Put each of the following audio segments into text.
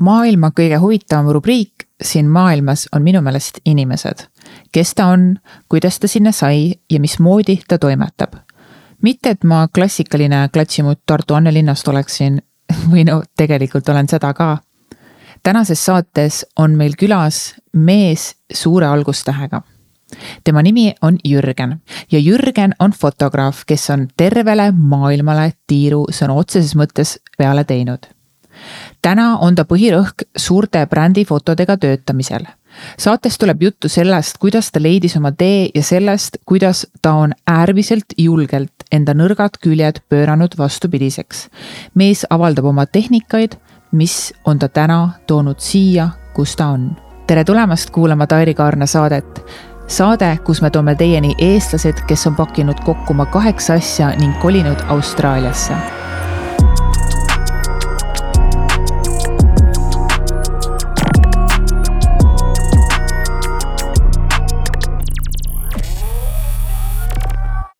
maailma kõige huvitavam rubriik siin maailmas on minu meelest inimesed. kes ta on, kuidas ta sinna sai ja mismoodi ta toimetab. mitte, et ma klassikaline klatšimutt Tartu Anne linnast oleksin või no tegelikult olen seda ka. tänases saates on meil külas mees suure algustähega tema nimi on Jürgen ja Jürgen on fotograaf, kes on tervele maailmale tiiru sõna otseses mõttes peale teinud. Täna on ta põhirõhk suurte brändifotodega töötamisel. saates tuleb juttu sellest, kuidas ta leidis oma tee ja sellest, kuidas ta on äärmiselt julgelt enda nõrgad küljed pööranud vastupidiseks. mees avaldab oma tehnikaid, mis on ta täna toonud siia, kus ta on tere tulemast kuulama Tairi Kaarna saadet saade, kus me toome teieni eestlased, kes on pakkinud kokku oma kaheksa asja ning kolinud Austraaliasse.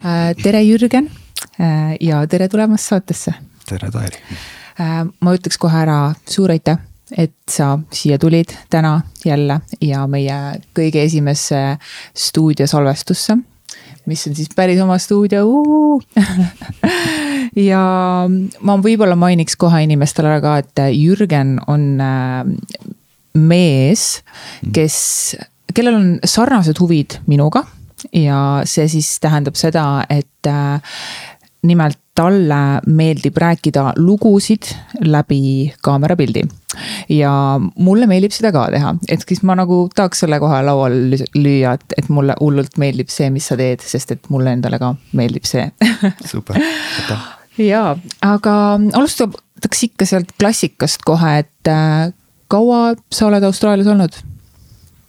Tere, Jürgen äh, ja tere tulemast saatesse. tere, Tairi. Äh, ma ütleks kohe ära suur aitäh et sa siia tulid täna jälle ja meie kõige esimesse stuudiosalvestusse, mis on siis päris oma stuudio ja ma võib-olla mainiks kohe inimestele ära ka, et Jürgen on äh, mees, kes, kellel on sarnased huvid minuga ja see siis tähendab seda, et äh, nimelt talle meeldib rääkida lugusid läbi kaamerapildi. ja mulle meeldib seda ka teha, et siis ma nagu tahaks selle kohe lauale lüüa, et, et mulle hullult meeldib see, mis sa teed, sest et mulle endale ka meeldib see super, aitäh. ja, aga alustaks ikka sealt klassikast kohe, et äh, kaua sa oled Austraalias olnud?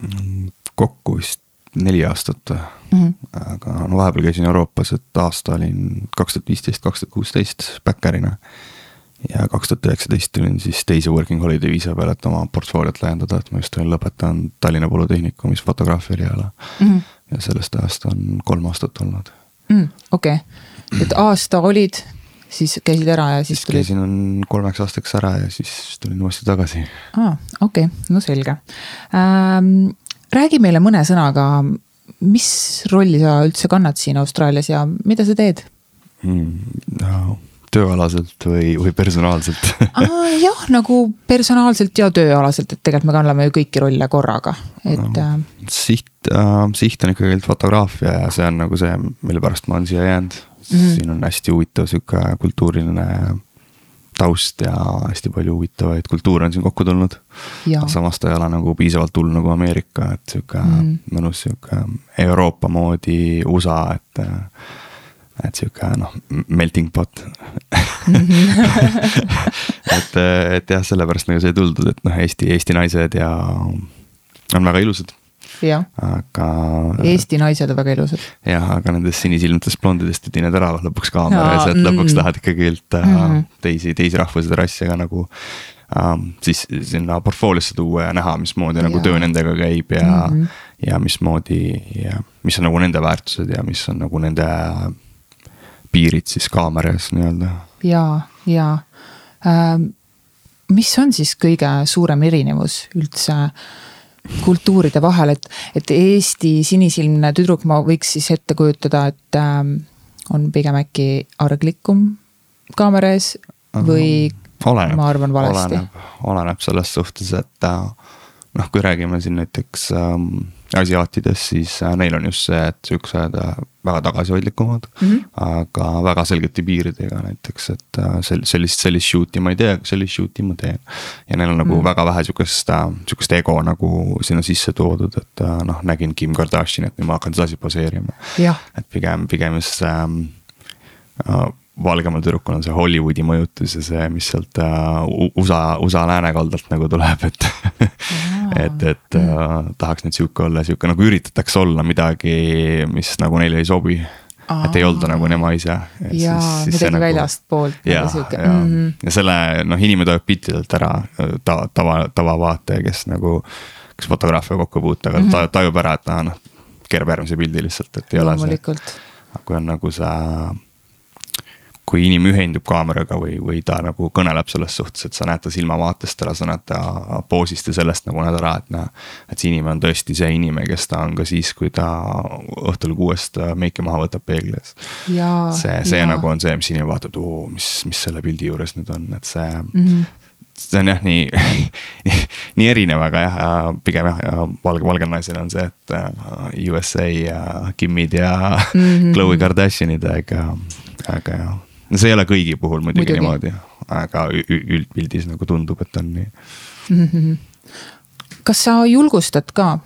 Mm, kokku vist neli aastat mm. -hmm. aga no vahepeal käisin Euroopas, et aasta olin kaks tuhat viisteist, kaks tuhat kuusteist backcar'ina. ja kaks tuhat üheksateist tulin siis teise working holiday viisa peale, et oma portfooliot laiendada, et ma just olin lõpetanud Tallinna Polütehnikumis fotograafia eriala mm. -hmm. ja sellest ajast on kolm aastat olnud mm,. okei okay., et aasta olid, siis käisid ära ja siis, siis tulid? käisin kolmeks aastaks ära ja siis tulin uuesti tagasi. aa, okei okay., no selge ähm, räägi meile mõne sõnaga, mis rolli sa üldse kannad siin Austraalias ja mida sa teed mm,? No, tööalaselt või, või personaalselt jah, nagu personaalselt ja tööalaselt, et tegelikult me kanname ju kõiki rolle korraga, et no,. Äh, siht äh,, siht on ikkagi fotograafia ja see on nagu see, mille pärast ma olen siia jäänud mm. -hmm. siin on hästi huvitav sihuke kultuuriline taust ja hästi palju huvitavaid kultuure on siin kokku tulnud. samas ta ei ole nagu piisavalt hull nagu Ameerika, et sihuke mm. mõnus sihuke Euroopa moodi USA, et. et sihuke noh, melting pot et, et jah, sellepärast nagu sai tuldud, et noh, Eesti, Eesti naised ja on väga ilusad aga. Eesti naised on väga ilusad. jah, aga nendest sinisilmsetest blondidest ei tee ära lõpuks kaameras, et lõpuks mm. tahad ikkagi üldse mm -hmm. teisi, teisi rahvuseid, rasse ka nagu um,. siis sinna portfooliosse tuua ja näha, mismoodi ja. nagu töö nendega käib ja mm, -hmm. ja mismoodi ja mis on nagu nende väärtused ja mis on nagu nende piirid siis kaameras nii-öelda. ja, ja ähm, mis on siis kõige suurem erinevus üldse äh, kultuuride vahel, et, et Eesti sinisilmne tüdruk, ma võiks siis ette kujutada, et ähm, on pigem äkki arglikum kaamera ees või oleneb, ma arvan valesti? oleneb, oleneb selles suhtes, et äh, noh, kui räägime siin näiteks ähm, asiaatidest, siis äh, neil on just see, et siuksed äh, väga tagasihoidlikumad mm, -hmm. aga väga selgete piiridega näiteks, et äh, sel-, sellist, sellist shoot'i ma ei tee, sellist shoot'i ma teen. ja neil on nagu mm -hmm. väga vähe sihukest, sihukest ego nagu sinna sisse toodud, et noh, nägin Kim Kardashianit, nüüd ma hakkan sedasi poseerima. et pigem, pigem just ähm, valgemal tüdrukul on see Hollywoodi mõjutus ja see, mis sealt uh, USA, USA läänekaldalt nagu tuleb, et et, et uh, tahaks nüüd sihuke olla, sihuke nagu üritatakse olla midagi, mis nagu neile ei sobi. et ei olda nagu nema ise. jaa, midagi nagu, väljastpoolt. ja, ja, mm -hmm. ja selle noh, inimene tuleb piltidelt ära ta, tava, tavavaataja, kes nagu, kes fotograafia kokku ei puutu, aga mm -hmm. ta tajub ära, et noh, keerab järgmise pildi lihtsalt, et ei ole see. kui on nagu see kui inimene ühendub kaameraga või, või ta nagu kõneleb selles suhtes, et sa näed ta silmavaatest ära, sa näed ta poosist ja sellest nagu näed ära, et noh. et see inimene on tõesti see inimene, kes ta on ka siis, kui ta õhtul kuuest meiki maha võtab peegli ees. see, see ja. nagu on see, mis inimene vaatab, oo, mis, mis selle pildi juures nüüd on, et see mm. -hmm see on jah nii nii, nii erinev, aga jah, pigem jah, valge, valgel naisel on see, et uh, USA ja Kimmid ja mm -hmm. Khloe Kardashinid, aga, aga jah. No see ei ole kõigi puhul muidugi, muidugi. niimoodi, aga üldpildis nagu tundub, et on nii mm. -hmm. kas sa julgustad ka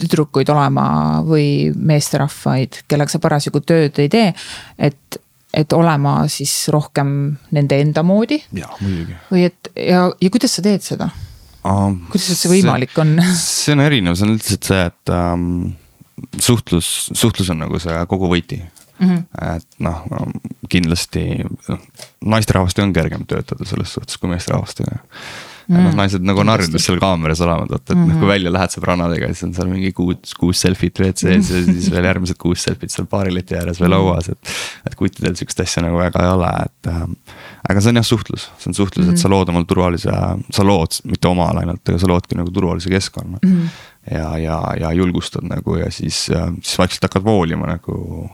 tüdrukuid olema või meesterahvaid, kellega sa parasjagu tööd ei tee, et et olema siis rohkem nende enda moodi. jaa, muidugi. või et ja, ja kuidas sa teed seda um,? kuidas see võimalik on? see on erinev, see on lihtsalt see, et um, suhtlus, suhtlus on nagu see kogu võti mm. -hmm. et noh, kindlasti noh, naisterahvastega on kergem töötada selles suhtes kui meesterahvastega mm.. noh, naised nagu on harjunud seal kaameras olema, vaata, et mm -hmm. noh, kui mhm. välja lähed sõbrannadega, siis on seal mingi kuus, kuus selfit WC-s ja siis veel järgmised kuus selfit seal baarileti ääres või lauas, et. et kuttidel sihukest asja nagu väga ei ole, et äh,. aga see on jah suhtlus, see on suhtlus mm, -hmm. et sa mhm. lood omale turvalise, sa lood, mitte omale ainult, aga sa loodki nagu turvalise keskkonna mm. -hmm. ja, ja, ja julgustad nagu ja siis, siis vaikselt hakkad voolima nagu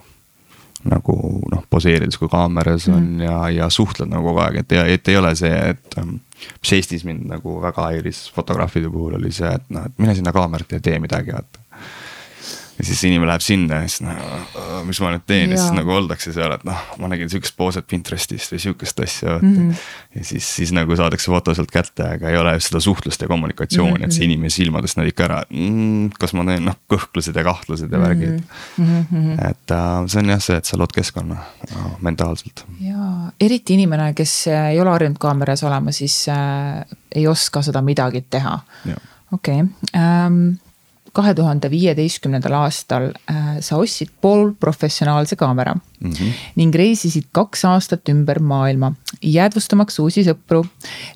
nagu noh, poseerides kui kaameras on mm. ja, ja suhtled nagu kogu aeg, et, et ei ole see, et ähm, mis Eestis mind nagu väga häiris fotograafide puhul oli see, et noh, et mine sinna kaamerat ja tee midagi, vaata ja siis inimene läheb sinna ja siis noh, mis ma nüüd teen ja siis nagu oldakse seal, et noh, ma nägin sihukest pooset Pinterestist või sihukest asja mm. -hmm. ja siis, siis nagu saadakse foto sealt kätte, aga ei ole seda suhtlust ja kommunikatsiooni mm, -hmm. et see mhm. inimene silmadest näeb ikka ära mm,. kas ma teen noh, kõhklused ja kahtlused ja värgid mm. -hmm. et äh, see on jah see, et sa lood keskkonna no, mentaalselt. ja eriti inimene, kes ei ole harjunud kaameras olema, siis äh, ei oska seda midagi teha. okei okay. ähm, kahe tuhande viieteistkümnendal aastal äh, sa ostsid poolprofessionaalse kaamera mm -hmm. ning reisisid kaks aastat ümber maailma, jäädvustamaks uusi sõpru,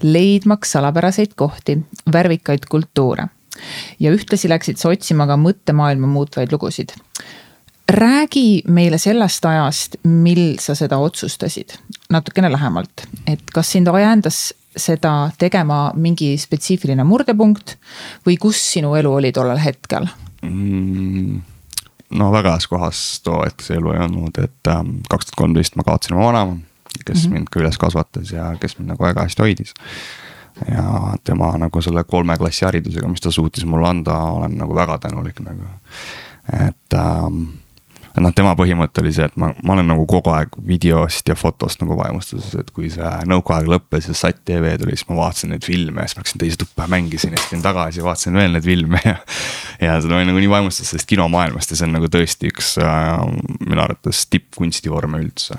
leidmaks salapäraseid kohti, värvikaid kultuure. ja ühtlasi läksid sa otsima ka mõttemaailma muutvaid lugusid räägi meile sellest ajast, mil sa seda otsustasid, natukene lähemalt, et kas sind ajendas seda tegema mingi spetsiifiline murdepunkt või kus sinu elu oli tollel hetkel mm,? no väga heas kohas too hetk see elu ei olnud, et ähm, kaks tuhat kolmteist ma kaotasin oma vanema, kes mm -hmm. mind ka üles kasvatas ja kes mind nagu väga hästi hoidis. ja tema nagu selle kolme klassi haridusega, mis ta suutis mulle anda, olen nagu väga tänulik nagu, et ähm, noh, tema põhimõte oli see, et ma, ma olen nagu kogu aeg videost ja fotost nagu vaimustuses, et kui see nõukaaeg lõppes ja Sat tv tuli, siis ma vaatasin neid filme ja siis ma läksin teise tuppa ja mängisin ja siis tulin tagasi ja vaatasin veel neid filme ja. ja seda olin nagu nii vaimustus sellest kinomaailmast ja see on nagu tõesti üks äh, minu arvates tippkunstivorme üldse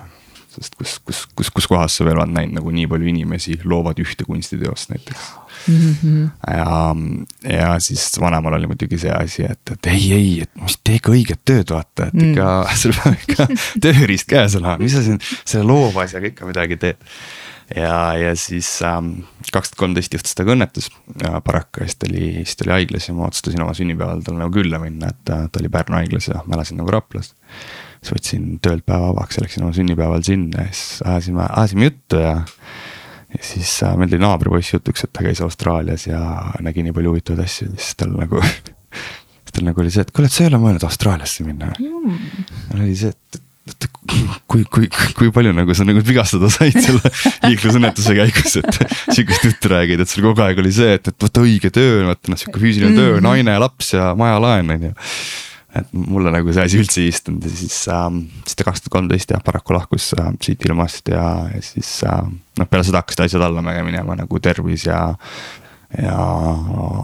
sest kus, kus, kus, kus kohas sa veel oled näinud nagu nii palju inimesi loovad ühte kunstiteost näiteks mm. -hmm. ja, ja siis vanemal oli muidugi see asi, et, et ei, ei, et mis tee ikka õiget tööd, vaata, et ikka mm. sul peab ikka tööriist käes olema, mis sa siin selle loova asjaga ikka midagi teed. ja, ja siis ähm, kaks tuhat kolmteist juhtus temaga õnnetus paraku ja siis ta oli, siis ta oli haiglas ja ma otsustasin oma sünnipäeval talle nagu külla minna, et ta, ta oli Pärnu haiglas ja ma elasin nagu Raplas siis võtsin töölt päeva vabaks ja läksin oma sünnipäeval sinna ja siis ajasime, ajasime juttu ja. Ja siis äh, meil tuli naabripoiss jutuks, et ta käis Austraalias ja nägi nii palju huvitavaid asju, siis tal nagu tal nagu oli see, et kuule, et sa ei ole mõelnud Austraaliasse minna. Mm.. oli see, et, et kui, kui, kui palju nagu sa nagu vigastada said selle liiklusõnnetuse käigus, et sihukest juttu räägid, et sul kogu aeg oli see, et, et võta õige töö, vaata noh, sihuke füüsiline mm. töö, naine, laps ja majalaen on ju et mulle nagu see asi üldse ei istunud ja siis äh,, siis ta kaks tuhat kolmteist jah paraku lahkus äh, siit ilmast ja, ja siis äh, noh, peale seda hakkasid asjad allamäge minema nagu tervis ja. ja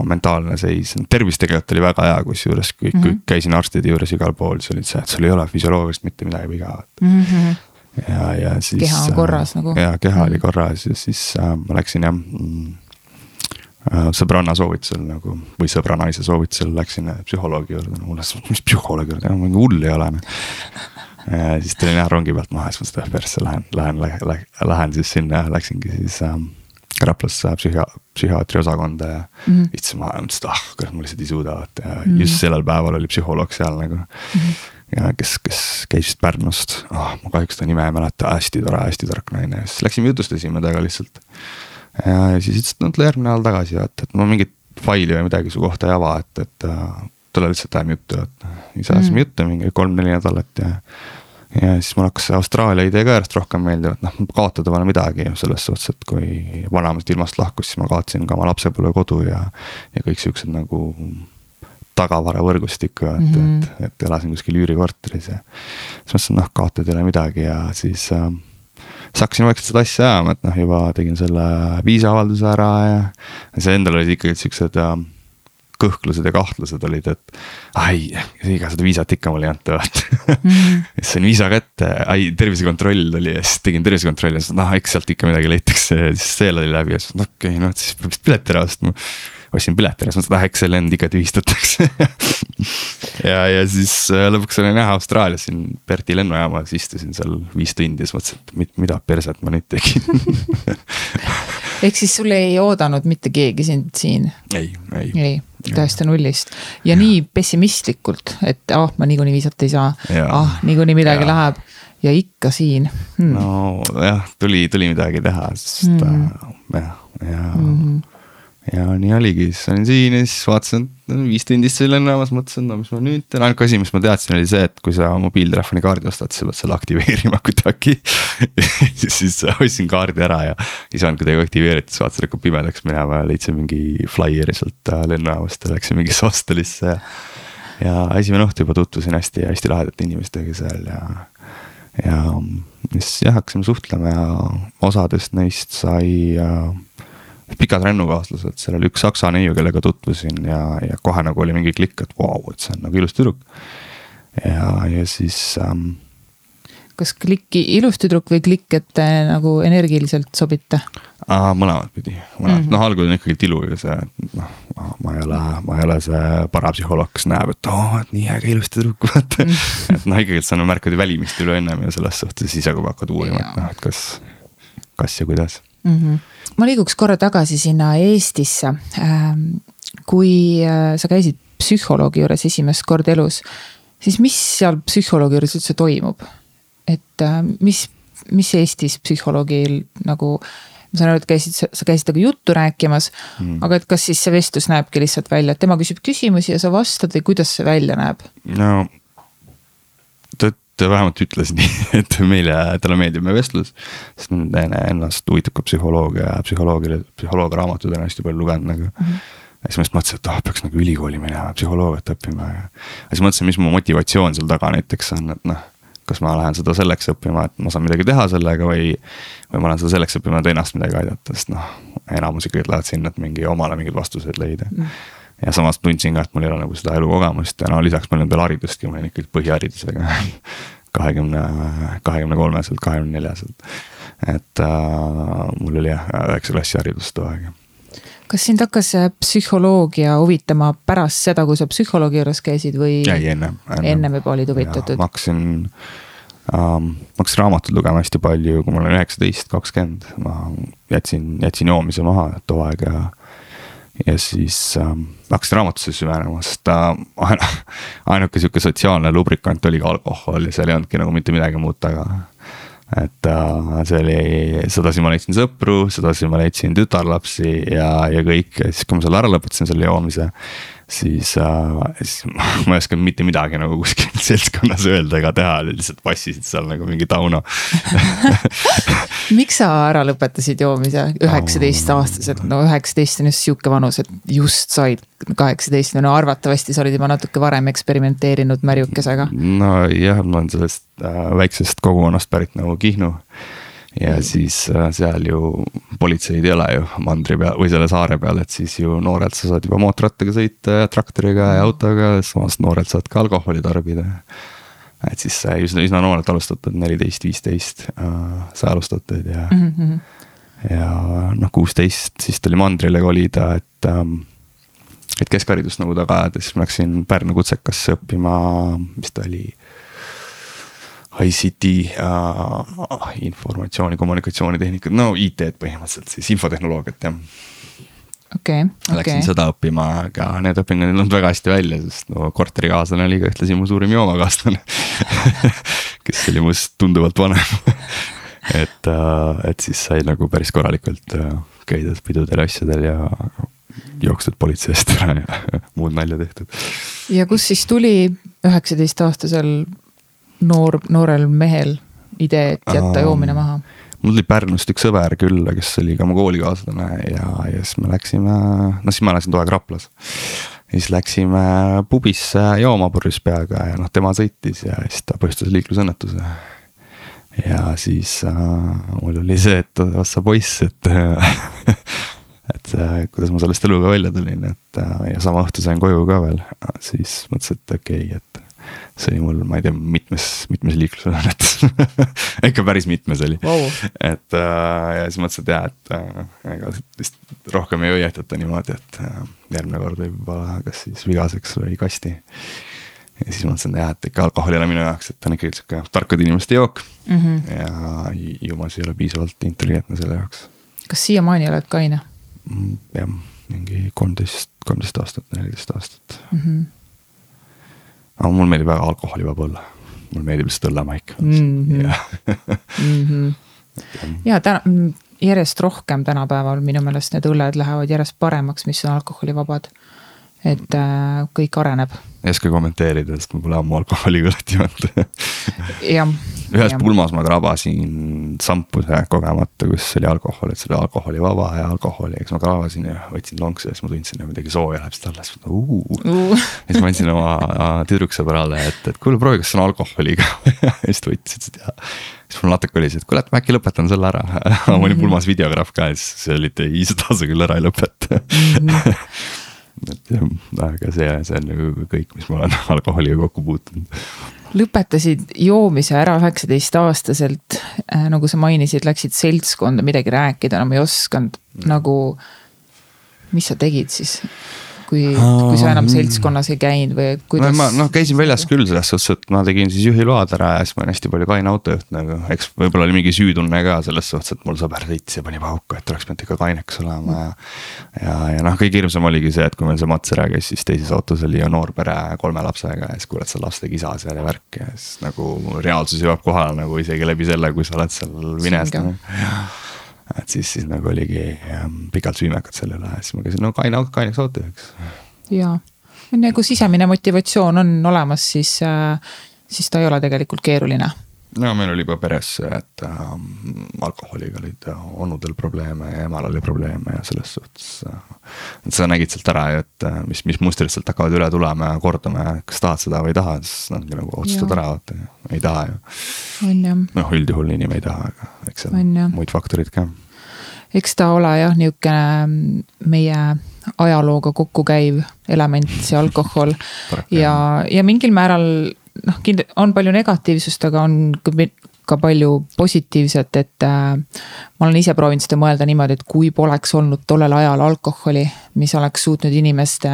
mentaalne seis, tervis tegelikult oli väga hea, kusjuures kõik mm, -hmm. käisin arstide juures igal pool, siis olid see, et sul ei ole füsioloogiliselt mitte midagi viga mm. -hmm. ja, ja siis. keha on korras äh, nagu. ja keha mm -hmm. oli korras ja siis äh, ma läksin jah mm, sõbranna soovitusel nagu või sõbranaise soovitusel läksin psühholoogi juurde, no mulle, mis psühholoogi juurde, mingi hull ei ole. Noh. siis tulin jah rongi pealt maha, siis mõtlesin, et persse lähen, lähen, lähen, lähen siis sinna ja läksingi siis ähm, Raplasse psühhi-, psühhiaatri osakonda ja mm -hmm. istusin maha ja mõtlesin, et ah, kurat, ma lihtsalt ei suuda, vaata ja mm -hmm. just sellel päeval oli psühholoog seal nagu mm. -hmm ja kes, kes käisid Pärnust oh,, ma kahjuks ta nime ei mäleta, hästi tore, hästi tark naine, siis läksime jutustasime temaga lihtsalt. ja, ja siis ütles, et no tule järgmine nädal tagasi, vaata, et ma mingit faili või midagi su kohta ei ava, et, et uh, tule lihtsalt ajame juttu, et. siis ajasime mm. juttu mingi kolm-neli nädalat ja ja siis mul hakkas Austraalia idee ka järjest rohkem meeldima, et noh, kaotada pole midagi selles suhtes, et kui vanemast ilmast lahkus, siis ma kaotasin ka oma lapsepõlvekodu ja. ja kõik siuksed nagu tagavaravõrgustikku, et mm, -hmm. et, et elasin kuskil üürikorteris ja. siis mõtlesin, noh kaotada ei ole midagi ja siis äh,. Siis hakkasin vaikselt seda asja ajama, et noh, juba tegin selle viisaavalduse ära ja. see endal olid ikkagi siuksed äh, kõhklused ja kahtlused olid, et ai, ega seda viisat ikka mulle ei anta vaata mm. siis sain viisa kätte, ai tervisekontroll tuli ja siis tegin tervisekontrolli ja siis noh, eks sealt ikka midagi leitakse ja siis see oli läbi ja siis okei okay,, noh siis peab vist pileti ära ostma. Ostsin pileti siis mõtlesin, et ah eks see lend ikka tühistatakse. Ja, ja siis äh, lõpuks olin jah Austraalias siin Perti lennujaamas, istusin seal viis tundi ja siis mõtlesin, et mida perset ma nüüd tegin. Ehk siis sul ei oodanud mitte keegi sind siin? ei, ei, ei täiesti nullist. Ja, ja nii pessimistlikult, et ah oh,, ma niikuinii viisat ei saa, ah niikuinii midagi ja. läheb. Ja ikka siin. Hmm.. nojah, tuli, tuli midagi teha, sest mm. jah, ja, ja mm. -hmm ja nii oligi, siis olin siin ja siis vaatasin, et viis tundi istusin lennujaamas, mõtlesin, no mis ma nüüd teen, ainuke asi, mis ma teadsin, oli see, et kui sa mobiiltelefoni kaardi ostad, siis sa pead selle aktiveerima kuidagi. Siis ostsin kaardi ära ja ei saanud kuidagi aktiveerida, siis vaatasin, hakkab pimedaks minema ja leidsin mingi flaieri sealt äh, lennujaamast ja läksin mingisse hostelisse. Ja. ja esimene õhtu juba tutvusin hästi-hästi lahedate inimestega seal ja, ja siis jah, hakkasime suhtlema ja osadest neist sai äh, pikad rännukaaslased, seal oli üks saksa neiu, kellega tutvusin ja, ja kohe nagu oli mingi klikk, et vau wow,, et see on nagu ilus tüdruk. ja, ja siis ähm,. kas klikki ilus tüdruk või klikk, et te nagu energiliselt sobite? mõlemat pidi, mõlemat mm -hmm., noh algul on ikkagi tilu ja see, noh, ma ei ole, ma ei ole see parapsühholoog, kes näeb, et oo oh,, et nii äge ilus tüdruk, vaata mm. -hmm. et noh, ikkagi, et sa nagu märkad ju välimist üle ennem ja selles suhtes siis hakkad hakkad uurima, et noh, et kas, kas ja kuidas mm. -hmm. Ma liiguks korra tagasi sinna Eestisse. Ähm, kui äh, sa käisid psühholoogi juures esimest korda elus, siis mis seal psühholoogi juures üldse toimub? et äh, mis, mis Eestis psühholoogil nagu ma saan aru, et käisid, sa käisid temaga juttu rääkimas mm., aga et kas siis see vestlus näebki lihtsalt välja, et tema küsib küsimusi ja sa vastad või kuidas see välja näeb? no vähemalt ütles nii, et meile, talle meeldib meie vestlus. sest ennast huvitab ka psühholoogia ja psühholoogile, psühholoogiaraamatuid on hästi palju lugenud nagu mm. -hmm ja siis ma just mõtlesin, et ah peaks nagu ülikooli minema psühholoogiat õppima ja. ja siis mõtlesin, mis mu motivatsioon seal taga näiteks on, et noh. kas ma lähen seda selleks õppima, et ma saan midagi teha sellega või, või ma lähen seda selleks õppima, et ennast midagi aidata, sest noh. enamus ikkagi lähevad sinna, et mingi omale mingeid vastuseid leida mm. -hmm ja samas tundsin ka, et mul ei ole nagu seda elukogemust ja no lisaks mul on veel haridustki, ma olin ikkagi põhiharidusega kahekümne, kahekümne kolmeselt, kahekümne neljaselt. et äh, mul oli jah, üheksa klassi haridus too aeg kas sind hakkas psühholoogia huvitama pärast seda, kui sa psühholoogi juures käisid või? ei, ennem, ennem.. ennem juba olid huvitatud? ma hakkasin ähm,, ma hakkasin raamatut lugema hästi palju, kui ma olin üheksateist, kakskümmend, ma jätsin, jätsin joomise maha too aeg ja ja siis ähm, hakkasin raamatusse süvenema, sest äh, ainuke sihuke sotsiaalne lubrikant oligi alkohol ja seal ei olnudki nagu mitte midagi muud taga. et äh, see oli, sedasi ma leidsin sõpru, sedasi ma leidsin tütarlapsi ja, ja kõik ja siis, kui ma selle ära lõpetasin, selle joomise siis äh,, siis ma ei osanud mitte midagi nagu kuskil seltskonnas öelda ega teha, lihtsalt vassisid seal nagu mingi Tauno miks sa ära lõpetasid joomise? üheksateist aastaselt, no üheksateist on just sihuke vanus, et just said kaheksateist, no arvatavasti sa olid juba natuke varem eksperimenteerinud märjukesega. nojah, ma olen sellest äh, väiksest kogukonnast pärit nagu Kihnu ja siis äh, seal ju politseid ei ole ju mandri peal või selle saare peal, et siis ju noorelt sa saad juba mootorrattaga sõita ja traktoriga ja autoga, samas noorelt saad ka alkoholi tarbida. et siis sai üsna, üsna noorelt alustatud, neliteist, viisteist äh, sai alustatud ja mm. -hmm. ja noh, kuusteist siis tuli mandrile kolida, et ähm, et keskharidust nagu taga ma läksin Pärnu kutsekasse õppima, mis ta oli ICT äh,, informatsiooni, kommunikatsioonitehnikat, no IT-d põhimõtteliselt siis infotehnoloogiat jah. okei okay,, Läksin okei, seda õppima, aga need õpingud ei tulnud väga hästi välja, sest no korterikaaslane oli ka ühtlasi mu suurim joomakaaslane kes oli minust tunduvalt vanem et, et siis sai nagu päris korralikult äh, käidud pidudel ja asjadel ja jookstud politsei eest ära ja muud nalja tehtud. ja kust siis tuli üheksateistaastasel noor, noorel mehel idee, et jätta joomine maha? mul tuli Pärnust üks sõber külla, kes oli ka mu koolikaaslane ja, ja siis me läksime, noh siis ma elasin too aeg Raplas. ja siis läksime pubisse jooma purjus peaga ja noh, tema sõitis ja siis ta põhjustas liiklusõnnetuse. ja siis äh, mul oli see, et ossa poiss, et et äh, kuidas ma sellest eluga välja tulin, et äh, ja sama õhtu sain koju ka veel, siis mõtlesin, et okei okay,, et see oli mul, ma ei tea, mitmes, mitmes liiklusõnnetus ikka päris mitmes oli Vau. et äh, ja siis mõtlesin, et jah, et äh, ega vist rohkem ei õietata niimoodi, et äh, järgmine kord võib-olla kas siis vigaseks või kasti. ja siis mõtlesin, jah, et ikka alkohol ei ole minu jaoks, et ta on ikkagi sihuke tarkade inimeste jook mm. -hmm. ja ju ma siis ei ole piisavalt intelligentne selle jaoks. kas siiamaani oled kaine Mm, jah, mingi kolmteist, kolmteist aastat, neliteist aastat. mm? -hmm. Aga mulle meeldib väga alkoholivaba olla, mulle meeldib lihtsalt õllemaik Mhm. ja Mm -hmm. ja täna, järjest rohkem tänapäeval minu meelest need õlled lähevad järjest paremaks, mis on alkoholivabad. Et äh, kõik areneb. Ei oska kommenteerida, sest ma pole ammu alkoholiga õlut joonud jah. ühes pulmas ma krabasin sampuse kogemata, kus oli alkohol, et see oli alkoholivaba ja alkoholi, eks ma krabasin ja võtsin lonksu ja siis ma tundsin, et midagi sooja läheb siis ma mõtlesin, Uh. ja siis ma andsin oma äh, tüdruksõbrale, et, et kuule, proovi, kas see on alkoholiga. Ja siis ta võttis, ütles, et jaa. siis mul natuke oli see, et kuule, et ma äkki lõpetan selle ära. Ma olin pulmas videograaf ka ja siis see oli, et ei, seda sa küll ära ei lõpeta et jah, aga see, see on nagu kõik, mis ma olen alkoholiga kokku puutunud. lõpetasid joomise ära üheksateistaastaselt, nagu sa mainisid, läksid seltskonda midagi rääkida enam ei osanud, nagu. mis sa tegid siis? Kui, kui sa enam seltskonnas ei käinud või kuidas? ma noh, käisin väljas küll selles suhtes, et ma tegin siis juhiload ära ja siis ma olin hästi palju kaine autojuht nagu, eks võib-olla oli mingi süütunne ka selles suhtes, et mul sõber sõitis ja pani pauku, et oleks pidanud ikka kaineks olema ja. ja, ja noh, kõige hirmsam oligi see, et kui meil see mats ära käis, siis teises autos oli ju noor pere kolme lapsega ja siis kuuled seal laste kisa seal ja värk ja siis nagu reaalsus jõuab kohale nagu isegi läbi selle, kui sa oled seal vines et siis, siis nagu oligi ähm, pikalt süümekad selle üle. Siis ma käisin no kaine kaineks autojuhiks jaa, nagu sisemine motivatsioon on olemas, siis, siis ta ei ole tegelikult keeruline. No meil oli juba peres see, et äh, alkoholiga olid onudel probleeme ja emal oli probleeme ja selles suhtes äh,. sa nägid sealt ära ju, et äh, mis, mis mustrid sealt hakkavad üle tulema ja kordama ja kas tahad seda või ei taha, siis noh, nagu otsustad Jaa. ära, vaata, ei taha ju. noh, üldjuhul inimene ei taha, aga eks seal On muid faktoreid ka. eks ta ole jah, niisugune meie ajalooga kokku käiv element, see alkohol ja, ja mingil määral noh, kind-, on palju negatiivsust, aga on ka palju positiivset, et äh, ma olen ise proovinud seda mõelda niimoodi, et kui poleks olnud tollel ajal alkoholi, mis oleks suutnud inimeste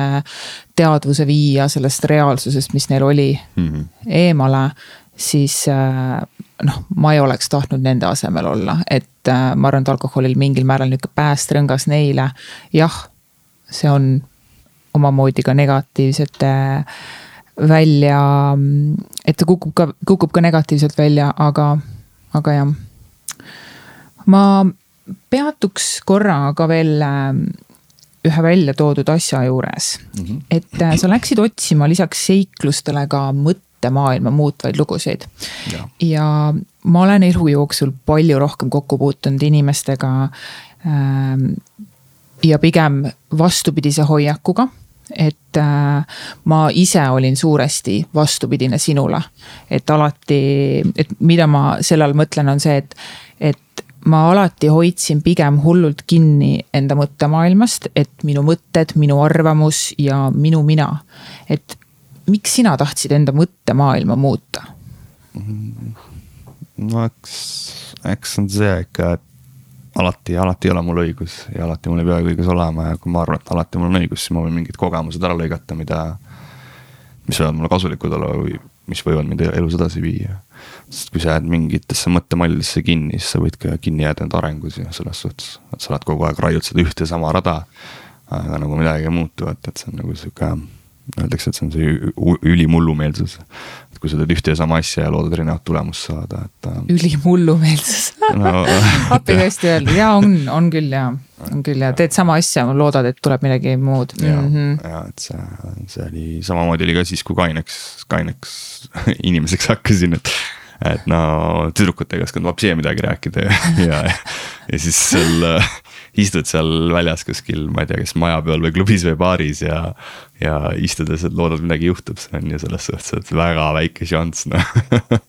teadvuse viia sellest reaalsusest, mis neil oli Mm -hmm. eemale, siis äh, noh, ma ei oleks tahtnud nende asemel olla, et äh, ma arvan, et alkoholil mingil määral nihuke päästerõngas neile. jah, see on omamoodi ka negatiivsete välja, et ta kukub ka, kukub ka negatiivselt välja, aga, aga jah. ma peatuks korra ka veel äh, ühe välja toodud asja juures mm, -hmm. et äh, sa läksid otsima lisaks seiklustele ka mõttemaailma muutvaid lugusid ja ma olen elu jooksul palju rohkem kokku puutunud inimestega ähm, ja pigem vastupidise hoiakuga. Et äh, ma ise olin suuresti vastupidine sinule, et alati, et mida ma selle all mõtlen, on see, et, et ma alati hoidsin pigem hullult kinni enda mõttemaailmast, et minu mõtted, minu arvamus ja minu mina. et miks sina tahtsid enda mõttemaailma muuta? no eks, eks on see ikka, et alati, alati ei ole mul õigus ja alati mul ei peagi õigus olema ja kui ma arvan, et alati mul on õigus, siis ma võin mingid kogemused ära lõigata, mida. mis võivad mulle kasulikud olla või mis võivad mind elus edasi viia. sest kui sa jääd mingitesse mõttemallidesse kinni, siis sa võid ka kinni jääda enda arengus ja selles suhtes, et sa oled kogu aeg raiud seda ühte sama rada. aga nagu midagi ei muutu, et, et see on nagu sihuke, öeldakse, et see on see ülimullumeelsus. Kui sa teed ühte ja sama asja ja loodad erinevat tulemust saada, et. ülimullumeelsus no. appi hästi öeldud, ja on, on küll ja, on küll ja teed sama asja, loodad, et tuleb midagi muud. ja mm, -hmm. ja et see, see oli samamoodi oli ka siis, kui kaineks, kaineks inimeseks hakkasin, et et no tüdrukutega ei osanud vapsi midagi rääkida ja, ja, ja siis seal äh, istud seal väljas kuskil, ma ei tea, kas maja peal või klubis või baaris ja. Ja istudes, et loodad midagi juhtub, see on ju selles suhtes, et väga väike šanss noh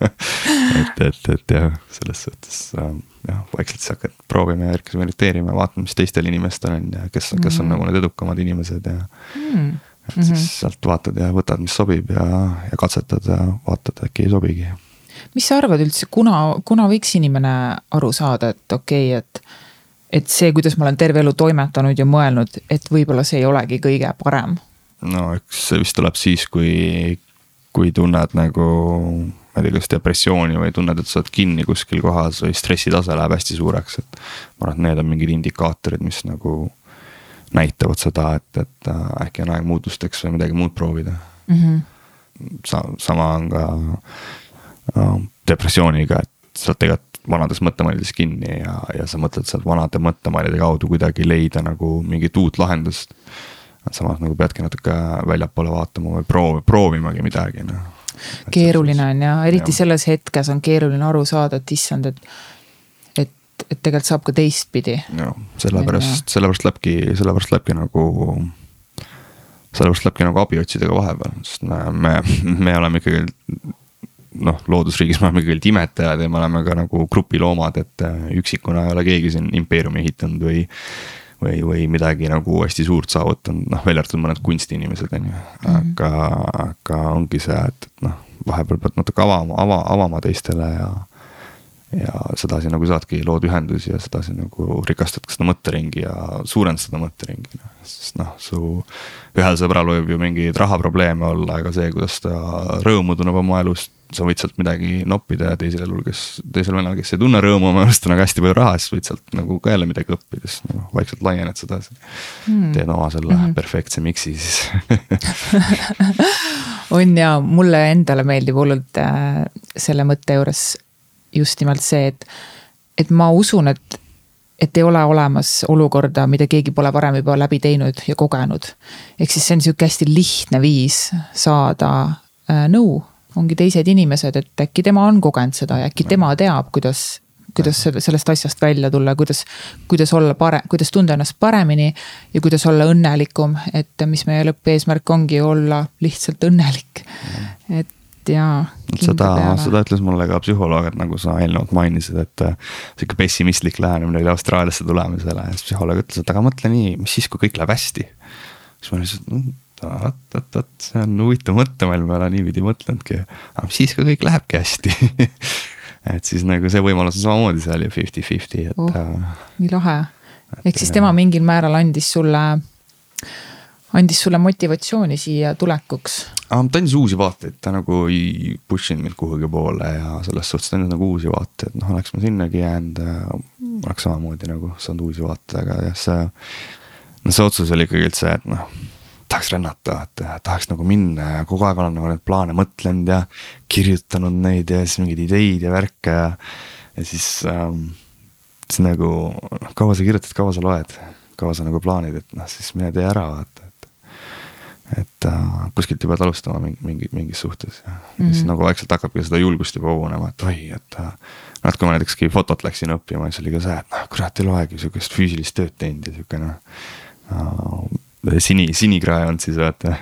et, et, et jah, selles suhtes äh, jah, vaikselt sa hakkad proovima ja eksperimenteerima, vaatama, mis teistel inimestel on ja kes, kes on mm. nagu need edukamad inimesed ja mm. et siis mm -hmm. sealt vaatad ja võtad, mis sobib ja, ja katsetad ja vaatad, äkki ei sobigi mis sa arvad üldse, kuna, kuna võiks inimene aru saada, et okei okay,, et, et see, kuidas ma olen terve elu toimetanud ja mõelnud, et võib-olla see ei olegi kõige parem? No eks see vist tuleb siis, kui, kui tunned nagu, ma ei tea, kas depressiooni või tunned, et sa oled kinni kuskil kohas või stressitase läheb hästi suureks, et. ma arvan, et need on mingid indikaatorid, mis nagu näitavad seda, et, et äh, äkki on aeg muutusteks või midagi muud proovida mm. -hmm. Sa, sama on ka depressiooniga, et sa oled tegelikult vanades mõttemallides kinni ja, ja sa mõtled sealt vanade mõttemallide kaudu kuidagi leida nagu mingit uut lahendust. Samas nagu peadki natuke väljapoole vaatama või proovi, proovimagi midagi noh. keeruline on ja eriti ja. selles hetkes on keeruline aru saada, et issand, et et, et tegelikult saab ka teistpidi. jah, sellepärast, sellepärast lähebki, sellepärast lähebki nagu sellepärast lähebki nagu abi otsida ka vahepeal, sest me, me, me oleme ikkagi noh, loodusriigis me oleme küll imetajad ja me oleme ka nagu grupiloomad, et äh, üksikuna ei ole keegi siin impeeriumi ehitanud või. Või, või midagi nagu hästi suurt saavutanud, noh välja arvatud mõned kunstiinimesed on ju, mhm. aga, aga ongi see, et, et noh, vahepeal pead natuke avama, ava, avama teistele ja ja sedasi nagu saadki, lood ühendusi ja sedasi nagu rikastad ka seda mõtteringi ja suurendad seda mõtteringi. sest noh, su ühel sõbral võib ju mingeid rahaprobleeme olla, aga see, kuidas ta rõõmu tunneb oma elust. Sa võid sealt midagi noppida ja teisel elul, kes, teisel venel, kes ei tunne rõõmu oma elust, on aga hästi palju raha, siis võid sealt nagu ka jälle midagi õppida, siis nagu vaikselt laiened sedasi hmm.. teed oma selle mm -hmm. perfektse miksi siis on ja mulle endale meeldib hullult äh, selle mõtte juures just nimelt see, et, et ma usun, et, et ei ole olemas olukorda, mida keegi pole varem juba läbi teinud ja kogenud. ehk siis see on sihuke hästi lihtne viis saada äh, nõu, ongi teised inimesed, et äkki tema on kogenud seda ja äkki tema teab, kuidas kuidas sellest asjast välja tulla, kuidas, kuidas olla pare-, kuidas tunda ennast paremini ja kuidas olla õnnelikum, et mis meie lõppeesmärk ongi olla lihtsalt õnnelik. et ja. seda, seda ütles mulle ka psühholoog, et nagu sa eelnevalt mainisid, et äh, sihuke pessimistlik lähenemine oli Austraaliasse tulemisele ja siis psühholoog ütles, et aga mõtle nii, mis siis, kui kõik läheb hästi. siis ma lihtsalt mm, oot-oot-oot, see on huvitav mõttemaailm, ma ei ole niipidi mõtlenudki, aga mis siis, kui kõik lähebki hästi et siis nagu see võimalus on samamoodi seal ju fifty-fifty, et oh,. nii lahe, ehk siis tema mingil määral andis sulle andis sulle motivatsiooni siia tulekuks? ta andis uusi vaateid, ta nagu ei push inud mind kuhugi poole ja selles suhtes ta andis nagu uusi vaateid, noh oleks ma sinnagi jäänud, oleks samamoodi nagu saanud uusi vaateid, aga jah, see. no see otsus oli ikkagi üldse, et noh, tahaks rännata, et tahaks nagu minna ja kogu aeg olen nagu neid plaane mõtlenud ja kirjutanud neid ja siis mingeid ideid ja värke ja. ja siis ähm,, siis nagu kaua sa kirjutad, kaua sa loed, kaua sa nagu plaanid, et noh, siis mine tee ära, vaata et äh, kuskilt ju pead alustama mingi, mingi, mingis suhtes ja mm -hmm. siis nagu vaikselt hakkabki seda julgust juba kogunema, et oi, et äh,. noh, et kui ma näitekski fotot läksin õppima, siis oli ka see, et noh, kurat ei loegi sihukest füüsilist tööd teinud ja sihuke noh äh,. Sini, sinikrae on siis vaata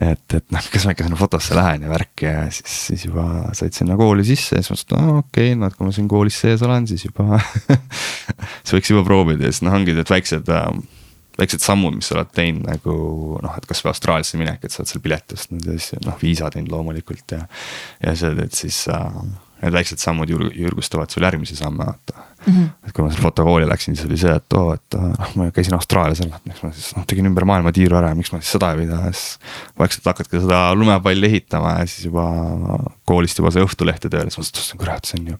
et, et noh, kas ma ikka sinna fotosse lähen ja värk ja siis, siis juba said sinna kooli sisse ja siis mõtlesin, et aa okei okay,, no et kui ma siin koolis sees olen, siis juba siis võiks juba proovida ja siis noh, ongi need väiksed väiksed sammud, mis sa oled teinud nagu noh, et kasvõi Austraaliasse minek, et sa oled seal pileti ostnud ja siis noh, viisa teinud loomulikult ja. ja see, et siis äh, need väiksed sammud jurg, julgustavad sul järgmisi samme vaata mm. -hmm. et kui ma seal fotokooli läksin, siis oli see, et oo oh,, et noh, ma käisin Austraalias ära, et miks ma siis noh, tegin ümber maailma tiiru ära ja miks ma siis seda ei pida ja siis. vaikselt hakkadki seda lumepalli ehitama ja siis juba koolist juba sai Õhtulehte tööle, siis ma mõtlesin, kurat, see on ju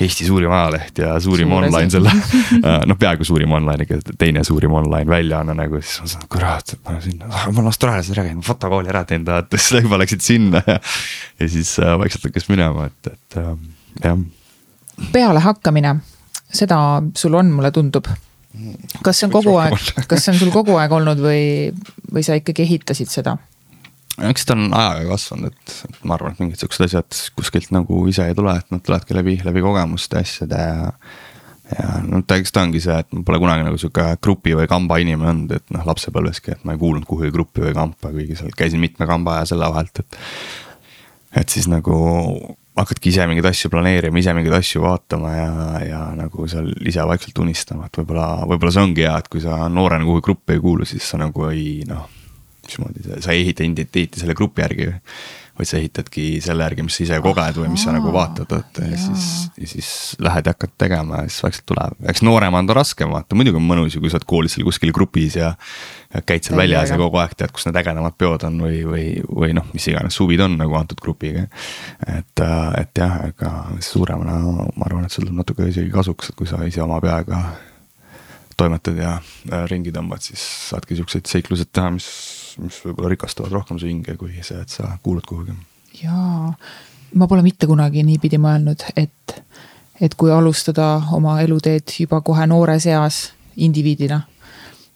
Eesti suurim ajaleht ja suurim Suur online selle noh, peaaegu suurim online, ikka teine suurim online väljaanne nagu, siis ma mõtlesin, kurat, et ma siin, ma olen Austraalias ära käinud, fotokooli ära teinud, vaata siis juba läksid sinna ja. ja siis äh, vaikselt hakkas minema, et, et äh, jah. pealehakkamine, seda sul on, mulle tundub. kas see on kogu aeg, kas see on sul kogu aeg olnud või, või sa ikkagi ehitasid seda? Eks ta on ajaga kasvanud, et, et ma arvan, et mingid siuksed asjad kuskilt nagu ise ei tule, et nad tulevadki läbi, läbi kogemuste asjade ja. ja no ta, eks ta ongi see, et ma pole kunagi nagu sihuke grupi või kamba inimene olnud, et noh, lapsepõlveski, et ma ei kuulunud kuhugi gruppi või kampa, kuigi seal käisin mitme kamba ja selle vahelt, et. et siis nagu hakkadki ise mingeid asju planeerima, ise mingeid asju vaatama ja, ja nagu seal ise vaikselt unistama, et võib-olla, võib-olla see ongi hea, et kui sa noorena kuhugi gruppi ei kuulu, siis sa nagu ei noh mismoodi sa, sa ei ehita identiteeti selle grupi järgi. vaid sa ehitadki selle järgi, mis sa ise koged või mis sa nagu vaatad, et ja siis, ja siis lähed ja hakkad tegema ja siis vaikselt tuleb, eks noorema on ta raskem vaata, muidugi on mõnus ju, kui sa oled koolis seal kuskil grupis ja. ja käid seal väljas ja kogu aeg tead, kus need ägedamad peod on või, või, või noh, mis iganes suvid on nagu antud grupiga. et, et jah, ega suuremana ma arvan, et sul tuleb natuke isegi kasuks, et kui sa ise oma peaga toimetad ja ringi tõmbad, siis saadki siukseid seiklused teha, mis mis võib-olla rikastavad rohkem su hinge, kui see, et sa kuulud kuhugi. jaa, ma pole mitte kunagi niipidi mõelnud, et, et kui alustada oma eluteed juba kohe noores eas indiviidina.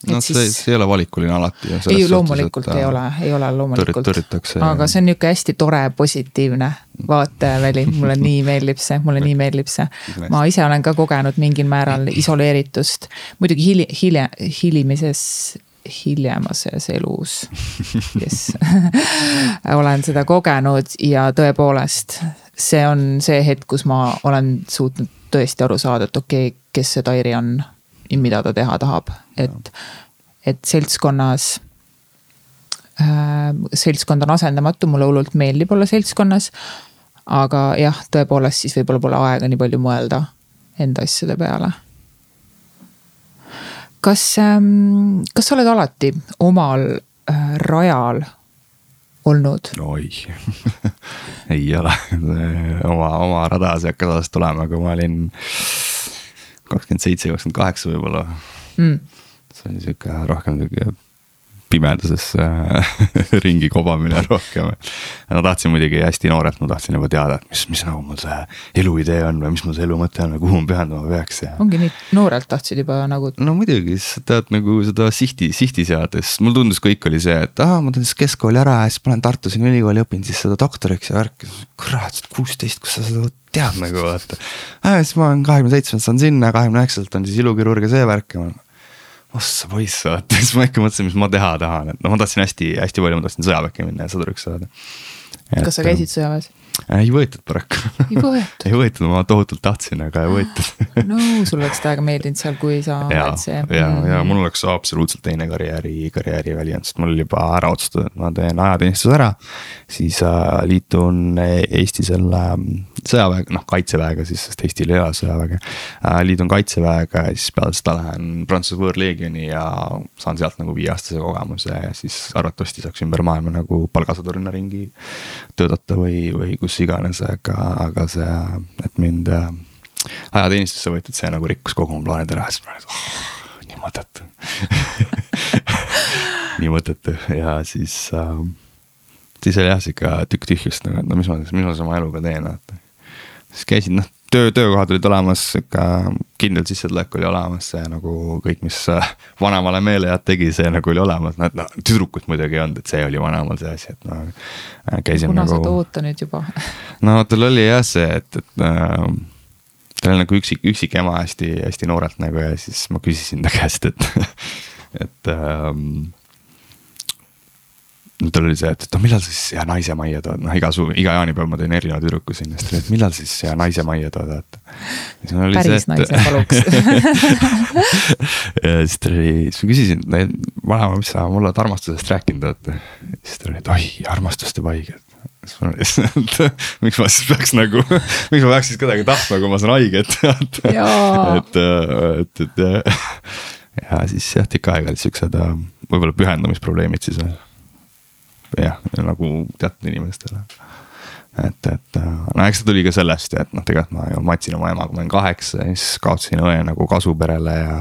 no siis... see, see ei ole valikuline alati. ei, loomulikult et, ei ole, ei ole loomulikult. aga see on nihuke hästi tore, positiivne vaateväli, mulle nii meeldib see, mulle nii meeldib see. ma ise olen ka kogenud mingil määral isoleeritust, muidugi hili-, hilja, hilimises hiljemases elus, kes olen seda kogenud ja tõepoolest, see on see hetk, kus ma olen suutnud tõesti aru saada, et okei okay,, kes see Tairi on ja mida ta teha tahab, et, et seltskonnas äh,. seltskond on asendamatu, mulle hullult meeldib olla seltskonnas. aga jah, tõepoolest, siis võib-olla pole aega nii palju mõelda enda asjade peale kas, ähm, kas sa oled alati omal äh, rajal olnud? oi. Ei ole. Oma, oma rada see hakkas alles tulema, kui ma olin kakskümmend seitse, kakskümmend kaheksa võib-olla. Mm.. see oli sihuke rohkem sihuke pimeduses äh, ringi kobamine rohkem. ma tahtsin muidugi hästi noorelt, ma tahtsin juba teada, et mis, mis nagu mul see eluidee on või mis mul see elu mõte on või kuhu ma pühenduma peaks ja. ongi nii, noorelt tahtsid juba nagu. no muidugi, sa tead nagu seda sihti, sihti seades, mulle tundus kõik oli see, et aa, ma teen siis keskkooli ära ja siis ma lähen Tartus ülikooli, õpin siis seda doktoriks ja värki. kurat, kuusteist, kus sa seda tead nagu vaata. siis ma olen kahekümne seitsmendast saan sinna, kahekümne üheksandalt on siis ilukirurg ja see värk ja ma ossa poiss, vaata, siis ma ikka mõtlesin, mis ma teha tahan, et noh, ma tahtsin hästi, hästi palju, ma tahtsin sõjaväkke minna ja sõduriks saada. kas sa käisid sõjaväes? Ei võetud paraku. ei võetud ei võetud, ma tohutult tahtsin, aga ei võetud no sul oleks täiega meeldinud seal, kui sa oled see. ja, ja mul oleks absoluutselt teine karjääri, karjääriväli olnud, sest mul oli juba ära otsustatud, et ma teen ajateenistuse ära. siis äh, liitun Eesti selle mm, sõjaväega, noh kaitseväega siis, sest Eestil ei ole sõjaväge äh,. liitun kaitseväega ja siis peale seda lähen Prantsuse võõrleegioni ja saan sealt nagu viieaastase kogemuse ja siis arvatavasti saaks ümber maailma nagu palgasõdurina ringi töötada või, või kus iganes, aga, aga see, et mind äh, ajateenistusse võetud, see nagu rikkus kogu mu plaanid ära, siis ma olin, oh, nii mõttetu. Nii mõttetu. Ja siis äh,, siis oli jah sihuke tükk tühjust nagu, et no mis ma mis ma siis oma eluga teen, et. siis käisin noh, töö, töökohad olid olemas, sihuke kindel sissetulek oli olemas, see nagu kõik, mis äh, vanemale meelejääd tegi, see nagu oli olemas, noh, noh, tüdrukut muidugi ei olnud, et see oli vanemal see asi, et noh. kuna nagu. sa toota nüüd juba no tal oli jah see, et, et äh, ta oli nagu üksik, üksik ema hästi, hästi noorelt nagu ja siis ma küsisin ta käest, et, et ähm, tal oli see, et, et no millal siis hea naise majja tood, noh iga suu, iga jaanipäev ma teen erineva tüdruku sinna, siis ta oli, et millal siis hea naise majja tood, et. päris naise paluks. Ja siis ta oli, siis ma küsisin, vanaema, mis sa mulle oled armastusest rääkinud oled. siis ta oli, et oi, armastust teeb haiget siis ma olin, et miks ma siis peaks nagu, miks ma peaks siis kedagi tahtma, kui ma saan haiget et, et, et, et ja siis jah, tükk aega olid siuksed võib-olla pühendumisprobleemid siis jah, nagu teatud inimestele. et, et no eks ta tuli ka sellest, et noh, tegelikult ma ju matsin oma emaga, ma olin kaheksa ja siis kaotasin õe nagu kasuperele ja.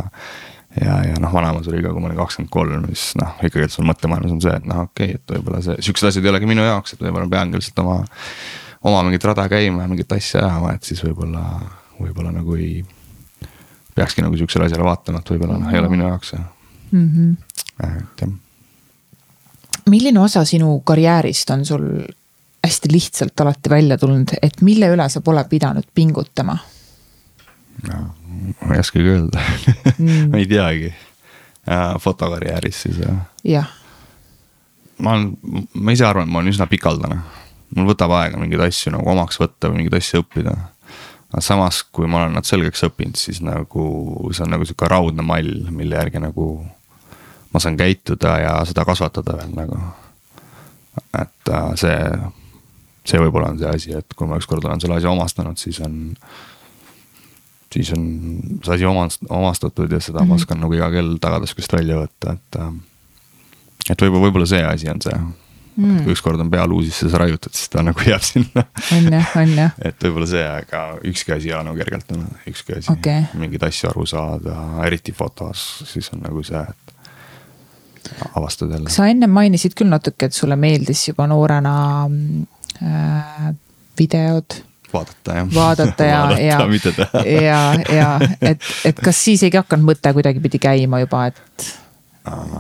ja, ja noh, vanaema suri ka, kui ma olin kakskümmend kolm, siis noh, ikkagi, sul mõttemaailmas on see, et noh, okei okay,, et võib-olla see, siuksed asjad ei olegi minu jaoks, et võib-olla peangi lihtsalt oma. oma mingit rada käima ja mingit asja ajama, et siis võib-olla, võib-olla nagu ei. peakski nagu siuksele asjale vaatama, et võib-olla noh, ei ole minu jaoks mm. -hmm. et jah. Milline osa sinu karjäärist on sul hästi lihtsalt alati välja tulnud, et mille üle sa pole pidanud pingutama? no ma ei oskagi öelda mm. ma ei teagi. fotokarjääris siis jah? jah. ma olen, ma ise arvan, et ma olen üsna pikaldane. mul võtab aega mingeid asju nagu omaks võtta või mingeid asju õppida. aga samas, kui ma olen nad selgeks õppinud, siis nagu see on nagu sihuke raudne mall, mille järgi nagu ma saan käituda ja seda kasvatada veel nagu. et äh, see see võib-olla on see asi, et kui ma ükskord olen selle asja omastanud, siis on. siis on see asi omast-, omastatud ja seda mm -hmm. ma mhm. oskan nagu iga kell tagataskust välja võtta, et. Äh, et võib-olla, võib-olla see asi on see mm.. kui ükskord on pea luusisse see raiutud, siis ta nagu jääb sinna. on jah, on jah. et võib-olla see, aga ükski asi ei ole nagu kergelt tulnud, ükski asi okay., mingeid asju aru saada, eriti fotos, siis on nagu see, et avastad jälle. sa enne mainisid küll natuke, et sulle meeldis juba noorena Äh, videod vaadata jah. vaadata ja, ja, ja, ja et, et kas siis ei hakanud mõte kuidagipidi käima juba, et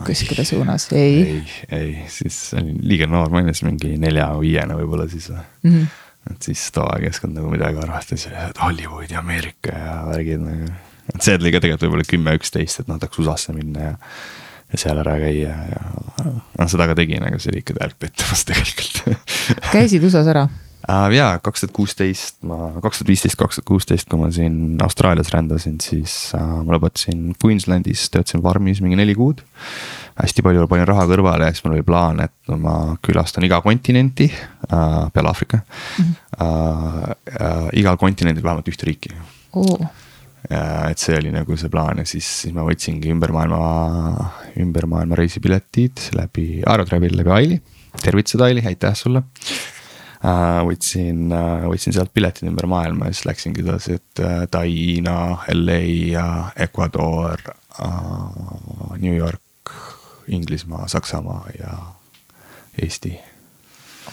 kuskile suunas, ei? ei, ei, siis olin liiga noor, ma olin siis mingi nelja-viiene võib-olla siis mm. -hmm. et siis too aeg ei osanud nagu midagi arvata, siis oli Hollywood ja Ameerika ja värgid nagu. et see oli ka tegelikult võib-olla kümme, üksteist, et noh tahaks USA-sse minna ja ja seal ära käia ja noh, seda ka tegin, aga see oli ikka täielik pettumus tegelikult käisid USA-s ära uh,? jaa, kaks tuhat kuusteist ma, kaks tuhat viisteist, kaks tuhat kuusteist, kui ma siin Austraalias rändasin, siis uh, ma lõpetasin Queenslandis, töötasin farmis mingi neli kuud. hästi palju panin raha kõrvale ja siis mul oli plaan, et no, ma külastan iga kontinenti uh, peale Aafrika mm. -hmm. Uh, uh, igal kontinendil vähemalt ühte riiki oh ja et see oli nagu see plaan ja siis, siis ma võtsingi ümber maailma, ümber maailma reisipiletid läbi Aerotravel läbi Aili. tervitused Aili, aitäh sulle uh,. võtsin uh,, võtsin sealt piletid ümber maailma ja siis läksingi edasi, et uh, Tai, Hiina, LA ja Ecuador New York, Inglismaa, Saksamaa ja Eesti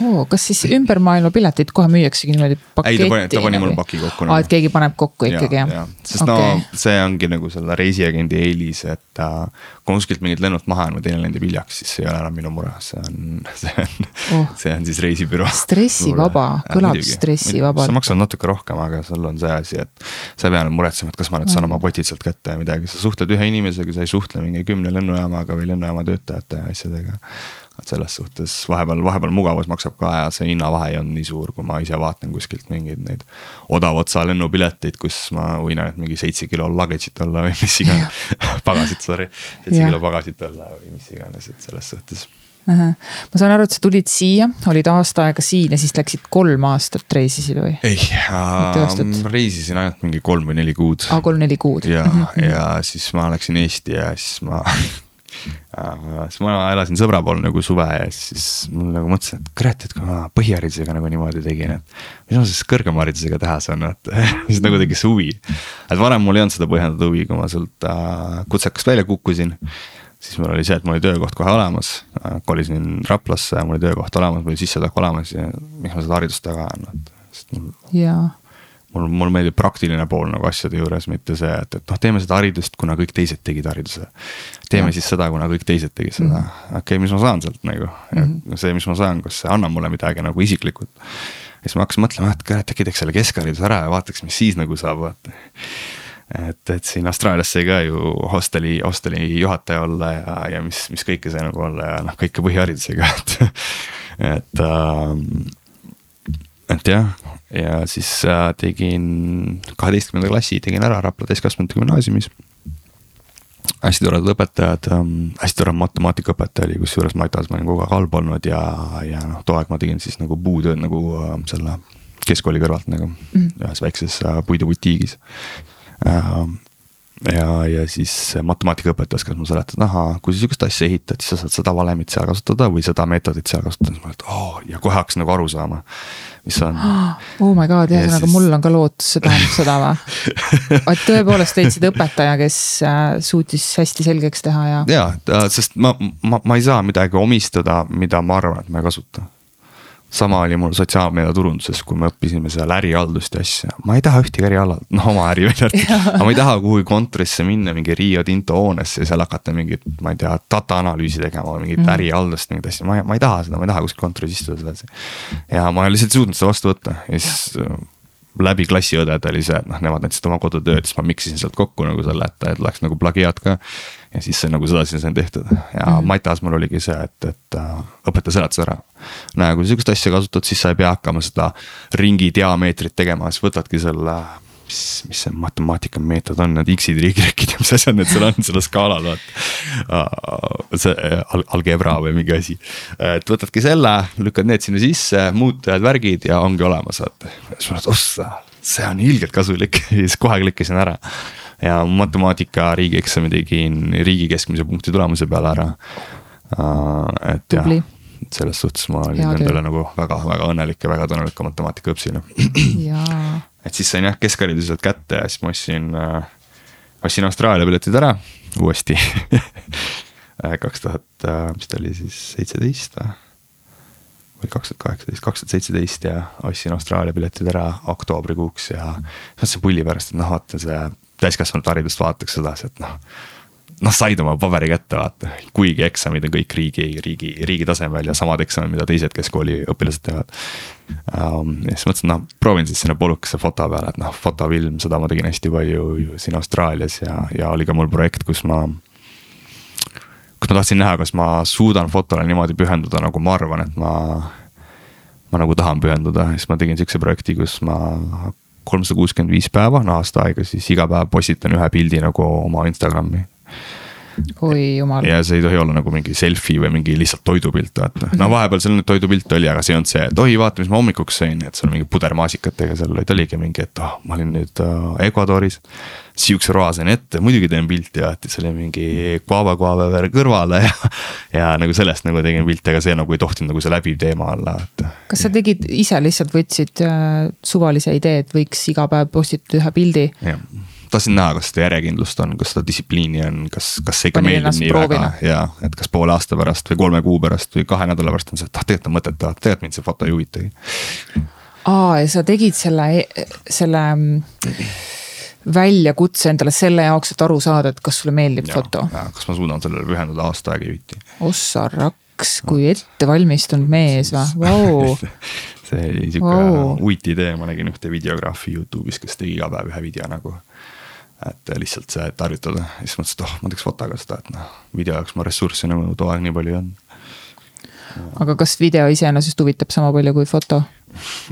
oo, kas siis ümber maailma piletid kohe müüaksegi niimoodi paketti? ei, ta pani, ta pani mul paki kokku nagu.. aa, et keegi paneb kokku ikkagi jah ja.? sest okay. no see ongi nagu selle reisiagendi eelis, et äh, kui kuskilt mingit lennut maha on või teine lendib hiljaks, siis see ei ole enam minu mure, see on, see on oh., see on siis reisibüroo. stressivaba, kõlab stressivabalt. sa maksad natuke rohkem, aga sul on see asi, et sa ei pea nüüd muretsema, et kas ma nüüd saan oma potid sealt kätte ja midagi, sa suhtled ühe inimesega, sa ei suhtle mingi kümne lennujaamaga või lennujaama töötajate ja asjadega et selles suhtes vahepeal, vahepeal mugavus maksab ka ja see hinnavahe ei olnud nii suur, kui ma ise vaatan kuskilt mingeid neid odava otsa lennupileteid, kus ma võin ainult mingi seitse kilo luggage'it olla või mis iganes pagasit, sorry. seitse kilo pagasit olla või mis iganes, et selles suhtes ma saan aru, et sa tulid siia, olid aasta aega siin ja siis läksid kolm aastat reisisid või? ei äh,, reisisin ainult mingi kolm või neli kuud. aa, kolm-neli kuud. ja ja siis ma läksin Eesti ja siis ma siis ma elasin sõbra pool nagu suve ja siis mul nagu mõtlesin, et kurat, et kui ma põhiharidusega nagu niimoodi tegin, et. mis ma siis kõrgema haridusega teha saan, et siis nagu tekkis huvi. et varem mul ei olnud seda põhjendatud huvi, kui ma sealt äh, kutsekast välja kukkusin. siis mul oli see, et mul oli töökoht kohe olemas äh,, kolisin Raplasse ja mul oli töökoht olemas, mul oli sissetulek olemas ja miks ma seda haridust taga ajan, et. jaa mul, mulle meeldib praktiline pool nagu asjade juures, mitte see, et, et noh, teeme seda haridust, kuna kõik teised tegid hariduse. teeme ja. siis seda, kuna kõik teised tegid seda mm -hmm., okei okay,, mis ma saan sealt nagu mm, -hmm. see, mis ma saan, kas see annab mulle midagi nagu isiklikult. siis ma hakkasin mõtlema, et kurat, äkki teeks selle keskhariduse ära ja vaataks, mis siis nagu saab, vaata et, et siin Austraalias sai ka ju hosteli, hosteli juhataja olla ja, ja mis, mis kõike sai nagu olla ja noh, kõike põhiharidusega, et, et ähm, et jah, ja siis äh, tegin kaheteistkümnenda klassi tegin ära Rapla täiskasvanute gümnaasiumis. hästi toredad õpetajad ähm,, hästi tore matemaatikaõpetaja oli, kusjuures matas ma olin kogu aeg halb olnud ja, ja noh, too aeg ma tegin siis nagu puutööd nagu äh, selle keskkooli kõrvalt nagu mm. ühes väikses äh, puidubutiigis äh, ja, ja siis matemaatikaõpetaja oskas mulle seletada, ahaa, kui sa sihukest asja ehitad, siis sa saad seda valemit seal kasutada või seda meetodit seal kasutada, siis ma olin, et oo oh, ja kohe hakkas nagu aru saama. mis on. oh my god, ühesõnaga siis... mul on ka lootus, see tähendab seda või? et tõepoolest leidsid õpetaja, kes äh, suutis hästi selgeks teha ja. ja, sest ma, ma, ma ei saa midagi omistada, mida ma arvan, et ma ei kasuta sama oli mul sotsiaalmeediaturunduses, kui me õppisime seal ärihaldust ja asja, ma ei taha ühtegi ärialal, noh oma äri välja arvatud. aga ma ei taha kuhugi kontorisse minna mingi Rio Tinto hoonesse ja seal hakata mingit, ma ei tea, data analüüsi tegema, mingit mm. ärihaldust, mingeid asju, ma ei, ma ei taha seda, ma ei taha kuskil kontoris istuda sedasi. ja ma lihtsalt ei suutnud seda vastu võtta ja siis läbi klassiõdede oli see, et noh, nemad näitasid oma kodutööd, siis ma miksisin sealt kokku nagu selle, et, et oleks nagu plagiaat ka. Ja siis see nagu sedasi sai tehtud ja mm -hmm. Matas mul oligi see, et, et äh, õpetaja seletas ära. näe, kui sa sihukest asja kasutad, siis sa ei pea hakkama seda ringi diameetrit tegema, siis võtadki selle mis, mis see matemaatika meetod on, need X-id, Y-id ja mis asjad need seal on, sellel skaalal vaata. see al algebra või mingi asi, et võtadki selle, lükkad need sinna sisse, muutujad, värgid ja ongi olemas, vaata. siis mõtlesin, ossa, see on ilgelt kasulik ja siis kohe klikkisin ära. Ja matemaatika riigieksami tegin riigi keskmise punkti tulemuse peale ära. et jah selles suhtes ma olin endale nagu väga-väga õnnelik ja väga tänulik ka matemaatika õppisile. et siis sain jah keskhariduse sealt kätte ja siis ma ostsin äh,, ostsin Austraalia piletid ära uuesti kaks tuhat, äh, mis ta oli siis, seitseteist või? või kaks tuhat kaheksateist, kaks tuhat seitseteist ja ostsin Austraalia piletid ära oktoobrikuuks ja mõtlesin pulli pärast, et noh, vaata see täiskasvanute haridust vaataks sedasi, et noh noh, said oma paberi kätte, vaata, kuigi eksamid on kõik riigi, riigi, riigi tasemel ja samad eksamid, mida teised keskkooli õpilased teevad um,. ja siis mõtlesin, noh, proovin siis sinna polukesse foto peale, et noh, fotofilm, seda ma tegin hästi palju siin Austraalias ja, ja oli ka mul projekt, kus ma. kus ma tahtsin näha, kas ma suudan fotole niimoodi pühenduda, nagu ma arvan, et ma. ma nagu tahan pühenduda, siis ma tegin sihukese projekti, kus ma kolmsada kuuskümmend viis päeva, no aasta aega, siis iga päev postitan ühe pildi nagu oma Instagrami oi jumal. ja see ei tohi olla nagu mingi selfie või mingi lihtsalt toidupilt, vaata. no vahepeal seal nüüd toidupilt oli, aga see ei olnud see, et oi, vaata, mis ma hommikuks sõin, et seal mingi puder maasikatega seal olid, oligi mingi, et oh, ma olin nüüd äh, Ecuadoris. Sihukese roa sain ette, muidugi teen pilti et siis oli mingi guava guava veel kõrvale ja. ja nagu sellest nagu tegin pilti, aga see nagu ei tohtinud nagu see läbiv teema olla, et. kas sa tegid ise lihtsalt võtsid äh, suvalise idee, et võiks iga päev postitada ühe pildi? Tahtsin näha, kas seda järjekindlust on, kas seda distsipliini on, kas, kas see ikka meeldib nii proovina. väga ja et kas poole aasta pärast või kolme kuu pärast või kahe nädala pärast on see, et ah tegelikult on mõtet teha, tegelikult mind see foto ei huvitagi. aa, ja sa tegid selle, selle mm, väljakutse endale selle jaoks, et aru saada, et kas sulle meeldib ja, foto. kas ma suudan sellele pühenduda aasta aega juhiti. ossa raks, kui ettevalmistunud mees või, vau see oli sihuke wow. uiti idee, ma nägin ühte videograafi Youtube'is, kes tegi iga päev ühe video nagu et lihtsalt see, et harjutada, siis mõtlesin, et oh, ma teeks fotoga seda, et noh, video jaoks ma ressursse nagu too aeg nii palju ei olnud. aga kas video iseenesest huvitab sama palju kui foto?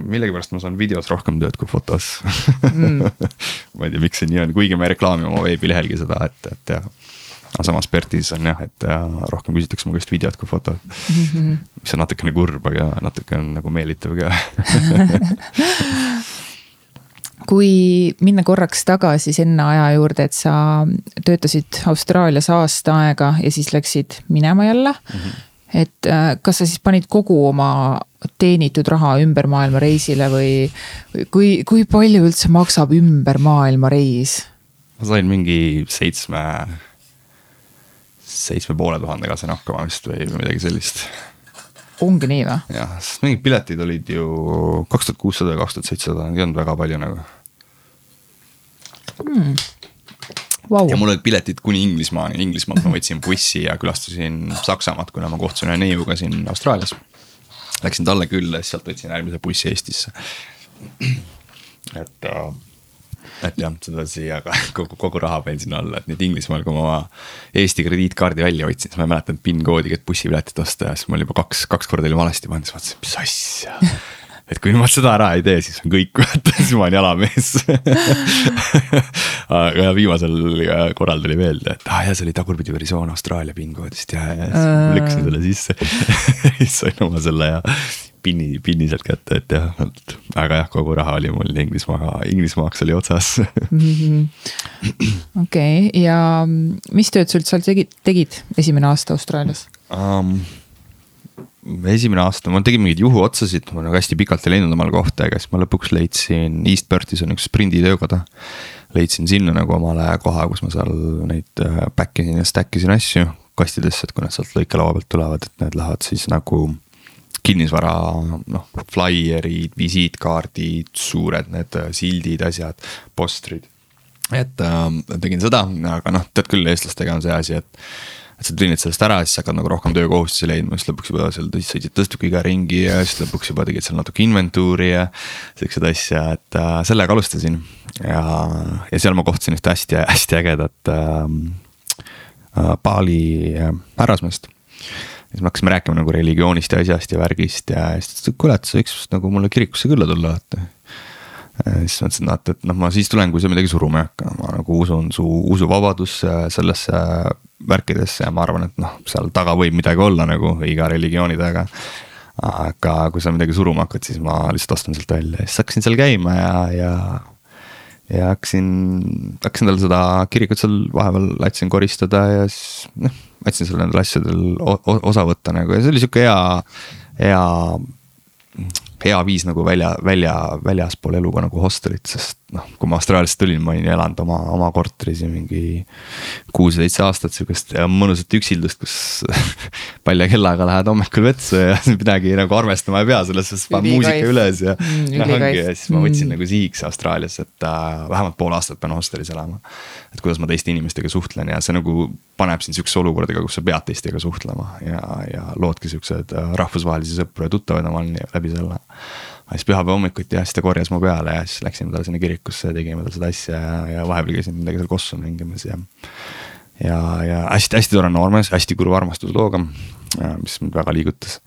millegipärast ma saan videos rohkem tööd kui fotos mm. ma ei tea, miks see nii on, kuigi ma ei reklaami oma veebilehelgi seda, et, et jah. aga samas Pertis on jah, et ja, rohkem küsitakse mu käest videot kui fotot mm. -hmm. mis on natukene kurb, aga natuke on nagu meelitav ka kui minna korraks tagasi sinna aja juurde, et sa töötasid Austraalias aasta aega ja siis läksid minema jälle mm. -hmm. et äh, kas sa siis panid kogu oma teenitud raha ümber maailma reisile või, või kui, kui palju üldse maksab ümber maailma reis? ma sain mingi seitsme, seitsme poole tuhandega sain hakkama vist või midagi sellist ongi nii või? jah, sest mingid piletid olid ju kaks tuhat kuussada ja kaks tuhat seitsesada, ei olnud väga palju nagu mm.. Wow. ja mul olid piletid kuni Inglismaani, Inglismaalt ma võtsin bussi ja külastasin Saksamaad, kuna ma kohtusin ühe neiuga siin Austraalias. Läksin talle külla ja siis sealt võtsin järgmise bussi Eestisse. et, äh, et jah, sedasi, aga kogu, kogu raha panin sinna alla, et nüüd Inglismaal, kui ma oma Eesti krediitkaardi välja võtsin, siis ma ei mäletanud PIN koodi, et bussipiletit osta ja siis mul juba kaks, kaks korda oli valesti pandud, siis vaatasin, mis asja et kui ma seda ära ei tee, siis on kõik, siis ma olen jalamees. Aga viimasel korral tuli meelde, et ah jah, see oli tagurpidi versioon Austraalia PIN koodist ja, ja siis uh... lükkasin selle sisse. Siis sain oma selle ja pinni, pinni sealt kätte, et jah, et aga jah, kogu raha oli mul Inglismaa, Inglismaaks oli otsas. Okei, ja mis tööd sa üldse seal tegid, tegid esimene aasta Austraalias? Um,? Esimene aasta ma tegin mingeid juhuotsasid, ma nagu hästi pikalt ei leidnud omale kohta, aga siis ma lõpuks leidsin East Perthis on üks sprinditöökoda. leidsin sinna nagu omale koha, kus ma seal neid back äh, isin ja stack isin asju kastidesse, et kui nad sealt lõikelaua pealt tulevad, et need lähevad siis nagu kinnisvara, noh, flaierid, visiitkaardid, suured need äh, sildid, asjad, postrid. et äh, tegin seda, aga noh, tead küll, eestlastega on see asi, et et sa teenid sellest ära, siis hakkad nagu rohkem töökohustusi leidma, siis lõpuks juba seal sõitsid tõstukiga ringi ja siis lõpuks juba tegid seal natuke inventuuri ja. siukseid asju, et äh, sellega alustasin ja, ja seal ma kohtasin ühte hästi, hästi ägedat ähm, äh, Bali äh, härrasmeest siis me hakkasime rääkima nagu religioonist ja asjast ja värgist ja siis ta ütles, et kuule, et sa võiks nagu mulle kirikusse külla tulla, vaata siis mõtlesin, et, et noh, ma siis tulen, kui sa midagi suruma ei hakka, ma nagu usun su usuvabadusse, sellesse värkidesse ja ma arvan, et noh, seal taga võib midagi olla nagu iga religiooni taga. aga kui sa midagi suruma hakkad, siis ma lihtsalt astun sealt välja ja siis hakkasin seal käima ja, ja. ja hakkasin, hakkasin tal seda kirikut seal vahepeal aitasin koristada ja siis noh, aitasin seal nendel asjadel osa võtta nagu ja see oli sihuke hea, hea hea viis nagu välja, välja, väljaspool elu ka nagu hostelit, sest noh, kui ma Austraaliast tulin, ma olin elanud oma, oma korteris ju mingi kuus-seitse aastat sihukest mõnusat üksildust, kus palja kellaga lähed hommikul vetsu ja midagi nagu arvestama ei pea, selles suhtes paned muusika üles ja mm,. noh ongi ja siis ma võtsin mm. nagu sihiks Austraalias, et äh, vähemalt pool aastat pean hostelis elama. et kuidas ma teiste inimestega suhtlen ja see nagu paneb sind sihukese olukordaga, kus sa pead teistega suhtlema ja, ja loodki siuksed äh, rahvusvahelisi sõpru ja tuttavaid omal läbi selle siis pühapäeva hommikuti jah, siis ta korjas mu peale ja siis läksime talle sinna kirikusse ja tegime tal seda asja ja, ja vahepeal käisin midagi seal kossu mängimas ja. ja, ja hästi-hästi tore noormees, hästi kurva armastuslooga, mis mind väga liigutas.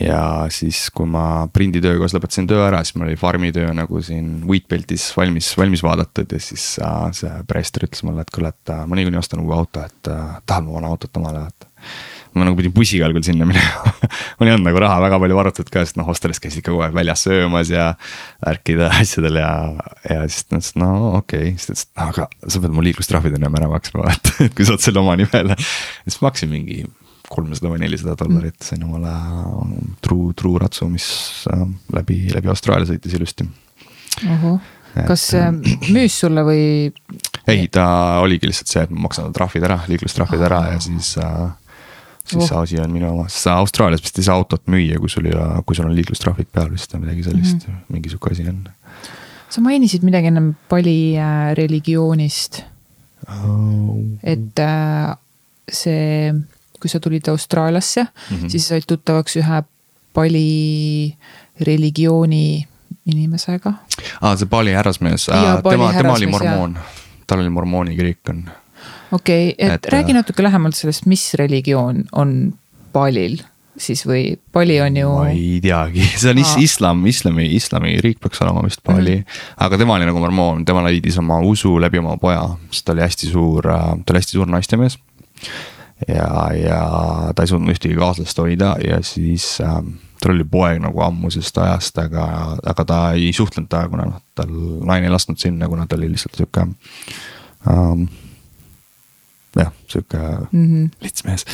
ja siis, kui ma prinditööga lõpetasin töö ära, siis mul oli farmitöö nagu siin Wheatbeltis valmis, valmis vaadatud ja siis äh, see preester ütles mulle, et kuule, et äh, ma niikuinii ostan uue auto, et äh, tahan mu vana autot omale vaata ma nagu pidin bussiga algul sinna minema mul ei olnud nagu raha väga palju varutud ka, sest noh, hostelis käisid ikka kogu aeg väljas söömas ja värkida asjadel ja, ja siis ta ütles, et no okei okay., siis ta ütles, et aga sa pead mu liiklustrahvid ennem ära maksma, vaata, et kui sa oled selle oma nimele. siis ma maksin mingi kolmsada või nelisada dollarit, sain omale truu, truuratsu, mis äh, läbi, läbi Austraalia sõitis ilusti. kas see müüs sulle või? ei, ta oligi lihtsalt see, et ma maksan trahvid ära, liiklustrahvid ära ja siis äh, siis oh. see asi on minu oma, sest sa Austraalias vist ei saa autot müüa, kui sul ei ole, kui sul on liiklustrahvid peal vist või midagi sellist mm, -hmm. mingi sihuke asi on. sa mainisid midagi ennem Pali äh, religioonist oh.. et äh, see, kui sa tulid Austraaliasse mm, -hmm. siis said tuttavaks ühe Pali religiooni inimesega. aa, see Pali härrasmees, tema, tema oli mormoon, tal oli mormooni kirik on okei okay,, et, et räägi äh, natuke lähemalt sellest, mis religioon on Balil siis või Bali on ju. ma ei teagi, see on is islam, islami, islamiriik peaks olema vist Bali mm. -hmm. aga tema oli nagu mormoon, tema leidis oma usu läbi oma poja, sest ta oli hästi suur, äh, ta oli hästi suur naistemees. ja, ja ta ei suutnud ühtegi kaaslast hoida ja siis äh, tal oli poeg nagu ammusest ajast, aga, aga ta ei suhtlenud temaga, kuna noh, tal naine ei lasknud sinna, kuna ta oli lihtsalt sihuke ähm, jah, sihuke mm -hmm. lits mees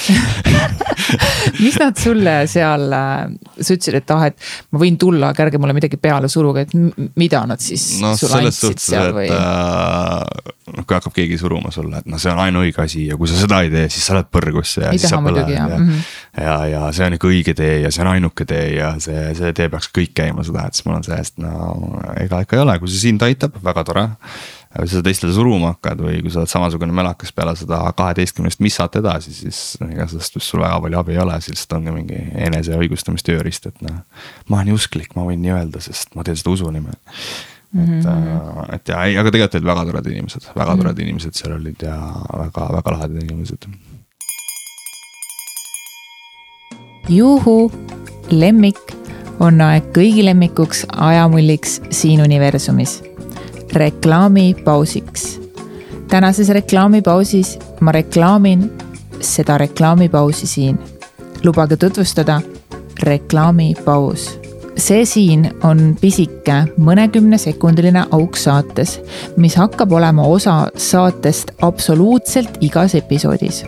mis nad sulle seal, sa ütlesid, et ah, et ma võin tulla, aga ärge mulle midagi peale suruge, et mida nad siis no, sulle andsid seal või? Äh, noh, kui hakkab keegi suruma sulle, et noh, see on ainuõige asi ja kui sa seda ei tee, siis sa lähed põrgusse ja ei siis sa põled ja, ja mm, -hmm. ja, ja see on ikka õige tee ja see on ainuke tee ja see, see tee peaks kõik käima seda, et siis mul on see, et no ega ikka ei ole, kui see sind aitab, väga tore kui sa teistele suruma hakkad või kui sa oled samasugune melakas peale seda kaheteistkümnest missat edasi, siis ega sellest vist sul väga palju abi ei ole, siis lihtsalt ongi mingi enese õigustamistööriist, et noh. ma olen usklik, ma võin nii öelda, sest ma teen seda usu nimel. et mm, -hmm. et ja ei, aga tegelikult olid väga toredad inimesed, väga mm -hmm. toredad inimesed seal olid ja väga, väga lahedad inimesed. juhu, lemmik on aeg kõigi lemmikuks ajamulliks siin universumis reklaamipausiks. tänases reklaamipausis ma reklaamin seda reklaamipausi siin. lubage tutvustada reklaamipaus see siin on pisike mõnekümnesekundiline auk saates, mis hakkab olema osa saatest absoluutselt igas episoodis.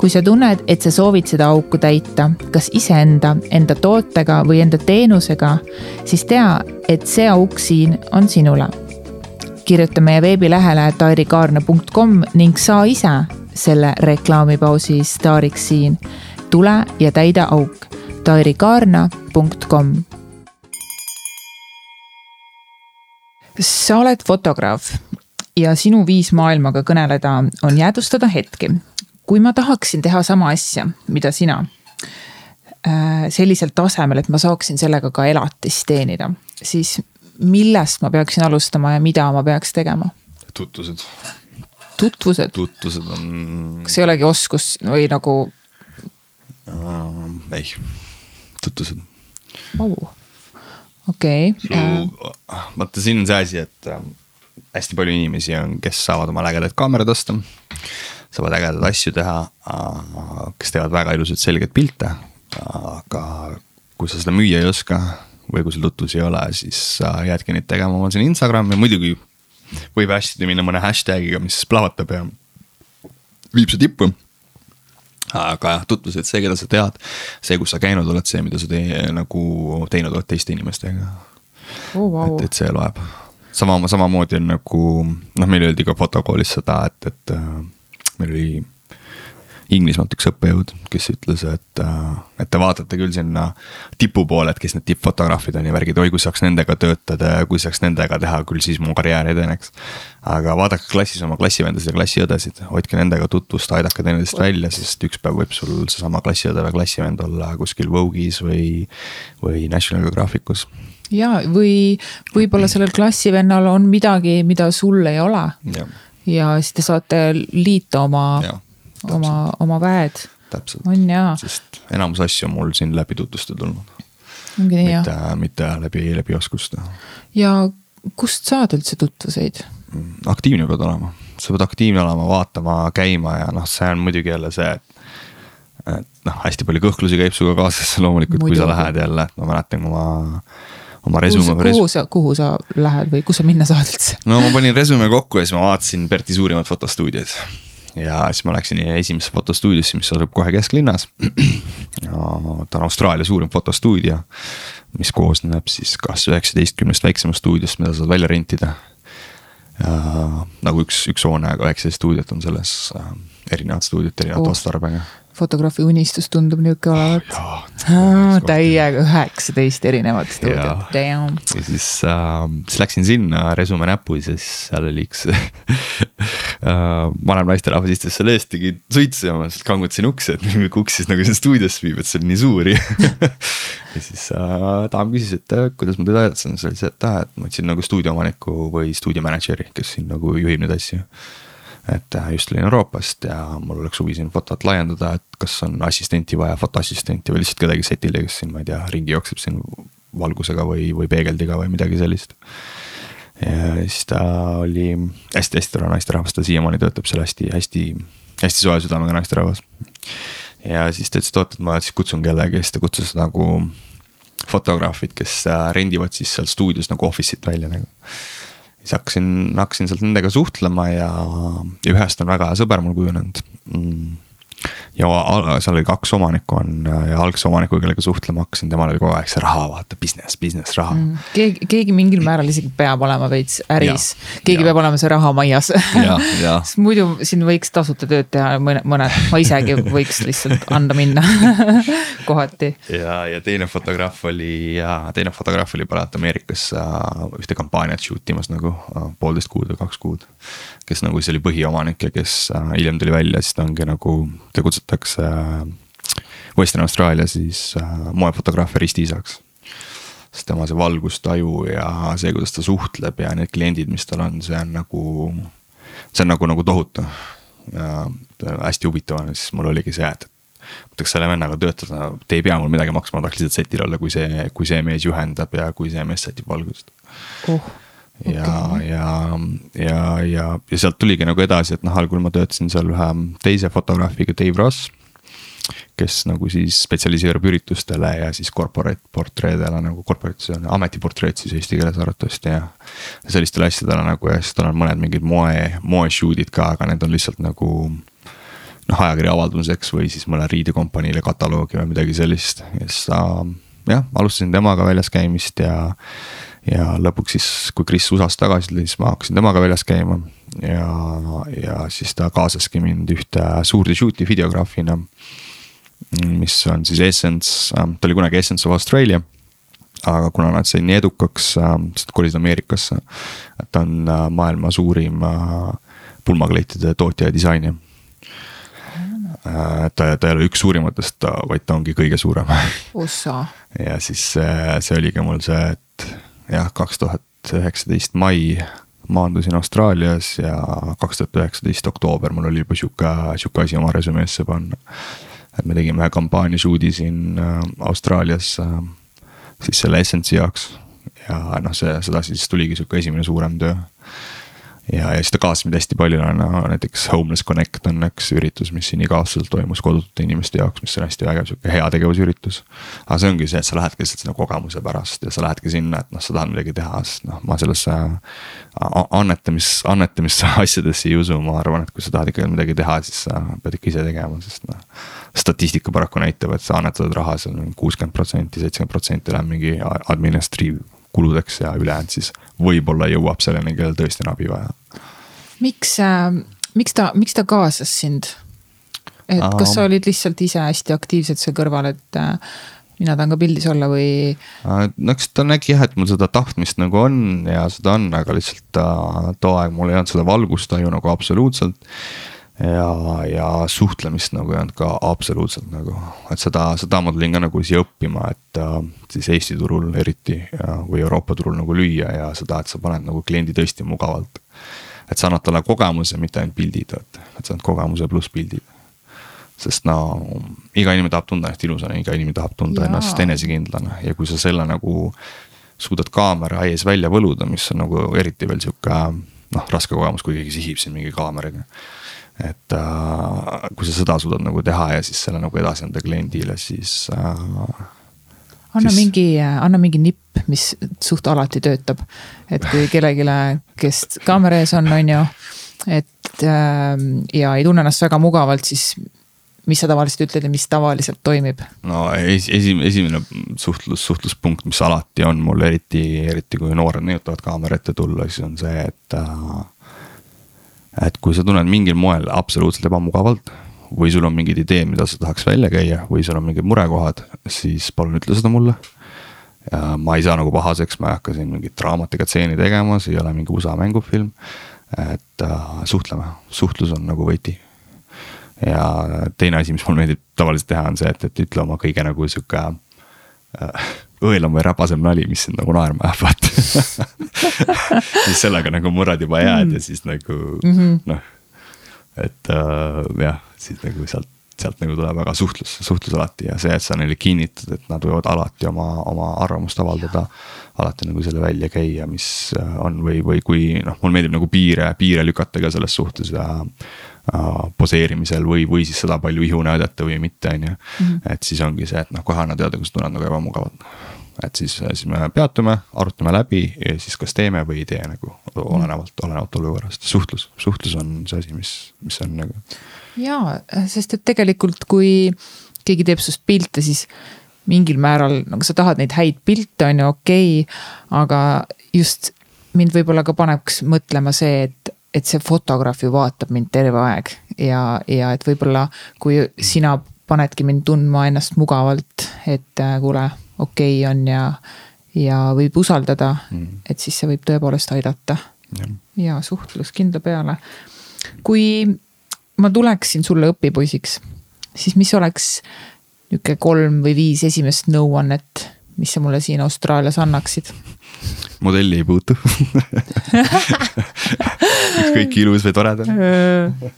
kui sa tunned, et sa soovid seda auku täita, kas iseenda, enda tootega või enda teenusega, siis tea, et see auk siin on sinule. Kirjuta meie veebilehele tairikaarna.com ning saa ise selle reklaamipausi staariks siin. tule ja täida auk tairikaarna.com. sa oled fotograaf ja sinu viis maailmaga kõneleda on jäädvustada hetki. kui ma tahaksin teha sama asja, mida sina, äh, sellisel tasemel, et ma saaksin sellega ka elatist teenida, siis millest ma peaksin alustama ja mida ma peaks tegema? tutvused. tutvused? tutvused on. kas ei olegi oskus või nagu uh,? ei tutvused oh.? okei okay.. Äh. vaata, siin on see asi, et äh, hästi palju inimesi on, kes saavad omale ägedaid kaameraid osta. saavad ägedaid asju teha, kes teevad väga ilusaid selgeid pilte, aga kui sa seda müüa ei oska või kui sul tutvusi ei ole, siis sa jäädki neid tegema omal siin Instagrami, muidugi võib hästi minna mõne hashtag'iga, mis plahvatab ja viib su tippu aga jah, tutvused, see, keda sa tead, see, kus sa käinud oled, see, mida sa tee, nagu teinud oled teiste inimestega oh,. Wow. et, et see loeb. sama, samamoodi on nagu noh, meil öeldi ka fotokoolis seda, et, et äh, meil oli Inglismaalt üks õppejõud, kes ütles, et, äh, et te vaatate küll sinna tipu poole, et kes need tippfotograafid on ja värgid, oi kui saaks nendega töötada ja kui saaks nendega teha, küll siis mu karjäär edeneks. aga vaadake klassis oma klassivendasid ja klassiõdesid, hoidke nendega tutvust, aidake teineteist välja, sest üks päev võib sul seesama klassiõde või klassivend olla kuskil Vogue'is või, või National Geographicus ja, või võib-olla sellel klassivennal on midagi, mida sul ei ole. ja siis te saate liita oma ja oma, oma väed. on jaa. sest enamus asju on mul siin läbi tutvuste tulnud. ongi nii jah. mitte, mitte läbi, läbi oskuste. ja kust saad üldse tutvuseid? Mm, aktiivne pead olema, sa pead aktiivne olema, vaatama, käima ja noh, see on muidugi jälle see, et et noh, hästi palju kõhklusi käib sinuga kaasas loomulikult, kui sa lähed jälle, et ma mäletan, kui ma oma resume. kuhu sa, kuhu sa lähed või kus sa minna saad üldse? no ma panin resume kokku ja siis ma vaatasin Berti suurimat fotostuudiot ja siis ma läksin esimesse fotostuudiosse, mis asub kohe kesklinnas. ja ta on Austraalia suurim fotostuudio, mis koosneb siis kas üheksateistkümnest väiksemast stuudiost, mida saad välja rentida. nagu üks, üks hoone, aga üheksateist stuudiot on selles, äh, erinevad stuudiot erinevate otstarbega fotograafi unistus tundub nihuke olevat. oh,. täiega üheksateist erinevat stuudiot, damn. ja siis äh,, siis läksin sinna resume näpus ja siis seal oli üks äh, vanem naisterahvas istus seal ees, tegi suitsu ja ma lihtsalt kangutasin ukse, et milline uks siis nagu siin stuudiosse viib, et see on nii suur. Ja siis äh, daam küsis, et äh, kuidas ma teda aidata saan, siis oli see, et aa, et ma otsin nagu stuudioomaniku või stuudiomänedžeri, kes siin nagu juhib neid asju et äh, just tulin Euroopast ja mul oleks huvi siin fotot laiendada, et kas on assistenti vaja, fotoassistenti või lihtsalt kedagi setile, kes siin, ma ei tea, ringi jookseb siin valgusega või, või peegeldiga või midagi sellist. ja siis ta oli hästi-hästi tore naisterahvas, ta siiamaani töötab seal hästi-hästi, hästi soe südamega naisterahvas. ja siis ta ütles, et oot, et ma siis kutsun kellegi, siis ta kutsus nagu fotograafid, kes äh, rendivad siis seal stuudios nagu office'it välja nagu siis hakkasin, hakkasin sealt nendega suhtlema ja, ja ühest on väga hea sõber mul kujunenud. Mm ja seal oli kaks omanikku on ja algse omanikuga, kellega suhtlema hakkasin, temal oli kogu aeg see raha, vaata business, business, raha mm.. keegi, keegi mingil määral isegi peab olema veits äris, keegi ja. peab olema see raha majas sest muidu siin võiks tasuta tööd teha mõned, mõned, ma isegi võiks lihtsalt anda minna kohati. ja, ja teine fotograaf oli ja teine fotograaf oli praegu Ameerikas äh, ühte kampaaniat shoot imas nagu äh, poolteist kuud või kaks kuud. kes nagu siis oli põhiomanik ja kes äh, hiljem tuli välja, siis ta ongi nagu ta kutsutakse äh, Western Austraalia siis äh, moefotograafia ristiisaks. sest tema see valgustaju ja see, kuidas ta suhtleb ja need kliendid, mis tal on, see on nagu, see on nagu, nagu tohutu. ja hästi huvitav on, siis mul oligi see, et ma tahaks selle vennaga töötada, te ei pea mul midagi maksma, ma tahaks lihtsalt setil olla, kui see, kui see mees juhendab ja kui see mees sätib valgust oh ja okay., ja, ja, ja, ja sealt tuligi nagu edasi, et noh, algul ma töötasin seal ühe teise fotograafiga, Dave Ross. kes nagu siis spetsialiseerub üritustele ja siis corporate portreedele nagu corporate, see on ametiportreed siis eesti keeles arvatavasti ja. sellistele asjadele nagu ja siis tal on mõned mingid moe, moe shoot'id ka, aga need on lihtsalt nagu noh, ajakirja avalduseks või siis mõne riidekompaniile kataloogi või midagi sellist ja siis ta jah, alustasin temaga väljas käimist ja. Ja lõpuks siis, kui Kris USA-st tagasi tuli, siis ma hakkasin temaga väljas käima ja, ja siis ta kaasaski mind ühte suurde shoot'i videograafina. mis on siis Essence, ta oli kunagi Essence of Australia aga kuna nad said nii edukaks, siis nad kolisid Ameerikasse. et ta on äh, maailma suurim äh, pulmakleitide tootja ja disainija Äh, ta, ta ei ole üks suurimatest, vaid ta ongi kõige suurem. USA. ja siis see, see oligi mul see, et jah, kaks tuhat üheksateist mai maandusin Austraalias ja kaks tuhat üheksateist oktoober mul oli juba sihuke, sihuke asi oma resümeesse panna. et me tegime ühe kampaania shoot'i siin äh, Austraalias äh, siis selle Essence'i jaoks ja noh, see, sedasi siis tuligi sihuke esimene suurem töö ja, ja kaasas mind hästi palju, no näiteks Homeless Connect on üks üritus, mis siin iga-aastaselt toimus kodutute inimeste jaoks, mis on hästi vägev sihuke heategevusüritus. aga see ongi see, et sa lähedki lihtsalt sinna kogemuse pärast ja sa lähedki sinna, et noh, sa tahad midagi teha, sest noh, ma sellesse annetamis, annetamise asjadesse ei usu, ma arvan, et kui sa tahad ikkagi midagi teha, siis sa pead ikka ise tegema, sest noh. statistika paraku näitab, et sa annetad raha seal kuuskümmend protsenti, seitsekümmend protsenti läheb mingi administratiiv kuludeks ja ülejäänud siis võib-olla jõuab selleni, kellel tõesti on abi vaja. miks äh,, miks ta, miks ta kaasas sind? et um, kas sa olid lihtsalt ise hästi aktiivselt seal kõrval, et äh, mina tahan ka pildis olla või? no eks ta nägi jah, et mul seda tahtmist nagu on ja seda on, aga lihtsalt äh, too aeg mul ei olnud seda valgustaju nagu absoluutselt ja, ja suhtlemist nagu ei olnud ka absoluutselt nagu, et seda, seda ma tulin ka nagu siia õppima, et äh, siis Eesti turul eriti ja, või Euroopa turul nagu lüüa ja seda, et sa paned nagu kliendi tõesti mugavalt. et sa annad talle kogemuse, mitte ainult pildid, et, et sa annad kogemuse pluss pildid. sest no iga inimene tahab tunda ennast ilusana, iga inimene tahab tunda Jaa. ennast enesekindlana ja kui sa selle nagu suudad kaamera ees välja võluda, mis on nagu eriti veel sihuke noh, raske kogemus, kui keegi sihib sind mingi kaameraga et äh, kui sa seda suudad nagu teha ja siis selle nagu edasi anda kliendile, siis äh,. anna siis... mingi, anna mingi nipp, mis suht alati töötab. et kui kellelegi, kes kaamera ees on, on ju, et äh, ja ei tunne ennast väga mugavalt, siis mis sa tavaliselt ütled ja mis tavaliselt toimib? no esi, esimene, suhtlus, suhtluspunkt, mis alati on mul eriti, eriti kui noored neiutavad kaamera ette tulla, siis on see, et äh, et kui sa tunned mingil moel absoluutselt ebamugavalt või sul on mingid ideed, mida sa tahaks välja käia või sul on mingid murekohad, siis palun ütle seda mulle. ja ma ei saa nagu pahaseks, ma ei hakka siin mingit draamat ega stseeni tegema, see ei ole mingi USA mängufilm. et äh, suhtleme, suhtlus on nagu võti. ja teine asi, mis mulle meeldib tavaliselt teha, on see, et, et ütle oma kõige nagu sihuke äh, õelam või räpasem nali, mis sind nagu naerma ajab, vaata siis sellega nagu murrad juba jääd mm. ja siis nagu mm -hmm. noh. et äh, jah, siis nagu sealt, sealt nagu tuleb väga suhtlus, suhtlus alati ja see, et sa neile kinnitad, et nad võivad alati oma, oma arvamust avaldada. alati nagu selle välja käia, mis äh, on või, või kui noh, mulle meeldib nagu piire, piire lükata ka selles suhtes ja Äh, poseerimisel või, või siis seda palju ihu näidata või mitte, on ju. Mhm. et siis ongi see, et noh, kohe anna teada, kui sa tunned nagu ebamugavalt. et siis, siis me peatume, arutame läbi ja siis kas teeme või ei tee nagu olenevalt, olenevalt olukorrast, suhtlus, suhtlus on see asi, mis, mis on nagu. jaa, sest et tegelikult, kui keegi teeb sinust pilte, siis mingil määral nagu sa tahad neid häid pilte, on ju, okei okay,. aga just mind võib-olla ka paneks mõtlema see, et et see fotograaf ju vaatab mind terve aeg ja, ja et võib-olla kui sina panedki mind tundma ennast mugavalt, et äh, kuule, okei okay on ja, ja võib usaldada mm., et siis see võib tõepoolest aidata. ja suhtlus kindla peale. kui ma tuleksin sulle õpipoisiks, siis mis oleks nihuke kolm või viis esimest nõuannet, mis sa mulle siin Austraalias annaksid? Modelli ei puutu ükskõik ilus või tore ta on.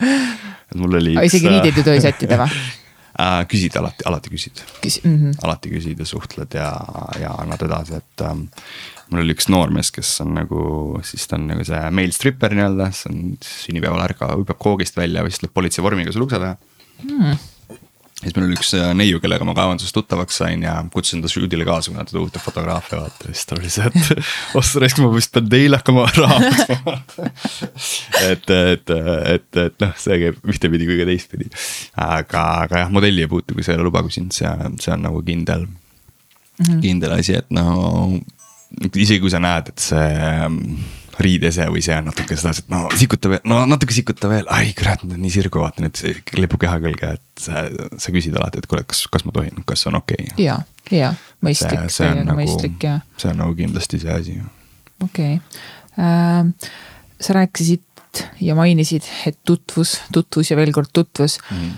et mul oli isegi riideid ei tohi sättida või? Äh, küsid alati, alati küsid Küs. Mm -hmm. alati küsid ja suhtled ja, ja annad edasi, et ähm, mul oli üks noormees, kes on nagu, siis ta on nagu see male stripper nii-öelda, see on sünnipäeval ärka, hüppab koogist välja või siis tuleb politsei vormiga sul ukse taha mm.. Siis meil oli üks äh, neiu, kellega ma kaevanduses tuttavaks sain ja kutsusin ta shoot'ile kaasa, kuna ta tuutab fotograafia vaata ja siis tal oli see, et ossa raisk, ma vist pean teile hakkama raha maksma et, et, et, et noh, see käib ühtepidi kui ka teistpidi. aga, aga jah, modelli ei puutu, kui sa ei ole luba küsinud, see, see on nagu kindel mm, -hmm. kindel asi, et no isegi kui sa näed, et see riidese või see on natuke sedasi, et no sikuta veel, no natuke sikuta veel, ai kurat, nüüd on nii sirgu, vaata nüüd lipub keha külge, et sa, sa küsid alati, et kuule, kas, kas ma tohin, kas on okei okay?. ja, ja mõistlik, täiega nagu, mõistlik ja. see on nagu kindlasti see asi. okei okay. äh,, sa rääkisid ja mainisid, et tutvus, tutvus ja veel kord tutvus mm.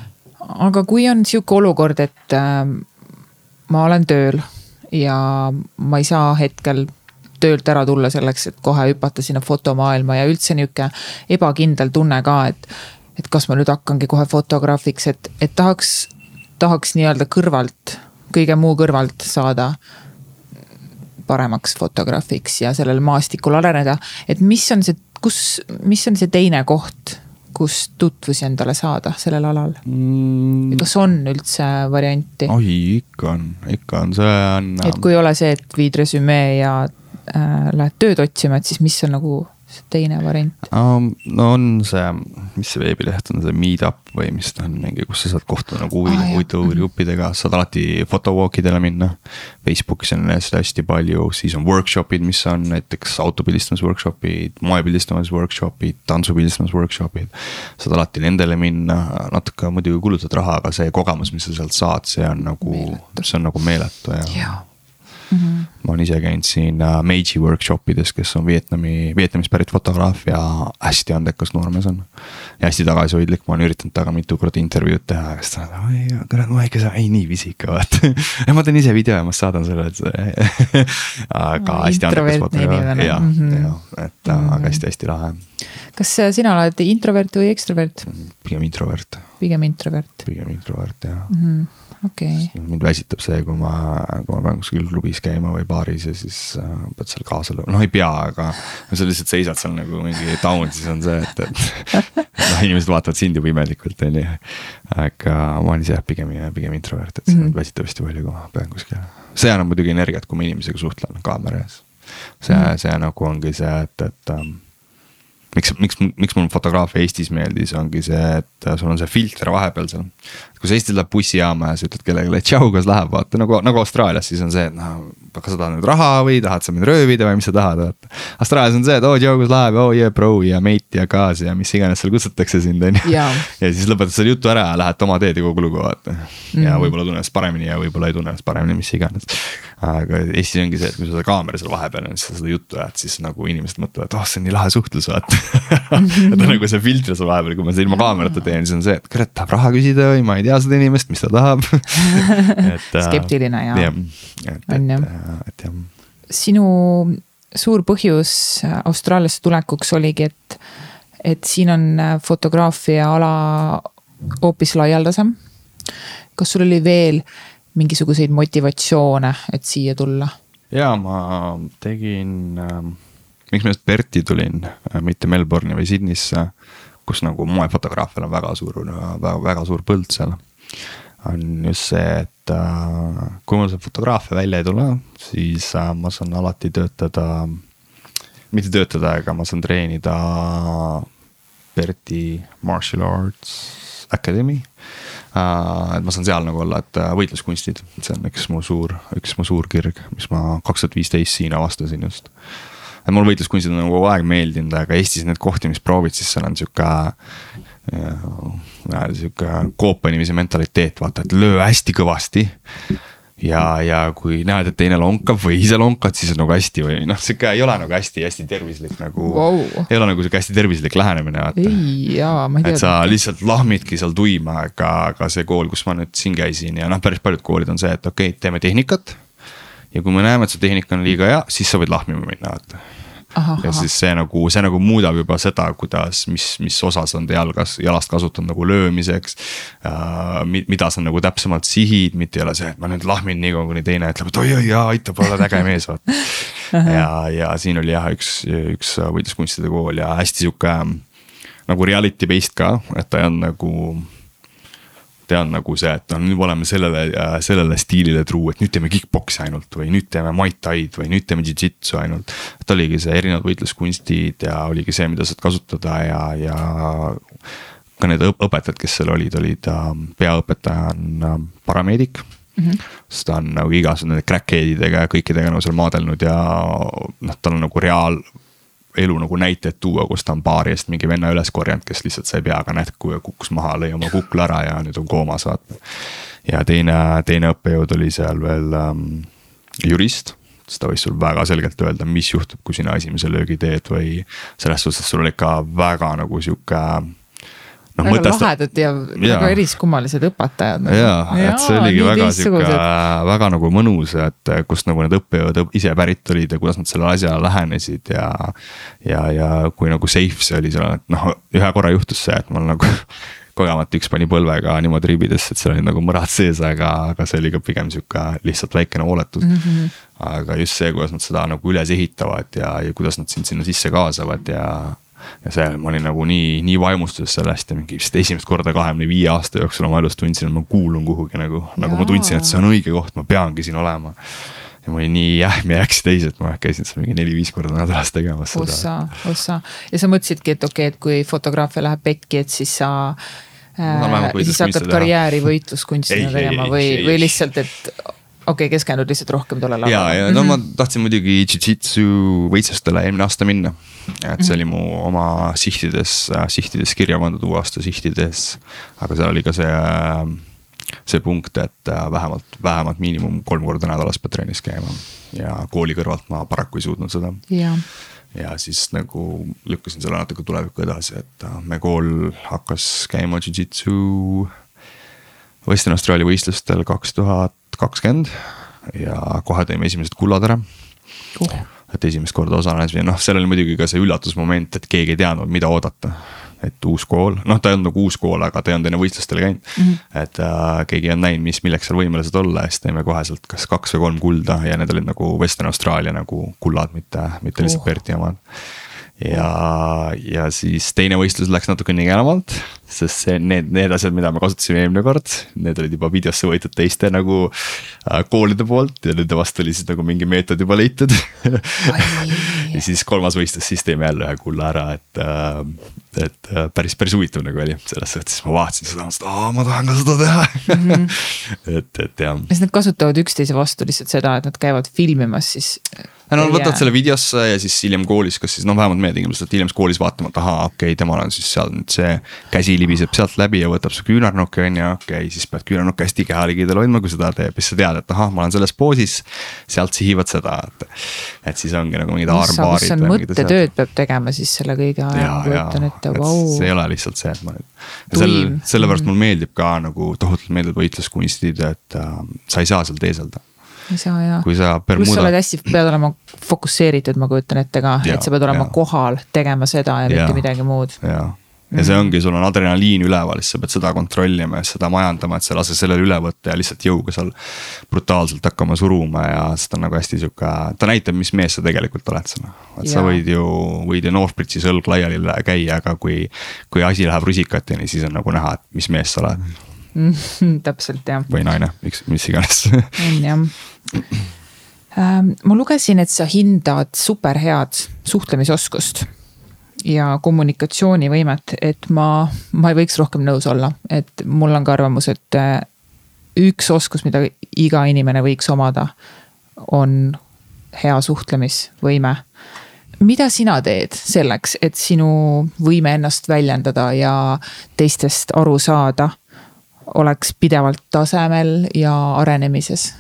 aga kui on sihuke olukord, et äh, ma olen tööl ja ma ei saa hetkel töölt ära tulla selleks, et kohe hüpata sinna fotomaailma ja üldse nihuke ebakindel tunne ka, et. et kas ma nüüd hakkangi kohe fotograafiks, et, et tahaks, tahaks nii-öelda kõrvalt, kõige muu kõrvalt saada paremaks fotograafiks ja sellel maastikul areneda, et mis on see, kus, mis on see teine koht kus tutvusi endale saada sellel alal mm.? kas on üldse varianti? oi, ikka on, ikka on, see on. et kui ei ole see, et viid resümee ja äh, lähed tööd otsima, et siis mis on nagu see teine variant um,? no on see, mis see veebileht on, see Meetup või mis ta on mingi, kus sa saad kohtuda nagu huvi ah,, huvitavate gruppidega, saad alati photowalk idele minna. Facebookis on neist hästi palju, siis on workshop'id, mis on näiteks autopildistamise workshop'id, moepildistamise workshop'id, tantsupildistamise workshop'id. saad alati nendele minna, natuke muidugi kulutad raha, aga see kogemus, mis sa sealt saad, see on nagu, see on nagu meeletu ja, ja Mm -hmm. ma olen ise käinud siin uh, Meiji workshop ides, kes on Vietnami, Vietnamist pärit fotograaf ja hästi andekas noormees on. ja hästi tagasihoidlik, ma olen üritanud temaga mitu korda intervjuud teha ja siis ta on, oi kurat, ma ikka saan, ei niiviisi ikka vaata ja ma teen ise video ja ma saadan selle, et aga no, hästi andekas fotograaf, ja mm, -hmm. ja, et mm -hmm. aga hästi-hästi lahe. kas sina oled introvert või ekstrovert? pigem introvert. pigem introvert. pigem introvert jah mm. -hmm okay.. mind väsitab see, kui ma, kui ma pean kuskil klubis käima või baaris ja siis äh, pead seal kaasa lööma, noh ei pea, aga. sa lihtsalt seisad seal nagu mingi down, siis on see, et, et noh, inimesed vaatavad sind juba imelikult, on ju. aga ma olen ise jah, pigem, pigem introvert, et see mm -hmm. väsitab hästi palju, kui ma pean kuskil. see annab muidugi energiat, kui ma inimesega suhtlen kaamera ees. see mm, -hmm. see nagu ongi see, et, et um, miks, miks, miks mul fotograafia Eestis meeldis, ongi see, et sul on see filter vahepeal seal. Kui sa Eestis lähed bussijaama ja sa ütled kellelegi, tšau, kuidas läheb, vaata nagu, nagu Austraalias, siis on see, et noh. kas sa tahad nüüd raha või tahad sa mind röövida või mis sa tahad, vaata. Austraalias on see, et oo oh, tšau, kuidas läheb, oo oh, yeah bro ja mate ja kaas ja mis iganes seal kutsutakse sind, on ju. ja siis lõpetad selle jutu ära ja lähed oma teed ja kogu lugu, vaata. ja mm -hmm. võib-olla tunned ennast paremini ja võib-olla ei tunne ennast paremini, mis iganes aga Eestis ongi see, et kui sa seda kaamera seal vahepeal on, siis sa seda juttu ajad, siis nagu inimesed mõtlevad, oh, see on nii lahe suhtlus, vaata et on nagu see filter seal vahepeal, kui ma seda ilma kaamerata teen, siis on see, et kurat, tahab raha küsida või ma ei tea seda inimest, mis ta tahab et. Äh, skeptiline ja. jah, et, et, et jah. sinu suur põhjus Austraaliasse tulekuks oligi, et, et siin on fotograafia ala hoopis laialdasem. kas sul oli veel mingisuguseid motivatsioone, et siia tulla? ja ma tegin äh,, miks ma just Berti tulin äh,, mitte Melbourne'i või Sydneysse, kus nagu moefotograafial on väga suur, väga, väga suur põld seal. on just see, et äh, kui mul see fotograafia välja ei tule, siis äh, ma saan alati töötada, mitte töötada, aga ma saan treenida Berti Martial Arts Academy Äh, et ma saan seal nagu olla, et võitluskunstid, see on üks mu suur, üks mu suur kirg, mis ma kaks tuhat viisteist siin avastasin just. Mulle võitluskunstid on nagu kogu aeg meeldinud, aga Eestis need kohtimisproovid, siis seal on sihuke sihuke koopa inimese mentaliteet, vaata, et löö hästi kõvasti ja, ja kui näed, et teine lonkab või ise lonkad, siis on nagu hästi või noh, sihuke ei ole nagu hästi-hästi tervislik nagu wow.. ei ole nagu sihuke hästi tervislik lähenemine vaata. jaa, ma ei tea. et sa lihtsalt lahmidki seal tuima, aga, aga see kool, kus ma nüüd siin käisin ja noh, päris paljud koolid on see, et okei okay,, teeme tehnikat. Ja kui me näeme, et see tehnika on liiga hea, siis sa võid lahmima minna vaata ja siis see nagu, see nagu muudab juba seda, kuidas, mis, mis osa sa enda jalgas, jalast kasutad nagu löömiseks äh,. mida sa nagu täpsemalt sihid, mitte ei ole see, et ma nüüd lahmin nii kaua, kuni teine ütleb, et oi-oi aitab, oled äge mees, vaata. ja, ja siin oli jah, üks, üks võitluskunstide kool ja hästi sihuke nagu reality based ka, et ta ei olnud nagu olnud nagu see, et noh, nüüd oleme sellele, sellele stiilile truu, et nüüd teeme kick-poksi ainult või nüüd teeme muay thai'd või nüüd teeme jujitsu ainult. et oligi see erinevad võitluskunstid ja oligi see, mida saad kasutada ja, ja ka need õpetajad, kes seal olid, olid ähm, peaõpetaja on ähm, parameedik mm. -hmm. sest ta on nagu igasuguste nende crackhead'idega ja kõikidega nagu seal maadelnud ja noh, tal on nagu reaal elu nagu näiteid tuua, kus ta on baari eest mingi venna üles korjanud, kes lihtsalt sai peaga näkku ja kukkus maha, lõi oma kukla ära ja nüüd on koomas vaata. ja teine, teine õppejõud oli seal veel ähm, jurist siis ta võis sul väga selgelt öelda, mis juhtub, kui sina esimese löögi teed või selles suhtes, sul oli ikka väga nagu sihuke noh, väga mõtesta... lahedad ja, ja väga eriskummalised õpetajad nagu.. ja, et see oligi väga sihuke, väga nagu mõnus, et kust nagu need õppejõud ise pärit olid ja kuidas nad sellele asjale lähenesid ja. ja, ja kui nagu safe see oli seal, et noh, ühe korra juhtus see, et mul nagu kogemata üks pani põlvega niimoodi ribidesse, et seal olid nagu mõrad sees, aga, aga see oli ka pigem sihuke lihtsalt väikene hooletus mm. -hmm. aga just see, kuidas nad seda nagu üles ehitavad ja, ja kuidas nad sind sinna sisse kaasavad ja ja seal ma olin nagu nii, nii vaimustuses sellest ja mingi vist esimest korda kahekümne viie aasta jooksul oma elus tundsin, et ma kuulun kuhugi nagu, nagu ma tundsin, et see on õige koht, ma peangi siin olema. ja ma olin nii jähm ja äks täis, et ma käisin seal mingi neli-viis korda nädalas tegemas seda. ossa, ossa ja sa mõtlesidki, et okei okay,, et kui fotograafia läheb pekki, et siis sa äh, siis hakkad karjääri võitluskunstina tegema või, või lihtsalt, et okei okay,, keskendud lihtsalt rohkem tollele alale. ja, ja no mm -hmm. ma tahtsin muidugi jujitsu võistlustele eelmine aasta minna. et see oli mu oma sihtides, sihtides kirja pandud uue aasta sihtides. aga seal oli ka see, see punkt, et vähemalt, vähemalt miinimum kolm korda nädalas pead trennis käima. ja kooli kõrvalt ma paraku ei suutnud seda. ja siis nagu lükkasin selle natuke tulevikku edasi, et meie kool hakkas käima jujitsu Western Austraalia võistlustel kaks tuhat kakskümmend ja kohe tõime esimesed kullad ära uh.. et esimest korda osalesime, noh, seal oli muidugi ka see üllatusmoment, et keegi ei teadnud, mida oodata. et uus kool, noh, ta ei olnud nagu uus kool, aga ta ei olnud enne võistlustel käinud mm. -hmm. et äh, keegi ei olnud näinud, mis, milleks seal võimelised olla ja siis tõime koheselt kas kaks või kolm kulda ja need olid nagu Western Austraalia nagu kullad, mitte, mitte lihtsalt uh. Berti omad ja, ja siis teine võistlus läks natuke nigelamalt, sest see, need, need asjad, mida me kasutasime eelmine kord, need olid juba videosse võetud teiste nagu äh, koolide poolt ja nende vastu oli siis nagu mingi meetod juba leitud ja siis kolmas võistlus, siis teeme jälle ühe kulla ära, et äh,, et äh, päris, päris huvitav nagu oli selles suhtes, ma vaatasin seda, mõtlesin, et aa, ma tahan ka seda teha mm. -hmm. et, et jah. kas nad kasutavad üksteise vastu lihtsalt seda, et nad käivad filmimas siis no nad võtavad selle videosse ja siis hiljem koolis, kas siis noh, vähemalt meie tingimustel, et hiljem koolis vaatama, et ahaa, okei okay,, temal on siis seal nüüd see. käsi libiseb sealt läbi ja võtab su küünarnuki on ju, okei okay,, siis pead küünarnukki hästi keha ligidal hoidma, kui seda teeb, siis sa tead, et ahah, ma olen selles poosis. sealt sihivad seda, et, et siis ongi nagu mingid armbaarid. issand, mõttetööd peab tegema siis selle kõige ajal, kujutan ette, vau. see ei ole lihtsalt see, et ma nüüd. selle, sellepärast mulle meeldib ka nagu tohutult meeldivad võitluskunstid, et äh, sa ei saa seal teeselda ei saa jaa. kui sa Bermuda. pluss sa oled hästi, pead olema fokusseeritud, ma kujutan ette ka, et sa pead olema ja. kohal tegema seda ja, ja mitte midagi muud. jaa, ja see ongi, sul on adrenaliin üleval, siis sa pead seda kontrollima ja seda majandama, et sa lase sellele üle võtta ja lihtsalt jõuga seal. brutaalselt hakkama suruma ja seda on nagu hästi sihuke, ta näitab, mis mees sa tegelikult oled seal. et ja. sa võid ju, võid ju Northbridge'is õlg laiali käia, aga kui, kui asi läheb rusikateni, siis on nagu näha, et mis mees sa oled täpselt jah. või naine, miks, mis iganes. on jah ähm, ma lugesin, et sa hindad superhead suhtlemisoskust ja kommunikatsioonivõimet, et ma, ma ei võiks rohkem nõus olla, et mul on ka arvamus, et äh, üks oskus, mida iga inimene võiks omada, on hea suhtlemisvõime. mida sina teed selleks, et sinu võime ennast väljendada ja teistest aru saada oleks pidevalt tasemel ja arenemises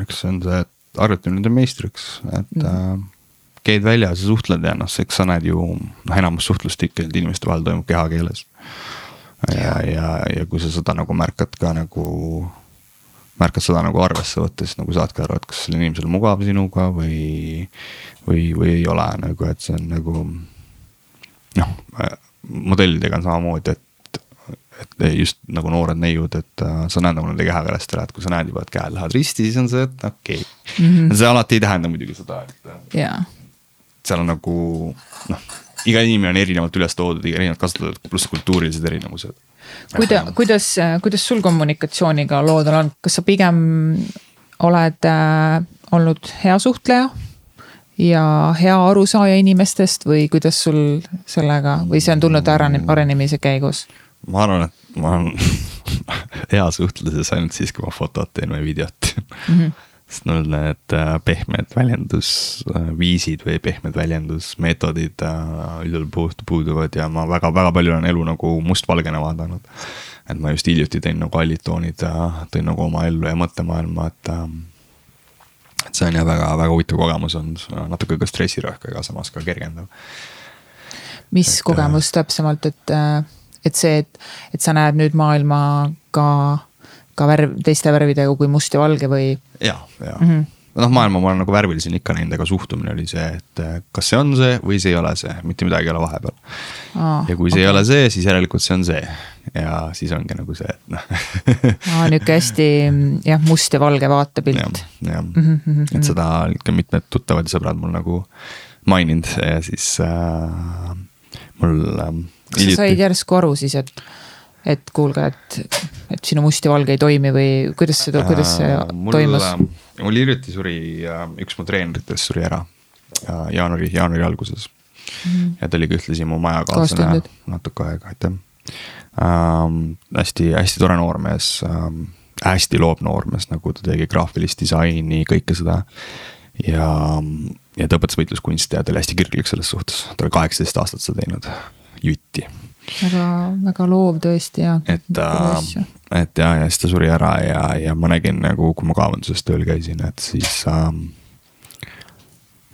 eks see on see, et harjutamine on meistriks, et mm. äh, käid väljas ja suhtled ja noh, eks sa näed ju noh, enamus suhtlust ikkagi inimeste vahel toimub kehakeeles. ja, ja, ja kui sa seda nagu märkad ka nagu, märkad seda nagu arvesse võtta, siis nagu saadki aru, et kas sellel inimesel on mugav sinuga või, või, või ei ole nagu, et see on nagu noh, modellidega on samamoodi, et et just nagu noored neiud, et uh, sa näed nagu nende kehakeelest ära, et kui sa näed juba, et käed lähevad risti, siis on see, et okei okay. mm. -hmm. see alati ei tähenda muidugi seda, et yeah.. seal on nagu noh, iga inimene on erinevalt üles toodud, erinevalt kasutatud, pluss kultuurilised erinevused. kuida-, kuidas, kuidas sul kommunikatsiooniga lood on, kas sa pigem oled äh, olnud hea suhtleja? ja hea arusaaja inimestest või kuidas sul sellega või see on tulnud arenemise käigus? Ma arvan, et ma olen hea suhtluses ainult siis, kui ma fotot teen või videot mm. -hmm. sest mul need äh, pehmed väljendusviisid või pehmed väljendusmeetodid äh, üldjuhul puuduvad ja ma väga-väga palju olen elu nagu mustvalgena vaadanud. et ma just hiljuti tõin nagu allitoonid, tõin nagu oma ellu ja mõttemaailma, et et see on jah väga-väga huvitav kogemus on, natuke ka stressirohke, aga samas ka kergendav. mis et, kogemus täpsemalt, et äh, et see, et, et sa näed nüüd maailma ka, ka värv, teiste värvidega kui must ja valge või? ja, ja mm. -hmm noh, maailma ma olen nagu värvilisin ikka näinud, aga suhtumine oli see, et eh, kas see on see või see ei ole see, mitte midagi ei ole vahepeal ah,. ja kui see okay. ei ole see, siis järelikult see on see ja siis ongi nagu see, et noh aa, nihuke hästi jah, must ja valge vaatepilt. jah, jah mm -hmm., et seda ikka mitmed tuttavad ja sõbrad mul nagu maininud ja siis äh, mul äh, kas sa said järsku aru siis, et, et kuulge, et, et sinu must ja valge ei toimi või kuidas see, kuidas see äh, mul, toimus? mul hiljuti suri, üks mu treeneritest suri ära jaanuari, jaanuari alguses mm. -hmm. ja ta oli ka ühtlasi mu majakaaslane natuke aega, aitäh ähm,. hästi, hästi tore noormees ähm,, hästi loov noormees, nagu ta tegi graafilist disaini, kõike seda. ja, ja ta õpetas võitluskunsti ja ta oli hästi kirglik selles suhtes, ta oli kaheksateist aastat seda teinud jutti. väga, väga loov tõesti ja. et äh,, et ja, ja siis ta suri ära ja, ja ma nägin nagu, kui ma kaevanduses tööl käisin, et siis äh,.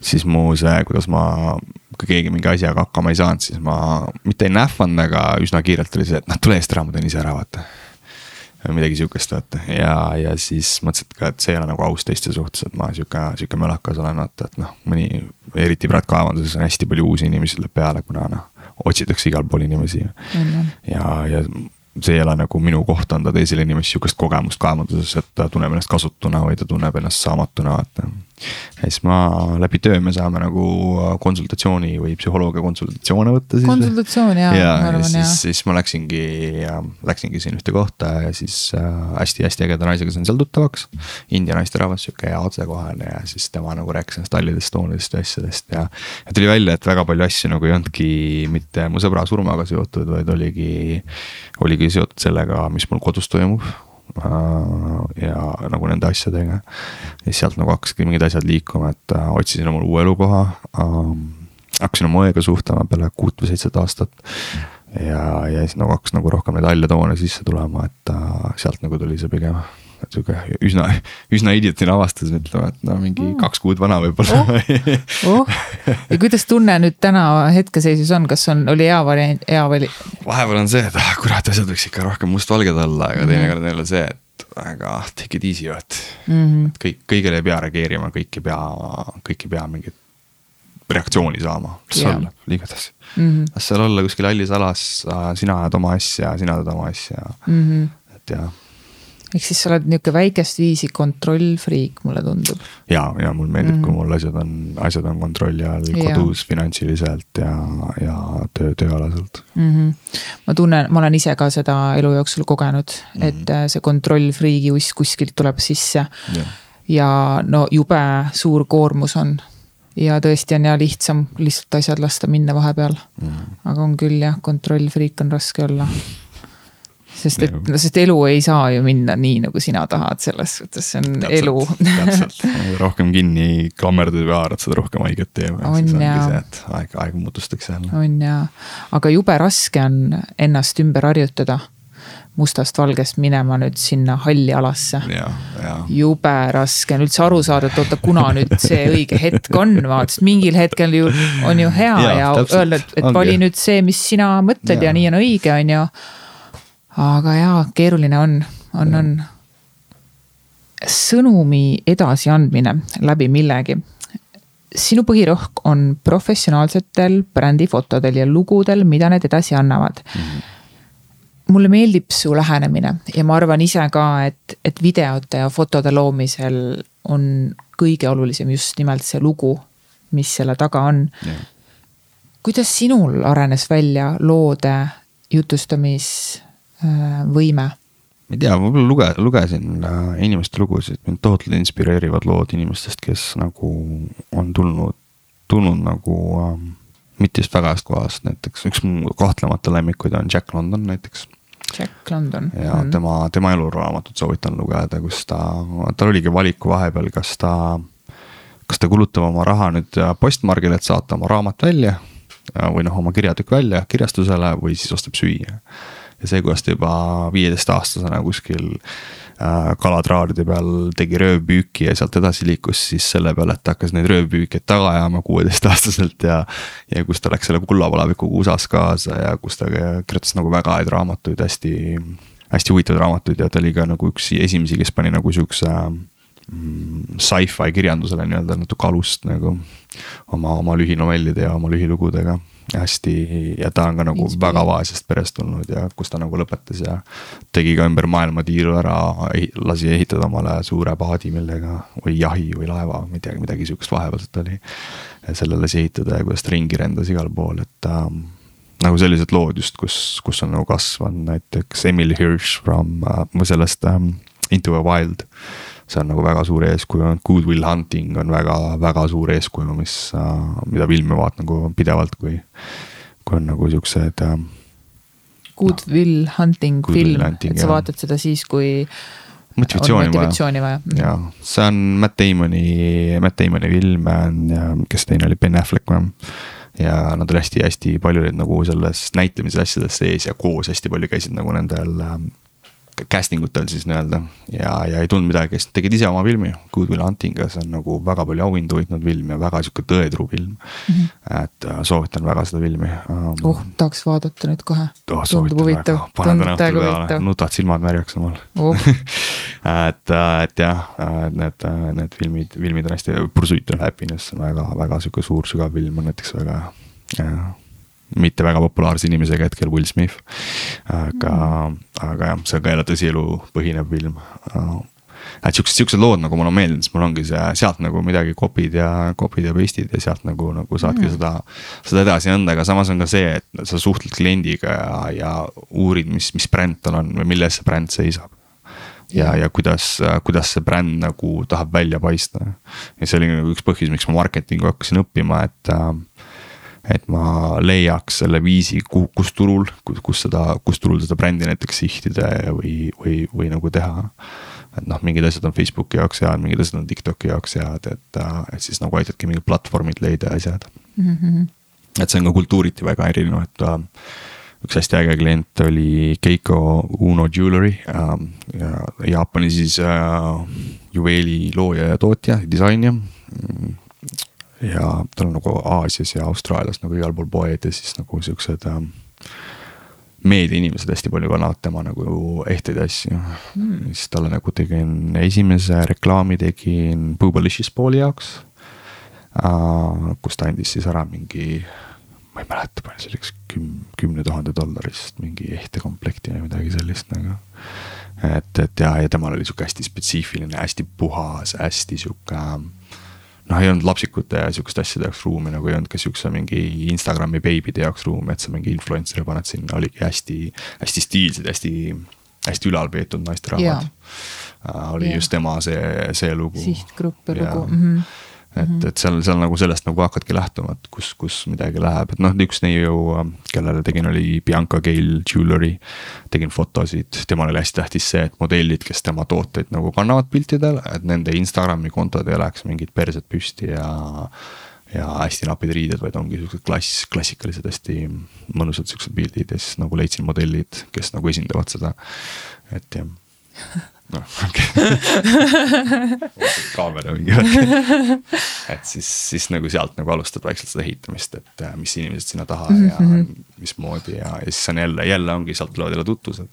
siis mu see, kuidas ma, kui keegi mingi asjaga hakkama ei saanud, siis ma mitte ei nähvanud, aga üsna kiirelt oli see, et noh, tule eest ära, ma teen ise ära, vaata midagi sihukest, vaata ja, ja siis mõtlesin ka, et see ei ole nagu aus teiste suhtes, et ma sihuke, sihuke mölakas olen, vaata, et noh, mõni. eriti praegu kaevanduses on hästi palju uusi inimesi tuleb peale, kuna noh, otsitakse igal pool inimesi. ja, ja see ei ole nagu minu koht anda teisele inimesele sihukest kogemust kaevanduses, et ta tunneb ennast kasutuna või ta tunneb ennast saamatuna, vaata ja siis ma läbi töö me saame nagu konsultatsiooni või psühholoogia konsultatsioone võtta siis. konsultatsioon jaa. ja, ja, ja siis, siis ma läksingi, läksingi siin ühte kohta ja siis hästi-hästi äh, ägeda naisega sain seal tuttavaks. India naisterahvas, sihuke otsekohane ja siis tema nagu rääkis ennast hallidest toonidest ja asjadest ja. ja tuli välja, et väga palju asju nagu ei olnudki mitte mu sõbra surmaga seotud, vaid oligi, oligi seotud sellega, mis mul kodus toimub Äh, ja nagu nende asjadega. ja siis sealt nagu hakkasidki mingid asjad liikuma, et äh, otsisin omale uue elukoha ähm,. hakkasin oma õega suhtlema peale kuut või seitset aastat. ja, ja siis nagu hakkas nagu rohkem neid halle toone sisse tulema, et äh, sealt nagu tuli see pigem sihuke üsna, üsna idiootine avastus, ütleme, et no mingi mm. kaks kuud vana võib-olla oh.. oh. ja kuidas tunne nüüd täna hetkeseisus on, kas on, oli hea variant, hea vali? vahepeal on see, et ah kurat, asjad võiks ikka rohkem mustvalged olla, aga mm teinekord on jälle see, et aga take it easy vaat mm. -hmm. et kõik, kõigele ei pea reageerima, kõik ei pea, kõik ei pea mingit reaktsiooni saama, las yeah. olla, edasi mm. -hmm. las seal olla kuskil hallis alas, sina ajad oma asja, sina teed oma asja mm. -hmm. et jah ehk siis sa oled nihuke väikest viisi kontrollfriik, mulle tundub. ja, ja mulle meeldib mm, -hmm. kui mul asjad on, asjad on kontrolli all kodus finantsiliselt ja, ja töö, tööalaselt mm. -hmm. ma tunnen, ma olen ise ka seda elu jooksul kogenud mm, -hmm. et äh, see kontrollfriigi uss kuskilt tuleb sisse. ja no jube suur koormus on ja tõesti on ja lihtsam lihtsalt asjad lasta minna vahepeal mm. -hmm. aga on küll jah, kontrollfriik on raske olla sest et, no sest elu ei saa ju minna nii, nagu sina tahad, selles suhtes see on täpselt, elu täpselt, rohkem kinni klammerdud või haarad, seda rohkem haiget teeb. on jaa. aeg, aeg muutustakse jälle. on jaa, aga jube raske on ennast ümber harjutada mustast valgest minema nüüd sinna halli alasse. jube raske on üldse aru saada, et oota, kuna nüüd see õige hetk on, vaata, sest mingil hetkel ju on ju hea ja, ja öelda, et, et vali nüüd see, mis sina mõtled ja, ja nii on õige, on ju aga jaa, keeruline on, on, on. sõnumi edasiandmine läbi millegi. sinu põhirõhk on professionaalsetel brändifotodel ja lugudel, mida need edasi annavad mm. -hmm mulle meeldib su lähenemine ja ma arvan ise ka, et, et videote ja fotode loomisel on kõige olulisem just nimelt see lugu, mis selle taga on yeah kuidas sinul arenes välja loode jutustamisvõime? ma ei tea, võib-olla luge-, lugesin äh, inimeste lugusid, mind tohutult inspireerivad lood inimestest, kes nagu on tulnud, tulnud nagu äh, mitte just väga heast kohast, näiteks üks mu kahtlemata lemmikuid on Jack London näiteks. Jack London. ja mm. tema, tema eluraamatut soovitan lugeda, kus ta, tal oligi valiku vahepeal, kas ta, kas ta kulutab oma raha nüüd postmargile, et saata oma raamat välja või noh, oma kirjatükk välja kirjastusele või siis ostab süüa. Ja see, kuidas ta juba viieteistaastasena kuskil äh, kalatraadide peal tegi röövpüüki ja sealt edasi liikus siis selle peale, et hakkas neid röövpüüke taga ajama kuueteistaastaselt ja. ja kus ta läks selle kullapalavikuga USA-s kaasa ja kus ta kirjutas nagu väga häid raamatuid, hästi, hästi huvitavaid raamatuid ja ta oli ka nagu üks esimesi, kes pani nagu siukse mm, sci-fi kirjandusele nii-öelda natuke alust nagu oma, oma lühinovellide ja oma lühilugudega hästi ja ta on ka nagu Inspireeriv. väga vaesest perest tulnud ja kus ta nagu lõpetas ja tegi ka ümber maailma tiiru ära, lasi ehitada omale suure paadi, millega või jahi või laeva, ma ei teagi, midagi sihukest vahepealset oli. selle lasi ehitada ja kuidas ta ringi rendas igal pool, et ähm, nagu sellised lood just, kus, kus on nagu kasvanud näiteks Emily Hirsch from äh, sellest ähm, Into a Wild see on nagu väga suur eeskuju, Good Will Hunting on väga-väga suur eeskuju, mis, äh, mida filmi vaatan nagu pidevalt, kui, kui on nagu siuksed äh,. Good no, Will Hunting Good film, et sa vaatad seda siis, kui motivatsiooni, motivatsiooni vaja, vaja.. jah, see on Matt Damoni, Matt Damoni film, kes teine oli, Ben Affleck või? ja nad olid hästi-hästi palju olid nagu selles näitlemise asjades sees ja koos hästi palju käisid nagu nendel casting utel siis nii-öelda ja, ja ei tulnud midagi, siis tegid ise oma filmi, Good Will Hunting'ga, see on nagu väga palju auhindu võitnud film ja väga sihuke tõetruu film mm. -hmm. et äh, soovitan väga seda filmi um,. oh, tahaks vaadata nüüd kohe oh,. tundub huvitav, tundub täiega huvitav. nutad silmad märjaks omal oh. et, äh, et jah, äh, need, need filmid, filmid on hästi, Pursuit of Happiness on väga, väga sihuke suur sügav film on näiteks väga ja, mitte väga populaarse inimesega hetkel, Will Smith. aga mm., aga jah, see on ka jälle tõsielu põhinev film et siuksed, siuksed lood nagu mulle on meeldinud, siis mul ongi see sealt nagu midagi copy'd ja copy'd ja paste'id ja sealt nagu, nagu saadki mm. seda. seda edasi anda, aga samas on ka see, et sa suhtled kliendiga ja, ja uurid, mis, mis bränd tal on või mille eest see bränd seisab. ja, ja kuidas, kuidas see bränd nagu tahab välja paista. ja see oli nagu üks põhjus, miks ma marketingu hakkasin õppima, et äh, et ma leiaks selle viisi, kus turul, kus seda, kus turul seda brändi näiteks sihtida või, või, või nagu teha. et noh, mingid asjad on Facebooki jaoks head, mingid asjad on TikToki jaoks head, et, et siis nagu aitadki mingid platvormid leida ja asjad mm. -hmm. et see on ka kultuuriti väga erinev, et äh, üks hästi äge klient oli Keiko Uno Jewelry äh, ja Jaapani siis äh, juveeli looja ja tootja, disainija ja tal on nagu Aasias ja Austraalias nagu igal pool poed ja siis nagu siuksed ähm, meediainimesed hästi palju kannavad tema nagu ehteid asju mm.. siis talle nagu tegin esimese reklaami tegin Boobalicious pooli jaoks äh,. kus ta andis siis ära mingi, ma ei mäleta, palju see oli, kas küm-, kümne tuhande dollarist mingi ehtekomplekti või midagi sellist nagu. et, et ja, ja temal oli sihuke hästi spetsiifiline, hästi puhas, hästi sihuke äh, noh, ei olnud lapsikute ja sihukeste asjade jaoks ruumi nagu ei olnud ka sihukese mingi Instagrami beebide jaoks ruumi, et sa mingi influencer'i paned sinna, oligi hästi, hästi stiilsed, hästi, hästi ülalpeetud naisterahvad. Uh, oli ja. just tema see, see lugu. sihtgrupp ja lugu mm. -hmm et, mhm. et seal, seal nagu sellest nagu hakkadki lähtuma, et kus, kus midagi läheb, et noh, üks neiu, kellele tegin, oli Bianca Gale Jewelry. tegin fotosid, temale oli hästi tähtis see, et modellid, kes tema tooteid nagu kannavad piltidel, et nende Instagrami kontod ei oleks mingid persed püsti ja. ja hästi napid riided, vaid ongi siuksed klass, klassikalised, hästi mõnusad siuksed pildid ja siis nagu leidsin modellid, kes nagu esindavad seda, et jah noh, kaamera mingi värk. et siis, siis nagu sealt nagu alustad vaikselt seda ehitamist, et äh, mis inimesed sinna taha ja mm -hmm. mismoodi ja, ja siis on jälle, jälle ongi, sealt tulevad jälle tutvused.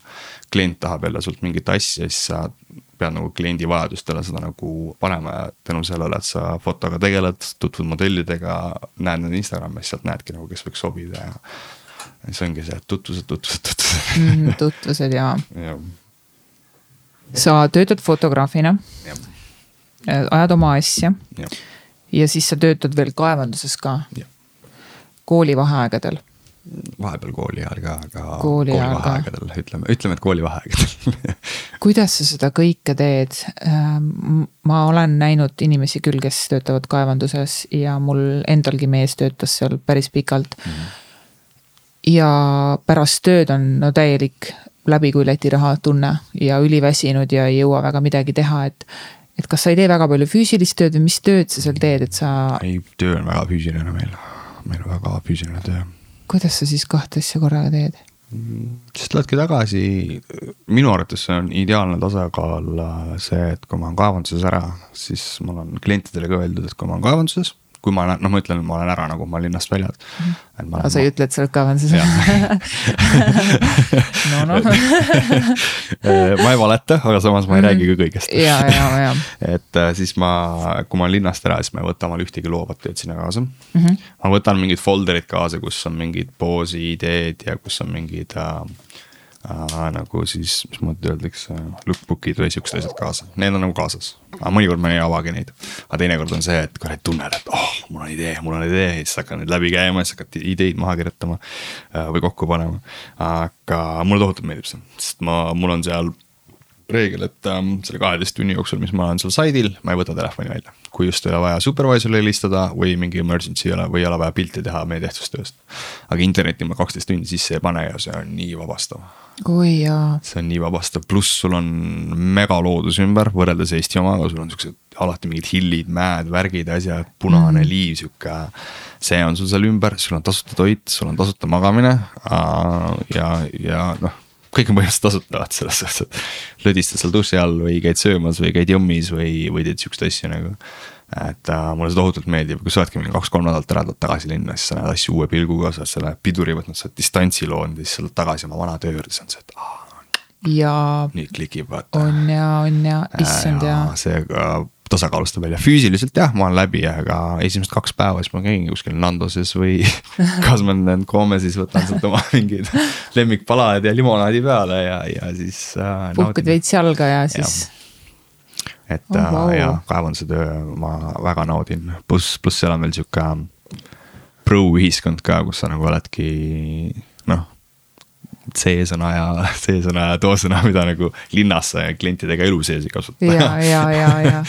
klient tahab jälle sult mingit asja, siis sa pead nagu kliendi vajadustele seda nagu panema ja tänu sellele, et sa fotoga tegeled, tutvud modellidega, näed neid Instagramis, sealt näedki nagu, kes võiks sobida ja. ja see ongi see, et tutvused, tutvused, tutvused mm,. tutvused ja, ja sa töötad fotograafina. ajad oma asja. ja siis sa töötad veel kaevanduses ka. koolivaheaegadel? vahepeal kooli ajal ka, aga kooli koolivaheaegadel, ütleme, ütleme, et koolivaheaegadel kuidas sa seda kõike teed? Ähm, ma olen näinud inimesi küll, kes töötavad kaevanduses ja mul endalgi mees töötas seal päris pikalt mm. -hmm. ja pärast tööd on no täielik läbikuileti raha tunne ja üliväsinud ja ei jõua väga midagi teha, et et kas sa ei tee väga palju füüsilist tööd või mis tööd sa seal teed, et sa? ei, töö on väga füüsiline meil, meil on väga füüsiline töö kuidas sa siis kahte asja korraga teed? siis tuledki tagasi, minu arvates see on ideaalne tasakaal see, et kui ma olen kaevanduses ära, siis mul on klientidele ka öeldud, et kui ma olen kaevanduses kui ma noh, ma ütlen, ma olen ära nagu, ma olen linnast väljas. aga sa ei ütle, et sa oled kaevanduses no noh ma ei valeta, aga samas ma ei räägi ka kõigest. ja, ja, ja. et äh, siis ma, kui ma olen linnast ära, siis ma ei võta omale ühtegi loovat tööd sinna kaasa mm. -hmm. ma võtan mingid folder'id kaasa, kus on mingid poosi ideed ja kus on mingid äh, nagu siis, mismoodi öeldakse, lookbook'id või siuksed asjad kaasa, need on nagu kaasas. aga mõnikord ma ei avagi neid. aga teinekord on see, et kurat tunned, et oh, mul on idee, mul on idee ja siis hakkan neid läbi käima, siis hakkad ideid maha kirjutama äh, või kokku panema. aga mulle tohutult meeldib see, sest ma, mul on seal reegel, et ähm, selle kaheteist tunni jooksul, mis ma olen seal saidil, ma ei võta telefoni välja. kui just ei ole vaja supervisor'ile helistada või mingi emergency ei ole või ei ole vaja pilti teha meie tehtud tööst. aga internetti ma kaksteist tundi sisse ei pane ja see on nii vabastav. oi jaa. see on nii vabastav, pluss sul on megaloodus ümber võrreldes Eesti omaga, sul on siuksed alati mingid hillid, mäed, värgid, asjad, punane mm. liiv, sihuke. see on sul seal ümber, sul on tasuta toit, sul on tasuta magamine ja, ja noh kõik on põhimõtteliselt tasuta vaata selles suhtes, et lödistad seal duši all või käid söömas või käid jõmmis või, või teed siukseid asju nagu. et äh, mulle see tohutult meeldib, kui sa oledki mingi kaks-kolm nädalat ära, tuled tagasi linna, siis sa näed asju uue pilguga, sa oled selle piduri võtnud, sa oled distantsi loonud ja siis sa tuled tagasi oma vana töö juurde, siis on see, et aa. ja. nüüd klikib vaata. on ja, on ja, issand ja, ja.. see tasakaalustab välja, füüsiliselt jah, ma olen läbi, aga esimesed kaks päeva siis ma käingi kuskil Nandoses või Cosmoland Comesis võtan sealt oma mingid lemmikpalad ja limonaadi peale ja, ja siis äh,. puhkad veits jalga ja siis ja et oh, wow. ja kaevanduse töö ma väga naudin, pluss, pluss seal on veel sihuke pro-ühiskond ka, kus sa nagu oledki noh C-sõna ja C-sõna ja too-sõna, mida nagu linnas klientidega elu sees ei kasuta. ja, ja, ja, ja.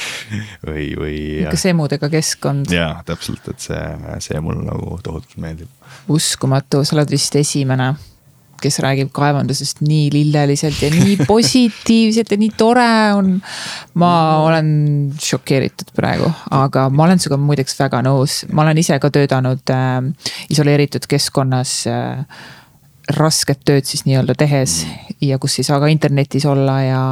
või, või. nihuke semudega keskkond. ja täpselt, et see, see mulle nagu tohutult meeldib. uskumatu, sa oled vist esimene kes räägib kaevandusest nii lilleliselt ja nii positiivselt ja nii tore on. ma olen šokeeritud praegu, aga ma olen sinuga muideks väga nõus, ma olen ise ka töötanud äh, isoleeritud keskkonnas äh, rasket tööd siis nii-öelda tehes ja kus ei saa ka internetis olla ja,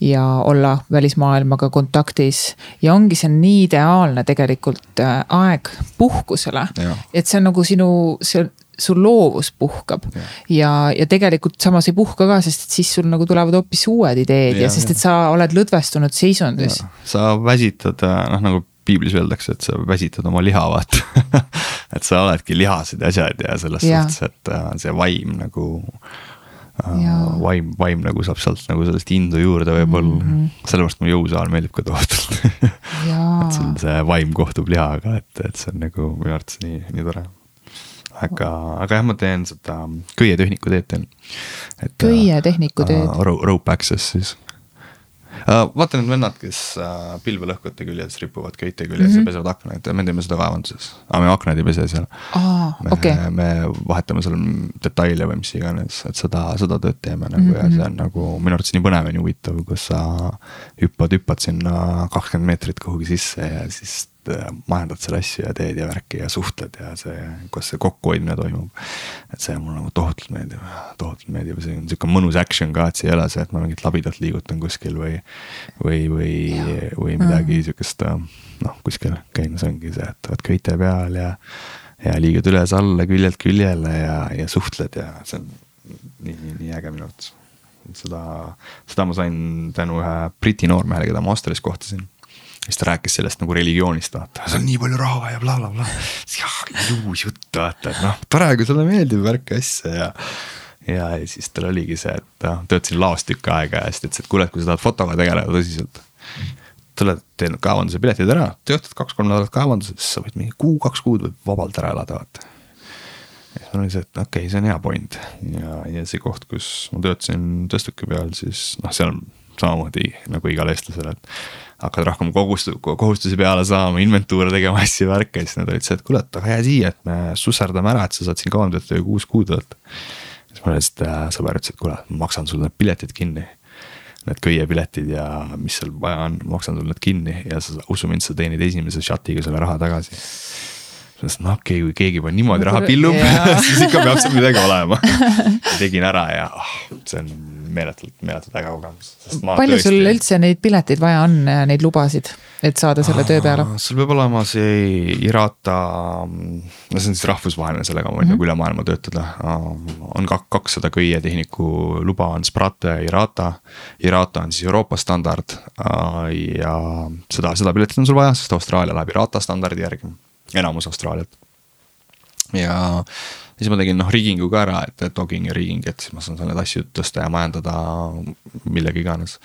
ja olla välismaailmaga kontaktis. ja ongi see nii ideaalne tegelikult äh, aeg puhkusele, et see on nagu sinu, see sul loovus puhkab. Ja, ja, ja tegelikult samas ei puhka ka, sest siis sul nagu tulevad hoopis uued ideed ja, ja sest et sa oled lõdvestunud seisundis. sa väsitad äh, noh, nagu piiblis öeldakse, et sa väsitad oma liha, vaata et sa oledki lihased ja asjad ja selles ja. suhtes, et äh, see vaim nagu. Äh, vaim, vaim nagu saab sealt nagu sellest indu juurde võib-olla mm -hmm., sellepärast mulle jõusaal meeldib ka tohutult et sul see vaim kohtub lihaga, et, et see on nagu minu arvates nii, nii tore aga, aga jah, ma teen seda köietehniku teed teen. köietehniku teed uh,? Rope access siis. Vaata need vennad, kes uh, pilvelõhkujate küljes ripuvad köite küljes mm -hmm. ja mhm. pesevad aknaid, me teeme seda kaevanduses. aga me aknaid ei pese seal ah,. me okay., me vahetame seal detaile või mis iganes, et seda, seda tööd teeme nagu mm -hmm. ja see on nagu minu arvates nii põnev ja nii huvitav, kus sa hüppad, hüppad sinna kakskümmend meetrit kuhugi sisse ja siis Äh, majandad seal asju ja teed ja värki ja suhtled ja see, kuidas see kokkuhoidmine toimub. et see mulle nagu tohutult meeldib, tohutult meeldib, see on sihuke mõnus action ka, et see ei ole see, et ma mingit labidat liigutan kuskil või. või, või, või midagi mm. sihukest noh, kuskil see ongi see, et oled köite peal ja. ja liigud üles-alla, küljelt küljele ja, ja suhtled ja see on nii, nii, nii äge minu arvates seda, seda ma sain tänu ühe Briti noormehele, keda ma Austrias kohtasin siis ta rääkis sellest nagu religioonist, vaata, seal on nii palju raha ja blablabla bla.. jah, ilus jutt, vaata, et noh, tore, kui sulle meeldib värk asja ja. ja, ja siis tal oligi see, et noh, töötasin laos tükk aega ja siis ta ütles, et kuule, et kui sa tahad fotoga tegeleda tõsiselt. tuled, teed kaevanduse piletid ära, töötad kaks-kolm nädalat kaevanduses, siis sa võid mingi kuu, kaks kuud võib vabalt ära elada, vaata seal oli see, et okei okay,, see on hea point ja, ja see koht, kus ma töötasin tõstuki peal, siis noh, seal samamoodi nagu igal eestlasel, et hakkad rohkem kohustu-, kohustusi peale saama, inventuure tegema, asju, värke, siis nad olid see, et kuule, et aga jää siia, et me susserdame ära, et sa saad siin kauem töötada, kuus kuud oled. siis ma lihtsalt äh,, sõber ütles, et kuule, ma maksan sulle need piletid kinni. Need köiepiletid ja mis seal vaja on, maksan sulle need kinni ja sa usu mind, sa teenid esimese shot'iga selle raha tagasi sest noh, okei okay,, kui keegi juba niimoodi raha pillub siis ikka peab seal midagi olema tegin ära ja oh, see on meeletult, meeletult äge kogemus. palju tõesti... sul üldse neid pileteid vaja on, neid lubasid, et saada selle töö peale? sul peab olema see IRATA, no see on siis rahvusvaheline, sellega võin mm -hmm. nagu üle maailma töötada. on kakssada köietehniku luba on Sprate ja IRATA. IRATA on siis Euroopa standard ja seda, seda piletit on sul vaja, sest Austraalia läheb IRATA standardi järgi enamus Austraaliat. ja siis ma tegin noh rigingu ka ära, et dogging ja rigging, et siis ma saan neid asju tõsta ja majandada millega iganes.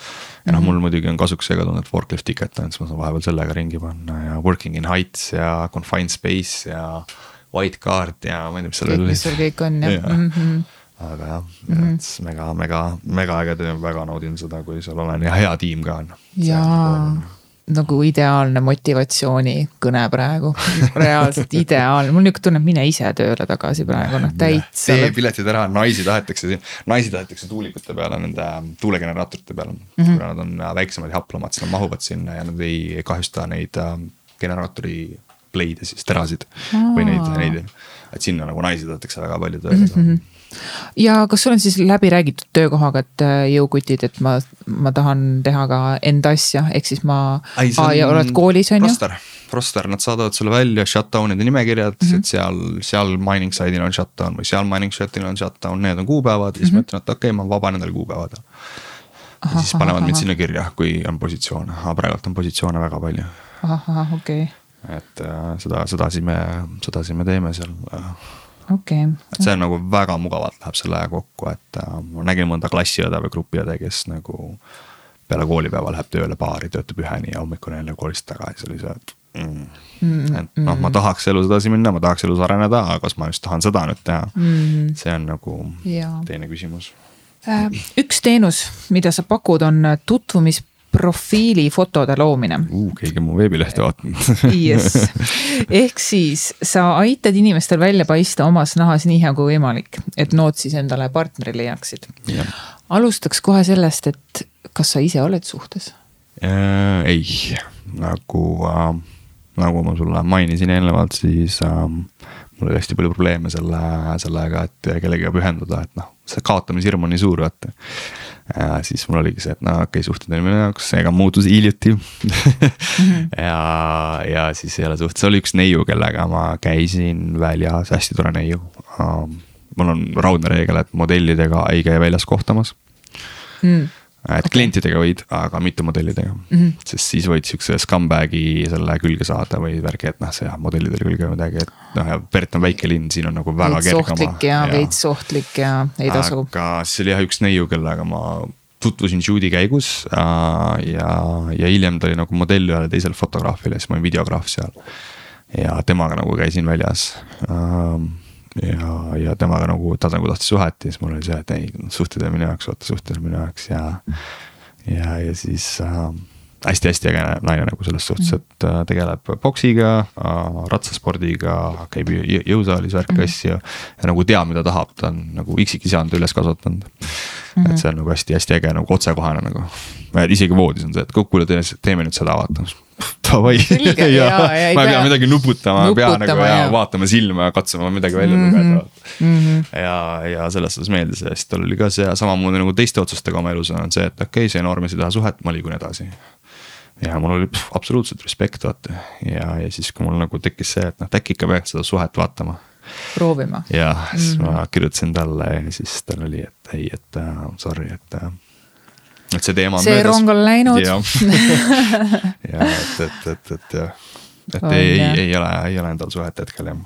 ja noh, mul mhm. muidugi on kasuks see ka tulnud forklift ticket siis ma saan vahepeal sellega ringi panna ja working in heights ja confined space ja. White card ja ma ei tea, mis seal veel oli. mis seal kõik on jah ja. Mm -hmm aga jah mm, -hmm. et mega, mega, mega äge töö, väga naudin seda, kui seal olen ja hea tiim ka on. jaa nagu ideaalne motivatsioonikõne praegu, reaalselt ideaalne, mul nihuke tunne, et mine ise tööle tagasi praegu, noh täitsa. tee piletid ära, naisi tahetakse, naisi tahetakse tuulikute peale, nende tuulegeneraatorite peale mm. -hmm. kuna nad on väiksemad ja haplamad, siis nad mahuvad sinna ja nad ei kahjusta neid äh, generaatori pleide siis, terasid Aa. või neid, neid, et sinna nagu naisi tahetakse väga palju tööle saada mm -hmm ja kas sul on siis läbi räägitud töökohaga, et äh, jõukutid, et ma, ma tahan teha ka enda asja, ehk siis ma. ja oled koolis on ju? roster, nad saadavad sulle välja shutdown'ide nimekirjad mm, -hmm. et seal, seal mining side'il on shutdown või seal mining side'il on shutdown, need on kuupäevad ja siis mm -hmm. ma ütlen, et okei okay,, ma vaban nendel kuupäevadel. ja siis panevad mind sinna kirja, kui on positsioone, aga praegult on positsioone väga palju. ahah, okei okay. et äh, seda, sedasi me, sedasi me teeme seal äh, okay.. et see on nagu väga mugavalt läheb selle kokku, et äh, ma nägin mõnda klassiõde või grupiõde, kes nagu. peale koolipäeva läheb tööle baari, töötab üheni ja hommikul jälle koolist tagasi, oli see, et mm.. Mm, et noh, ma tahaks elus edasi minna, ma tahaks elus areneda, aga kas ma just tahan seda nüüd teha mm., see on nagu ja. teine küsimus äh, üks teenus, mida sa pakud, on tutvumis profiilifotode loomine uh,. keegi on mu veebilehte vaadanud Yes, ehk siis sa aitad inimestel välja paista omas nahas nii hea kui võimalik, et nood siis endale partneri leiaksid. alustaks kohe sellest, et kas sa ise oled suhtes äh,? ei, nagu äh,, nagu ma sulle mainisin eelnevalt, siis äh, mul oli hästi palju probleeme selle, sellega, et kellegagi pühenduda, et noh, see kaotamishirm on nii suur, vaata ja siis mul oligi see, et no okei okay,, suhted oli minu jaoks, ega muutus hiljuti mm. -hmm. ja, ja siis ei ole suht-, see oli üks neiu, kellega ma käisin väljas, hästi tore neiu um,. mul on raudne reegel, et modellidega ei käi väljas kohtamas mm et okay. klientidega võid, aga mitte modellidega mm. -hmm. sest siis võid siukse scumbag'i selle külge saada või värgi, et noh, see modellidele külge midagi, et noh, ja Pert on väike linn, siin on nagu väga kerge. sohtlik ja, ja veits sohtlik ja ei tasu. aga siis oli jah üks neiu, kellega ma tutvusin shoot'i käigus äh, ja, ja hiljem ta oli nagu modell ühele teisele fotograafile, siis ma olin videograaf seal. ja temaga nagu käisin väljas ähm, ja, temaga nagu, ta nagu tahtis suhet ja siis mul oli see, et ei, suhted on minu jaoks, vaata suhted on minu jaoks ja. ja, ja siis äh, hästi-hästi äge naine nagu selles suhtes, et äh, tegeleb poksiga äh,, ratsaspordiga, käib jõusaalis värki mm -hmm. asju. ja nagu teab, mida tahab, ta on nagu üksikisand üles kasvatanud mm. -hmm. et see on nagu hästi-hästi äge nagu otsekohene nagu. Isegi voodis on see, et kuule, teeme nüüd seda, vaata davai. ja ma ei pea midagi nuputama, ma pean nagu ja, vaatama silma ja katsuma midagi välja mm -hmm. lugeda mm. -hmm. ja, ja selles suhtes meeldis ja siis tal oli ka see samamoodi nagu teiste otsustega oma elus on see, et okei okay,, see noormees ei taha suhet, ma liigun edasi. ja mul oli pff, absoluutselt respekt vaata ja, ja siis, kui mul nagu tekkis see, et noh, äkki ikka peaks seda suhet vaatama proovima. jah, siis mm -hmm. ma kirjutasin talle ja siis tal oli, et ei, et uh, sorry, et uh, et see teema on see möödas. rong on läinud. ja et, et, et, et jah, et on, ei, ei, ei ole, ei ole endal suhet hetkel jah.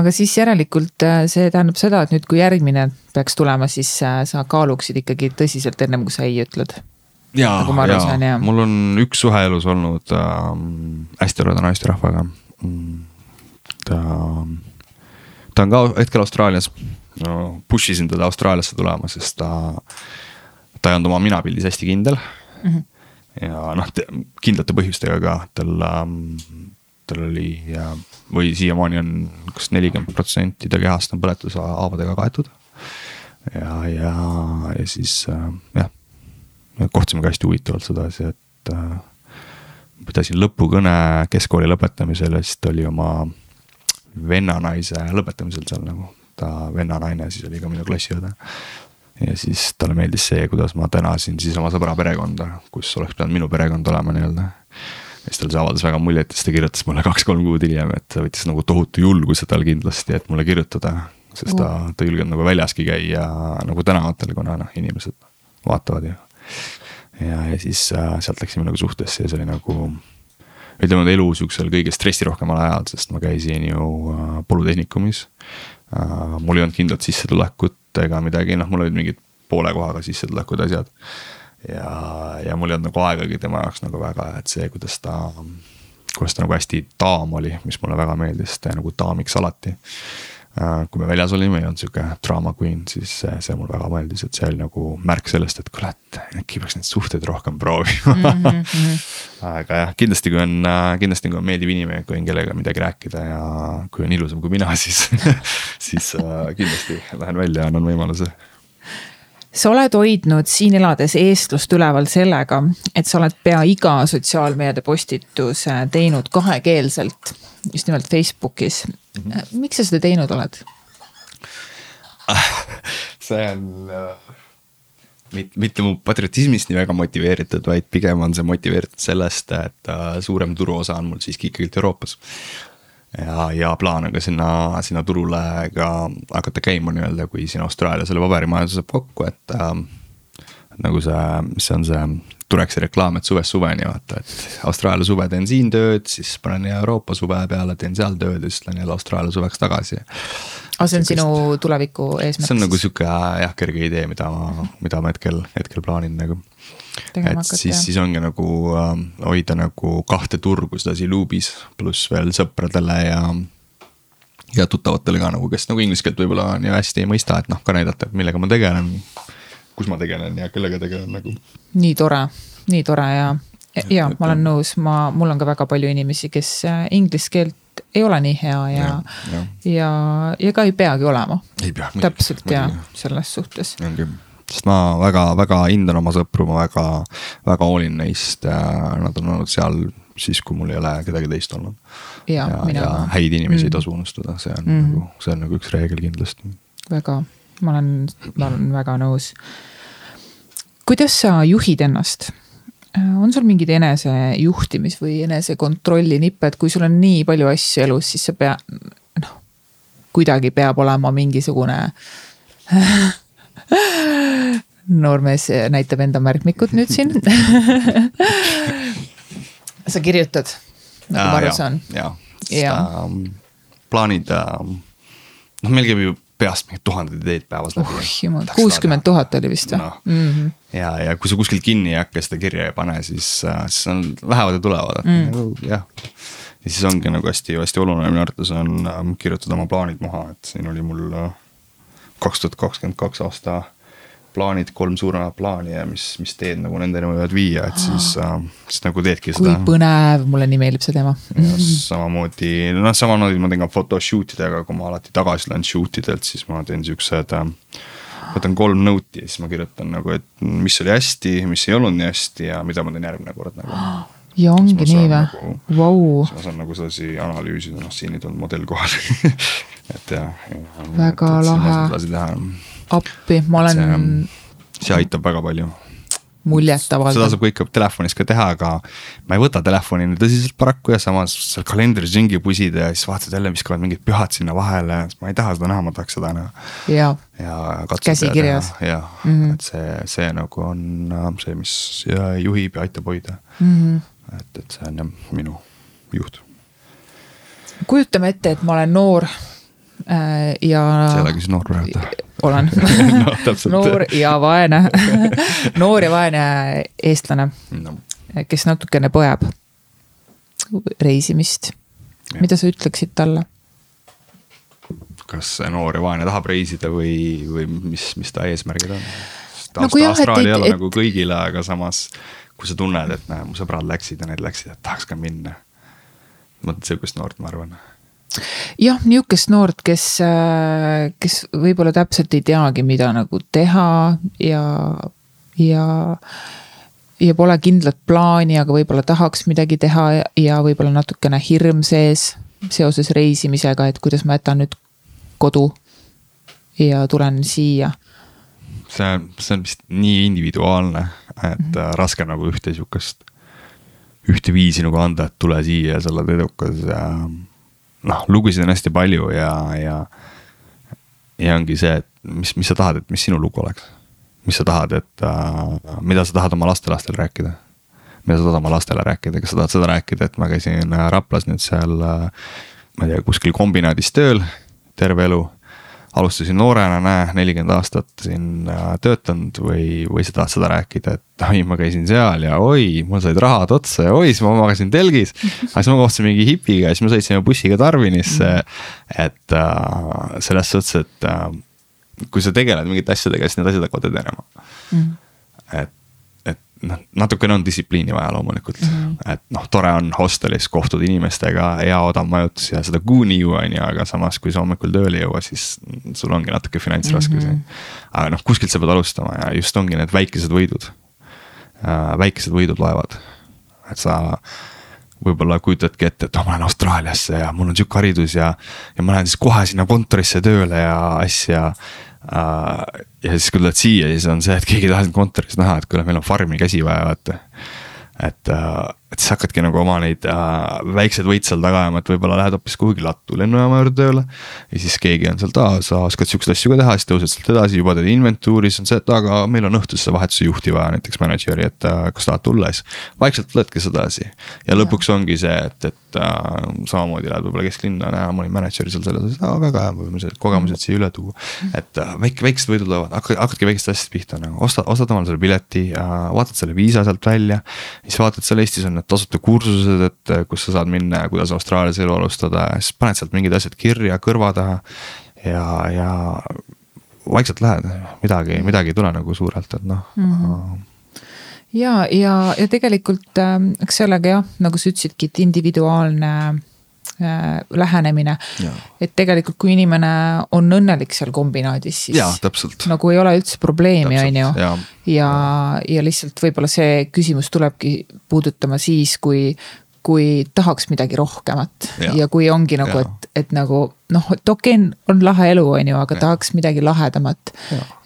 aga siis järelikult äh, see tähendab seda, et nüüd, kui järgmine peaks tulema, siis äh, sa kaaluksid ikkagi tõsiselt ennem kui sa ei ütled. ja nagu, ja mul on üks suhe elus olnud ähm, hästi toreda naisterahvaga mm,. ta ta on ka hetkel Austraalias. no push isin teda Austraaliasse tulema, sest ta, ta ei olnud oma minapildis hästi kindel mm. -hmm. ja noh, kindlate põhjustega ka, tal ähm, tal oli või siiamaani on kas nelikümmend protsenti ta kehast on põletushaavadega kaetud. ja, ja, ja siis äh, jah, kohtusime ka hästi huvitavalt sedasi, et äh, pidasin lõpukõne keskkooli lõpetamisel ja siis ta oli oma vennanaise lõpetamisel seal nagu. ta vennanaine siis oli ka minu klassiõde. Ja siis talle meeldis see, kuidas ma tänasin siis oma sõbra perekonda, kus oleks pidanud minu perekond olema nii-öelda. ja siis tal see avaldas väga muljet ja siis ta kirjutas mulle kaks-kolm kuud hiljem, et võttis nagu tohutu julguse tal kindlasti, et mulle kirjutada. sest ta, ta ei julgenud nagu väljaski käia nagu tänavatel, kuna noh, inimesed vaatavad ju ja, ja siis äh, sealt läksime nagu suhtesse ja see oli nagu ütleme elu sihukesel kõige stressirohkemal ajal, sest ma käisin ju polütehnikumis äh,. Mul ei olnud kindlat sissetulekut ega midagi, noh, mul olid mingid poole kohaga sissetulekud, asjad. ja, ja mul ei olnud nagu aegagi tema jaoks nagu väga, et see, kuidas ta, kuidas ta nagu hästi daam oli, mis mulle väga meeldis, ta nagu daamiks alati Äh, kui me väljas olime, ei olnud sihuke drama queen, siis see, mulle väga meeldis, et see oli nagu märk sellest, et kuule, et äkki peaks neid suhteid rohkem proovima mm. -hmm. aga jah, kindlasti, kui on, äh, kindlasti kui on meeldiv inimene, kui on kellega midagi rääkida ja kui on ilusam kui mina, siis siis äh, kindlasti lähen välja ja annan võimaluse sa oled hoidnud siin elades eestlust üleval sellega, et sa oled pea iga sotsiaalmeedia postituse teinud kahekeelselt, just nimelt Facebookis mm. -hmm. miks sa seda teinud oled see on äh, mitte, mitte mu patriotismist nii väga motiveeritud, vaid pigem on see motiveeritud sellest, et äh, suurem turuosa on mul siiski ikkagi Euroopas ja, ja plaan on ka sinna, sinna turule ka hakata käima nii-öelda, kui siin Austraalia selle paberimajanduse saab kokku, et äh,. nagu see, mis see on see Tureksi reklaam, et suvest suveni vaata, et Austraalia suve teen siin tööd, siis panen Euroopa suve peale, teen seal tööd ja siis lähen jälle Austraalia suveks tagasi. aga see on sinu tuleviku eesmärk? see on nagu sihuke jah, kerge idee, mida ma, mida ma hetkel, hetkel plaanin nagu et hakata, siis, siis ongi nagu äh, hoida nagu kahte turgu sedasi luubis, pluss veel sõpradele ja. ja tuttavatele ka nagu, kes nagu inglise keelt võib-olla nii hästi ei mõista, et noh, ka näidata, et millega ma tegelen. Kus ma tegelen ja kellega tegelen nagu. nii tore, nii tore ja, ja ma olen nõus, ma, mul on ka väga palju inimesi, kes äh, inglise keelt ei ole nii hea ja, ja, ja, ja, ka ei peagi olema. täpselt ja selles suhtes. ongi sest ma väga-väga hindan oma sõpru, ma väga, väga hoolin neist ja nad on olnud seal siis, kui mul ei ole kedagi teist olnud. ja, ja, ja häid inimesi mm. ei tasu unustada, see on mm. nagu, see on nagu üks reegel kindlasti. väga, ma olen, ma olen väga nõus. kuidas sa juhid ennast? on sul mingeid enesejuhtimis või enesekontrolli nippe, et kui sul on nii palju asju elus, siis sa pea, noh, kuidagi peab olema mingisugune noormees näitab enda märkmikut nüüd siin sa kirjutad, nagu ma aru saan. ja, ja. Ähm, plaanid ähm,, noh, meil käib ju peast mingid tuhanded ideed päevas läbi jumal, kuuskümmend tuhat oli vist või no.? Mm -hmm. ja, ja kui sa kuskil kinni ei hakka, seda kirja ei pane, siis, äh, siis on, lähevad ja tulevad mm., nagu jah. ja siis ongi nagu hästi, hästi oluline minu arvates on ähm, kirjutada oma plaanid maha, et siin oli mul äh, kaks tuhat kakskümmend kaks aasta plaanid, kolm suuremat plaani ja mis, mis teed nagu nendeni võivad viia, et siis äh,, siis nagu teedki seda. kui põnev, mulle nii meeldib see teema. samamoodi, noh, samamoodi ma teen ka photoshoot idega, kui ma alati tagasi lähen shoot idelt, siis ma teen siuksed äh, võtan kolm note'i ja siis ma kirjutan nagu, et mis oli hästi, mis ei olnud nii hästi ja mida ma teen järgmine kord nagu ja ongi nii või nagu,? Vau. siis ma saan nagu sedasi analüüsida, noh siin ei tulnud modell kohale et jah ja,. väga et, lahe appi, ma olen. see aitab väga palju muljetavaldav. seda saab kõike telefonis ka teha, aga ma ei võta telefoni nii tõsiselt paraku ja samas seal kalendris ringi pusida ja siis vaatad jälle viskavad mingid pühad sinna vahele, ma ei taha seda näha, ma tahaks seda näha. ja, ja käsikirjas. jah mm -hmm., et see, see nagu on äh, see, mis juhib ja aitab hoida mm. -hmm. et, et see on jah minu juht. kujutame ette, et ma olen noor ja. sa ei olegi siis noor praegu. olen no, noor ja vaene noor ja vaene eestlane no., kes natukene põeb reisimist. mida sa ütleksid talle? kas see noor ja vaene tahab reisida või, või mis, mis ta eesmärgid on? Nagu jah, Austraalia ei ole et- nagu kõigile, aga samas kui sa tunned, et näe, mu sõbrad läksid ja need läksid, et tahaks ka minna. mõtled sihukest noort, ma arvan. Jah, nihukest noort, kes, kes võib-olla täpselt ei teagi, mida nagu teha ja, ja. ja pole kindlat plaani, aga võib-olla tahaks midagi teha ja, ja võib-olla natukene hirm sees seoses reisimisega, et kuidas ma jätan nüüd kodu ja tulen siia see, see on vist nii individuaalne, et mm -hmm. raske nagu ühte sihukest, ühte viisi nagu anda, et tule siia ja sa oled edukas ja. Noh, lugusid on hästi palju ja, ja. ja ongi see, et mis, mis sa tahad, et mis sinu lugu oleks. mis sa tahad, et uh, mida sa tahad oma lastelastele rääkida mida sa tahad oma lastele rääkida, kas sa tahad seda rääkida, et ma käisin äh, Raplas nüüd seal, ma ei tea, kuskil kombinaadis tööl terve elu alustasin noorena, näe, nelikümmend aastat siin äh, töötanud või, või sa tahad seda rääkida, et oi, ma käisin seal ja oi, mul said rahad otsa ja oi, siis ma magasin telgis. aga siis ma kohtusin mingi hipiga ja siis me sõitsime bussiga Tarvinisse. et äh, selles suhtes, et äh, kui sa tegeled mingite asjadega, siis need asjad hakkavad edenema mm.. et noh, natukene on distsipliini vaja loomulikult mm, -hmm. et noh, tore on hostelis kohtuda inimestega, hea odav majutus ja seda kuu nii ju on ju, aga samas, kui sa hommikul tööle ei jõua, siis sul ongi natuke finantsraskusi mm. -hmm. aga noh, kuskilt sa pead alustama ja just ongi need väikesed võidud äh,. väikesed võidud loevad, et sa võib-olla kujutadki ette, et oh, ma lähen Austraaliasse ja mul on sihuke haridus ja, ja ma lähen siis kohe sinna kontorisse tööle ja asja ja siis, kui tuled siia, siis on see, et keegi ei taha sind kontoris näha, et kuule, meil on farmi käsi vaja, vaata. et, äh, et siis hakkadki nagu oma neid äh, väikseid võite seal taga ajama, et võib-olla lähed hoopis kuhugi Lattu lennujaama juurde tööle. ja siis keegi on sealt, aa, sa oskad siukseid asju ka teha, siis tõused sealt edasi, juba teed inventuuri, siis on see, et aga meil on õhtusse vahetuse juhti vaja, näiteks mänedžeri, et äh, kas tahad tulla, siis vaikselt tuledki sedasi. ja lõpuks ongi see, et, et äh, samamoodi lähed võib-olla kesklinna, näe, ma olin mänedžer seal selles aa väga hea, võime need kogemused siia üle tuua. et äh, väike, väiksed võidud tulevad, hakkad, hakkadki väikestest asjadest pihta nagu, ostad, ostad omale selle pileti ja vaatad selle viisa sealt välja. siis vaatad, seal Eestis on tasuta kursused, et äh, kus sa saad minna ja kuidas Austraalias elu alustada siis paned sealt mingid asjad kirja kõrva taha. ja, ja vaikselt lähed, midagi, midagi ei tule nagu suurelt, et noh mm. -hmm ja, ja, ja tegelikult äh, eks sellega jah, nagu sa ütlesidki, et individuaalne lähenemine. et tegelikult, kui inimene on õnnelik seal kombinaadis, siis. nagu ei ole üldse probleemi, on ju. ja, ja, ja lihtsalt võib-olla see küsimus tulebki puudutama siis, kui, kui tahaks midagi rohkemat ja, ja kui ongi nagu, et, et nagu noh, et okei okay,, on lahe elu, on ju, aga ja. tahaks midagi lahedamat.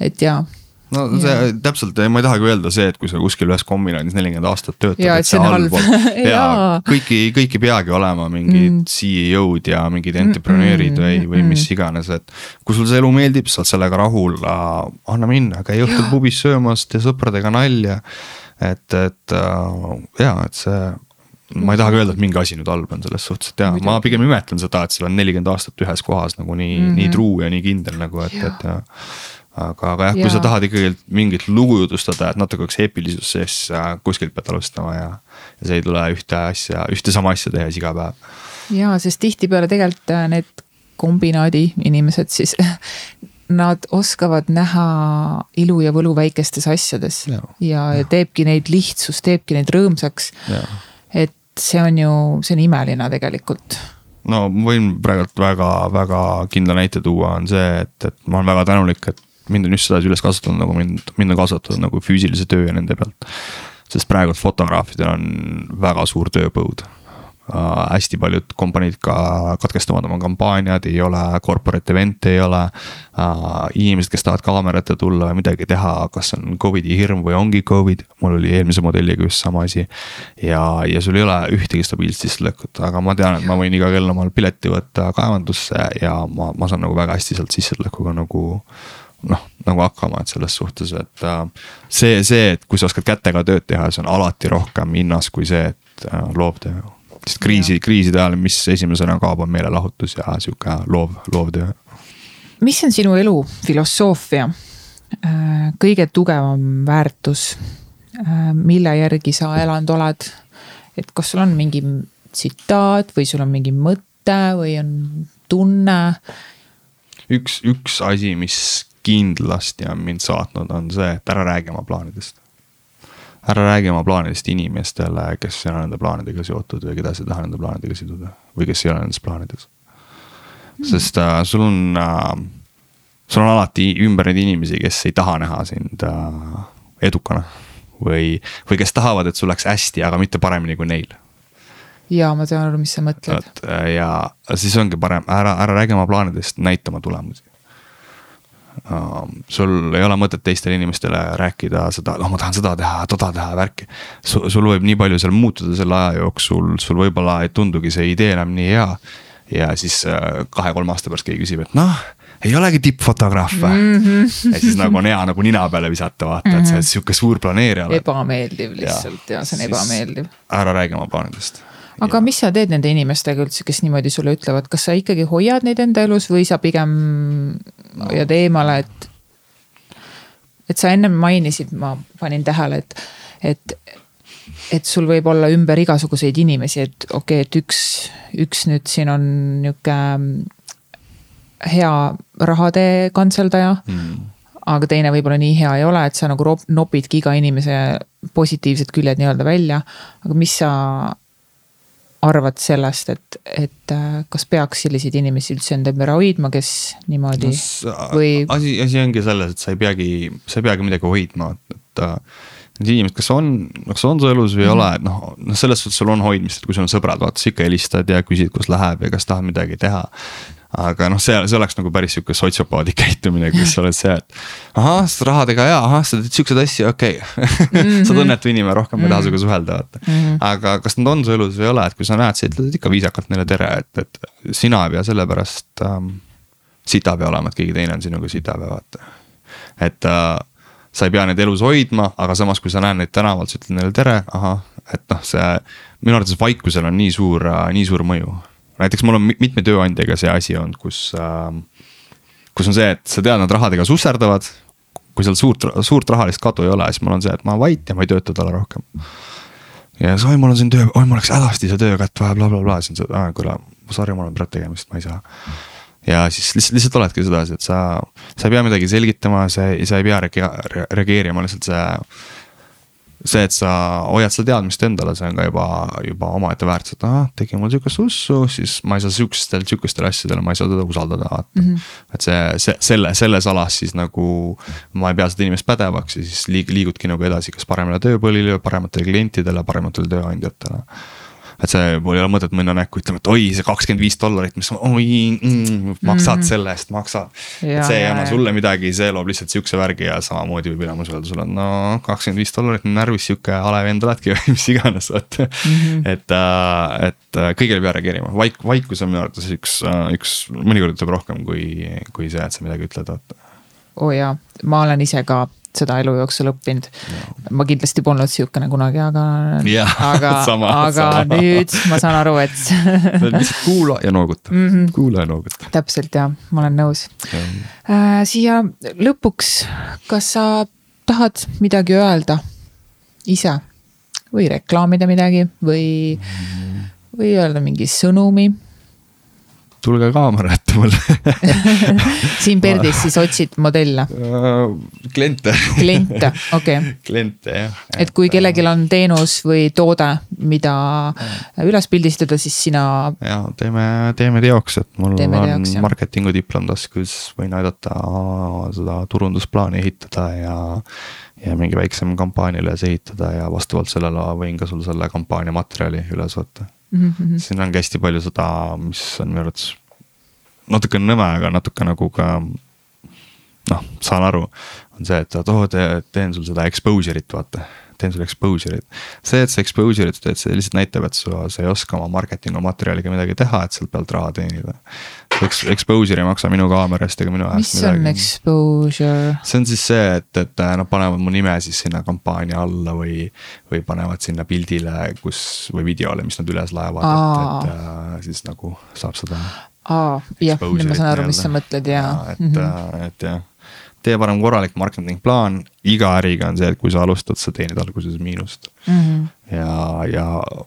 et jaa no see ja. täpselt, ma ei tahagi öelda see, et kui sa kuskil ühes kombinaadis nelikümmend aastat töötad. et see on halb. ja kõiki, kõik ei peagi olema mingid mm. CEO-d ja mingid entrepreneur'id mm, või, või mis iganes, et. kui sul see elu meeldib, sa oled sellega rahul, anna minna, käi õhtul pubis söömas, tee sõpradega nalja. et, et ja, et see ma ei tahagi öelda, et mingi asi nüüd halb on selles suhtes, et jaa, ma pigem imetlen seda, et sa oled nelikümmend aastat ühes kohas nagu nii mm, -hmm. nii truu ja nii kindel nagu, et, et ja aga, aga jah ja., kui sa tahad ikkagi mingit lugu jutustada, et natuke oleks eepilisus sees, siis kuskilt pead alustama ja. ja see ei tule ühte asja, ühte sama asja tehes iga päev. ja, sest tihtipeale tegelikult äh, need kombinaadi inimesed siis nad oskavad näha ilu ja võlu väikestes asjades ja, ja, ja teebki neid lihtsus, teebki neid rõõmsaks. et see on ju, see on imeline tegelikult no võin praegult väga-väga kindla näite tuua, on see, et, et ma olen väga tänulik, et mind on just sedasi üles kasvatatud, nagu mind, mind on kasvatatud nagu füüsilise töö ja nende pealt. sest praegu fotograafidel on väga suur tööpõud äh,. hästi paljud kompaniid ka katkestavad oma kampaaniad, ei ole corporate event'e ei ole äh,. inimesed, kes tahavad kaamera ette tulla ja midagi teha, kas on Covidi hirm või ongi Covid, mul oli eelmise modelliga just sama asi. ja, ja sul ei ole ühtegi stabiilset sissetulekut, aga ma tean, et ma võin iga kell omal pileti võtta kaevandusse ja ma, ma saan nagu väga hästi sealt sissetulekuga nagu noh, nagu hakkama, et selles suhtes, et äh, see, see, et kui sa oskad kätega tööd teha, see on alati rohkem hinnas kui see, et äh, loovtöö. sest kriisi, kriiside ajal, mis esimesena kaob, on meelelahutus ja sihuke loov, loovtöö. mis on sinu elu filosoofia? Äh, kõige tugevam väärtus, mille järgi sa elanud oled? et kas sul on mingi tsitaat või sul on mingi mõte või on tunne üks, üks asi, mis kindlasti on mind saatnud, on see, et ära räägi oma plaanidest. ära räägi oma plaanidest inimestele, kes ei ole nende plaanidega seotud või keda sa ei taha nende plaanidega siduda või kes ei ole nendes plaanides mm.. sest äh, sul on äh,, sul on alati ümber neid inimesi, kes ei taha näha sind äh, edukana või, või kes tahavad, et sul läheks hästi, aga mitte paremini kui neil ja ma saan aru, mis sa mõtled. Äh, ja siis ongi parem, ära, ära räägi oma plaanidest, näita oma tulemusi uh,. sul ei ole mõtet teistele inimestele rääkida seda, noh, ma tahan seda teha, toda teha, värki. sul võib nii palju seal muutuda selle aja jooksul, sul võib-olla ei tundugi see idee enam nii hea. ja siis uh, kahe-kolme aasta pärast keegi küsib, et noh ei olegi tippfotograaf või mm? -hmm. ja siis nagu on hea nagu nina peale visata, vaata mm, -hmm. et sa oled mhm. sihuke suur planeerija ebameeldiv lihtsalt ja, ja see on ebameeldiv. ära räägi oma plaanidest aga ja. mis sa teed nende inimestega üldse, kes niimoodi sulle ütlevad, kas sa ikkagi hoiad neid enda elus või sa pigem hoiad eemale, et. et sa ennem mainisid, ma panin tähele, et, et, et sul võib olla ümber igasuguseid inimesi, et okei okay,, et üks, üks nüüd siin on nihuke hea rahade kantseldaja mm aga teine võib-olla nii hea ei ole, et sa nagu nopidki iga inimese positiivsed küljed nii-öelda välja. aga mis sa arvad sellest, et, et äh, kas peaks selliseid inimesi üldse enda ümber hoidma, kes niimoodi no, või? asi, asi ongi selles, et sa ei peagi, sa ei peagi midagi hoidma, et äh, need inimesed, kes on, kas on su elus või ei mm -hmm. ole, et noh, noh selles suhtes sul on hoidmist, et kui sul on sõbrad, vaata sa ikka helistad ja küsid, kus läheb ja kas tahad midagi teha aga noh, see, see oleks nagu päris sihuke sotsiopaadi käitumine, kus sa oled see, et ahah, rahadega ja ahah, sa teed siukseid asju, okei okay. sa oled õnnetu inimene, rohkem ei taha sinuga suhelda, vaata. -hmm. aga kas nad on su elus või ei ole, et kui sa näed, sa ütled ikka viisakalt neile tere, et, et sina ei pea selle pärast ähm, sitapea olema, et keegi teine on sinuga sitapea, vaata. et äh, sa ei pea neid elus hoidma, aga samas, kui sa näed neid tänavalt, sa ütled neile tere, ahah, et noh, see minu arvates vaikusel on nii suur, äh, nii suur mõju näiteks mul on mitme tööandjaga see asi olnud, kus äh,, kus on see, et sa tead, nad rahadega susserdavad. kui seal suurt, suurt rahalist kadu ei ole, siis mul on see, et ma vait ja ma ei tööta talle rohkem. ja siis oi, mul on siin töö, oi mul läks hädasti see töökätt vaja bla, bla, blablabla, siis on see, aa kuule, sorry, mul on praegu tegemist, ma ei saa ja siis lihtsalt, lihtsalt oledki sedasi, et sa, sa ei pea midagi selgitama, sa, sa ei pea reageerima, lihtsalt see see, et sa hoiad seda teadmist endale, see on ka juba, juba omaette väärtus, et ahah, tegi mul sihukest ussu, siis ma ei saa sihukestel, sihukestel asjadel, ma ei saa teda usaldada, vaata mm. -hmm. et see, see, selle, selles alas siis nagu ma ei pea seda inimest pädevaks ja siis liig-, liigudki nagu edasi, kas paremale tööpõlile, parematele klientidele, parematele tööandjatele et see, mul ei ole mõtet minna näkku ütlema, et oi, see kakskümmend viis dollarit, mis oi mm,, maksad mm. selle eest, maksad. et see ei anna sulle midagi, see loob lihtsalt sihukese värgi ja samamoodi võib enamus öelda sulle, et no kakskümmend viis dollarit närvis sihuke hale vend oledki või mis iganes, vaata mm. -hmm. et, et äh, kõigile ei pea reageerima, vaik-, vaikus on minu arvates üks, äh, üks, mõnikord ütleb rohkem kui, kui see, et sa midagi ütled, vaata. oo oh jaa, ma olen ise ka seda elu jooksul õppinud. ma kindlasti polnud sihukene kunagi, aga, aga, aga sama. nüüd ma saan aru, et lihtsalt kuula ja nooguta mm, -hmm. kuula ja nooguta. täpselt ja, ma olen nõus äh,. siia lõpuks, kas sa tahad midagi öelda ise või reklaamida midagi või, või öelda mingi sõnumi tulge kaamera ette mulle siin Perdis siis otsid modelle uh,? kliente. kliente, okei okay.. kliente jah. et kui kellelgi on teenus või toode, mida üles pildistada, siis sina. ja teeme, teeme teoks, et mul teeme on teoks, marketingu diplom taskus, võin aidata seda turundusplaani ehitada ja ja mingi väiksem kampaania üles ehitada ja vastavalt sellele võin ka sul selle kampaania materjali üles võtta mm. -hmm. siin ongi hästi palju seda, mis on minu arvates natuke nõme, aga natuke nagu ka noh, saan aru, on see, et oo, teen sul seda exposure'it, vaata teen sulle exposure'it. see, et sa exposure'it teed, see lihtsalt näitab, et sa, sa ei oska oma marketingu materjaliga midagi teha, et sealt pealt raha teenida. Eks exposure ei maksa minu kaamera eest ega minu ajast midagi. mis on exposure? see on siis see, et, et nad panevad mu nime siis sinna kampaania alla või, või panevad sinna pildile, kus või videole, mis nad üles laevad, et, et äh, siis nagu saab seda. aa, jah, nüüd ma saan aru, mis sa mõtled ja. et mm, -hmm. et jah tee parem korralik marketing plaan, iga äriga on see, et kui sa alustad, sa teenid alguses miinust mm. -hmm. ja, ja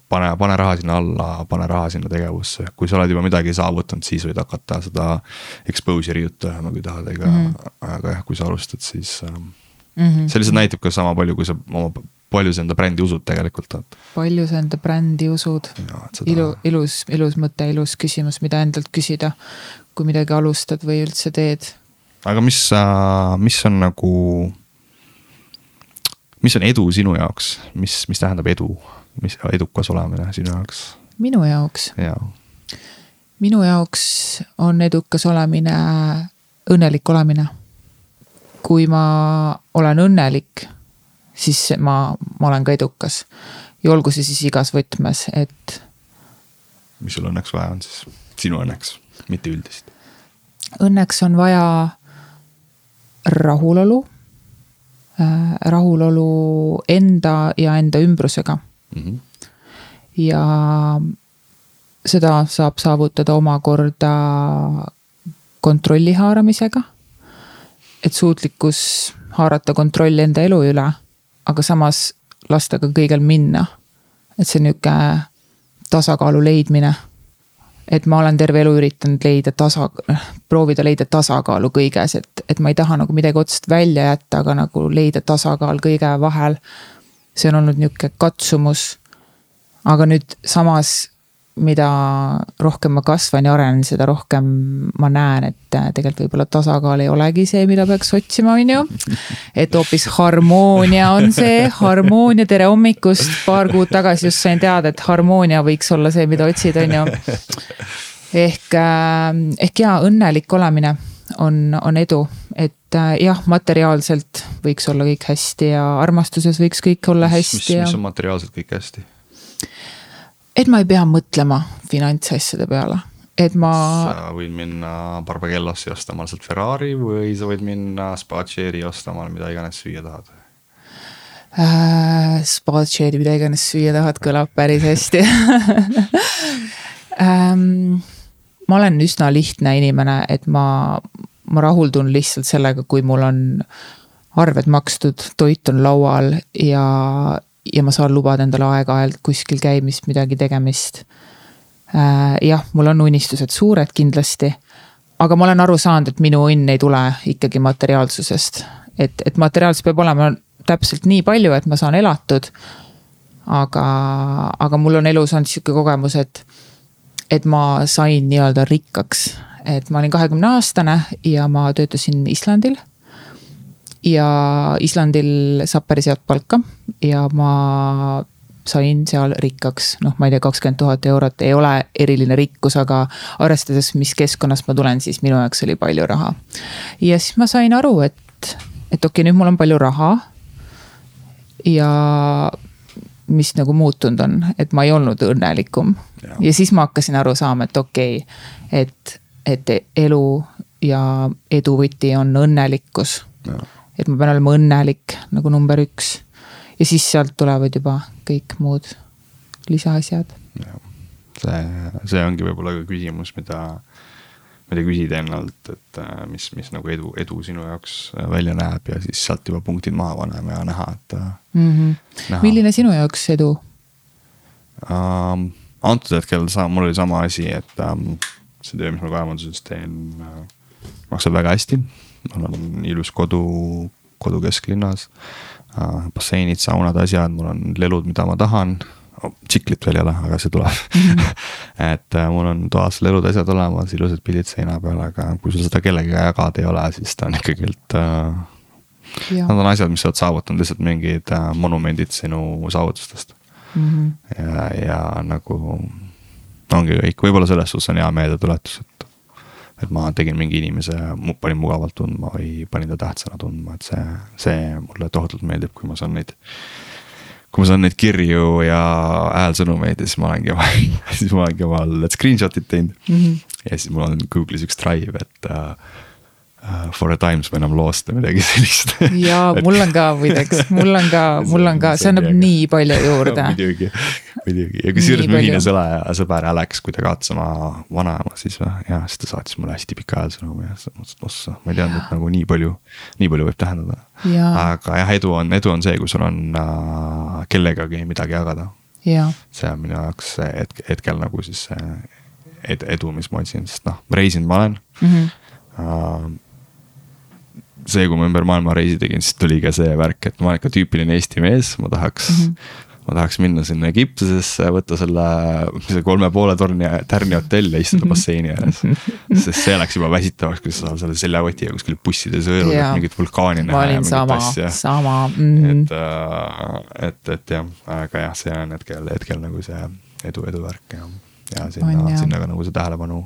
pane, pane raha sinna alla, pane raha sinna tegevusse, kui sa oled juba midagi saavutanud, siis võid hakata seda exposure'i juttu ajama, kui tahad, ega mm, -hmm. aga jah, kui sa alustad, siis mm. -hmm. see lihtsalt näitab ka sama palju, kui sa oma, palju sa enda brändi usud tegelikult. palju sa enda brändi usud? Seda... ilu, ilus, ilus mõte, ilus küsimus, mida endalt küsida, kui midagi alustad või üldse teed aga mis, mis on nagu, mis on edu sinu jaoks, mis, mis tähendab edu, mis edukas olemine sinu jaoks? minu jaoks? jaa. minu jaoks on edukas olemine õnnelik olemine. kui ma olen õnnelik, siis ma, ma olen ka edukas. ja olgu see siis igas võtmes, et. mis sul õnneks vaja on siis, sinu õnneks, mitte üldist? õnneks on vaja rahulolu, äh, rahulolu enda ja enda ümbrusega mm. -hmm. ja seda saab saavutada omakorda kontrolli haaramisega. et suutlikkus haarata kontrolli enda elu üle, aga samas lasta ka kõigel minna. et see nihuke tasakaalu leidmine et ma olen terve elu üritanud leida tasa, proovida leida tasakaalu kõiges, et, et ma ei taha nagu midagi otsast välja jätta, aga nagu leida tasakaal kõige vahel. see on olnud nihuke katsumus. aga nüüd samas mida rohkem ma kasvan ja arenen, seda rohkem ma näen, et äh, tegelikult võib-olla tasakaal ei olegi see, mida peaks otsima, on ju. et hoopis harmoonia on see, harmoonia, tere hommikust, paar kuud tagasi just sain teada, et harmoonia võiks olla see, mida otsid, on ju. ehk, äh, ehk jaa, õnnelik olemine on, on edu, et äh, jah, materiaalselt võiks olla kõik hästi ja armastuses võiks kõik olla hästi. mis, mis, mis on materiaalselt kõik hästi? Et ma ei pea mõtlema finantsasjade peale, et ma. sa võid minna Barbagellosse ostama lihtsalt Ferrari või sa võid minna Spaceri ostama mida iganes süüa tahad äh,. Spaceri mida iganes süüa tahad, kõlab päris hästi ähm, ma olen üsna lihtne inimene, et ma, ma rahuldun lihtsalt sellega, kui mul on arved makstud, toit on laual ja, ja ma saan lubada endale aeg-ajalt kuskil käimist, midagi tegemist. Äh, jah, mul on unistused suured kindlasti, aga ma olen aru saanud, et minu õnn ei tule ikkagi materiaalsusest. et, et materiaalsus peab olema täpselt nii palju, et ma saan elatud. aga, aga mul on elus olnud sihuke kogemus, et, et ma sain nii-öelda rikkaks. et ma olin kahekümne aastane ja ma töötasin Islandil ja Islandil saab päris head palka ja ma sain seal rikkaks, noh, ma ei tea, kakskümmend tuhat eurot ei ole eriline rikkus, aga arvestades, mis keskkonnast ma tulen, siis minu jaoks oli palju raha. ja siis ma sain aru, et, et okei okay,, nüüd mul on palju raha. ja mis nagu muutunud on, et ma ei olnud õnnelikum. ja siis ma hakkasin aru saama, et okei okay,, et, et elu ja edu võti on õnnelikkus et ma pean olema õnnelik nagu number üks. ja siis sealt tulevad juba kõik muud lisaasjad. see, see ongi võib-olla ka küsimus, mida, mida küsida ennalt, et äh, mis, mis nagu edu, edu sinu jaoks äh, välja näeb ja siis sealt juba punktid maha panema ja näha, et mm. -hmm. milline sinu jaoks edu um,? antud hetkel sa, mul oli sama asi, et um, see töö, mis ma kaevanduses teen uh,, maksab väga hästi mul on ilus kodu, kodu kesklinnas. Äh, basseinid, saunad, asjad, mul on lelud, mida ma tahan tsiklit veel ei ole, aga see tuleb. -hmm. et äh, mul on toas lelud, asjad olemas, ilusad pildid seina peal, aga kui sul seda kellegagi jagada ei ole, siis ta on ikkagi äh,. Nad on asjad, mis sa oled saavutanud, lihtsalt mingid äh, monumendid sinu saavutustest mm. -hmm. ja, ja nagu ongi kõik, võib-olla selles suhtes on hea meeldetuletus, et et ma tegin mingi inimese, panin mugavalt tundma või panin ta tähtsana tundma, et see, see mulle tohutult meeldib, kui ma saan neid. kui ma saan neid kirju ja häälsõnumeid ja siis ma olengi siis ma olengi omal need screenshot'id teinud mm. -hmm. ja siis mul on Google'is üks drive, et äh, For a times või enam lost või midagi sellist. Ja mul on ka muideks, mul on ka, mul on ka, see annab nii palju juurde. Muidugi, muidugi. Ja kusjuures mu ühine sõle ja sõber Alex, kui ta kaotas oma vanaema, siis ja siis ta saatis mulle hästi pika häälsõnumi ja siis ma mõtlesin, et ossa, ma ei teadnud, et nagu nii palju, nii palju võib tähendada. aga jah, edu on, edu on see, kui sul on äh, kellegagi midagi jagada. see on minu jaoks hetk, hetkel nagu siis see ed, edu, mis ma otsin, sest noh, reisinud ma olen. Mm. -hmm. Uh, see, kui ma ümber maailma reisi tegin, siis tuli ka see värk, et ma olen ikka tüüpiline Eesti mees, ma tahaks mm. -hmm ma tahaks minna sinna Egiptusesse, võtta selle, selle kolme poole torni, tärni hotell ja istuda mhm. basseini ääres. sest see läks juba väsitavaks, kui sa saad selle seljakotiga kuskil busside sõõrul mingit vulkaani näha. ma olin sama, sama mm. et, äh, et, et jah, aga jah, see on hetkel, hetkel nagu see edu, eduvärk ja, ja sinna, sinna ka nagu see tähelepanu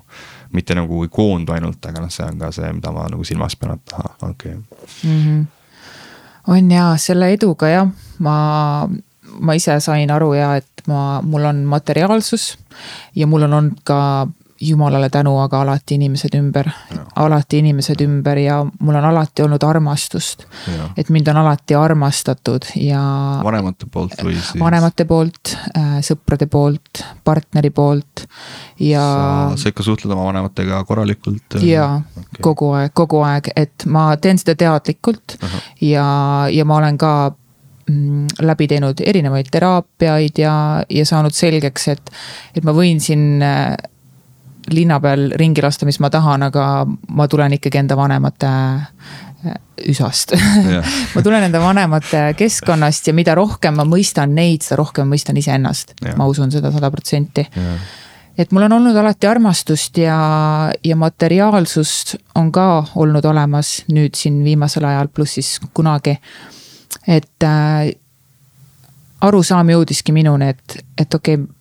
mitte nagu ei koondu ainult, aga noh, see on ka see, mida ma nagu silmas pean, et ahah, okei okay. mm. -hmm. on ja selle eduga jah, ma, ma ise sain aru ja et ma, mul on materiaalsus ja mul on olnud ka jumalale tänu, aga alati inimesed ümber, alati inimesed ümber ja mul on alati olnud armastust. et mind on alati armastatud ja. vanemate poolt või siis? vanemate poolt, äh, sõprade poolt, partneri poolt ja. sa ikka suhtled oma vanematega korralikult? jaa okay., kogu aeg, kogu aeg, et ma teen seda teadlikult -huh. ja, ja ma olen ka mm, läbi teinud erinevaid teraapiaid ja, ja saanud selgeks, et, et ma võin siin äh, linna peal ringi lasta, mis ma tahan, aga ma tulen ikkagi enda vanemate äh, üsast ma tulen enda vanemate keskkonnast ja mida rohkem ma mõistan neid, seda rohkem ma mõistan iseennast. ma usun seda sada protsenti. et mul on olnud alati armastust ja, ja materiaalsust on ka olnud olemas nüüd siin viimasel ajal, pluss siis kunagi. et äh, arusaam jõudiski minuni, et, et okei okay,,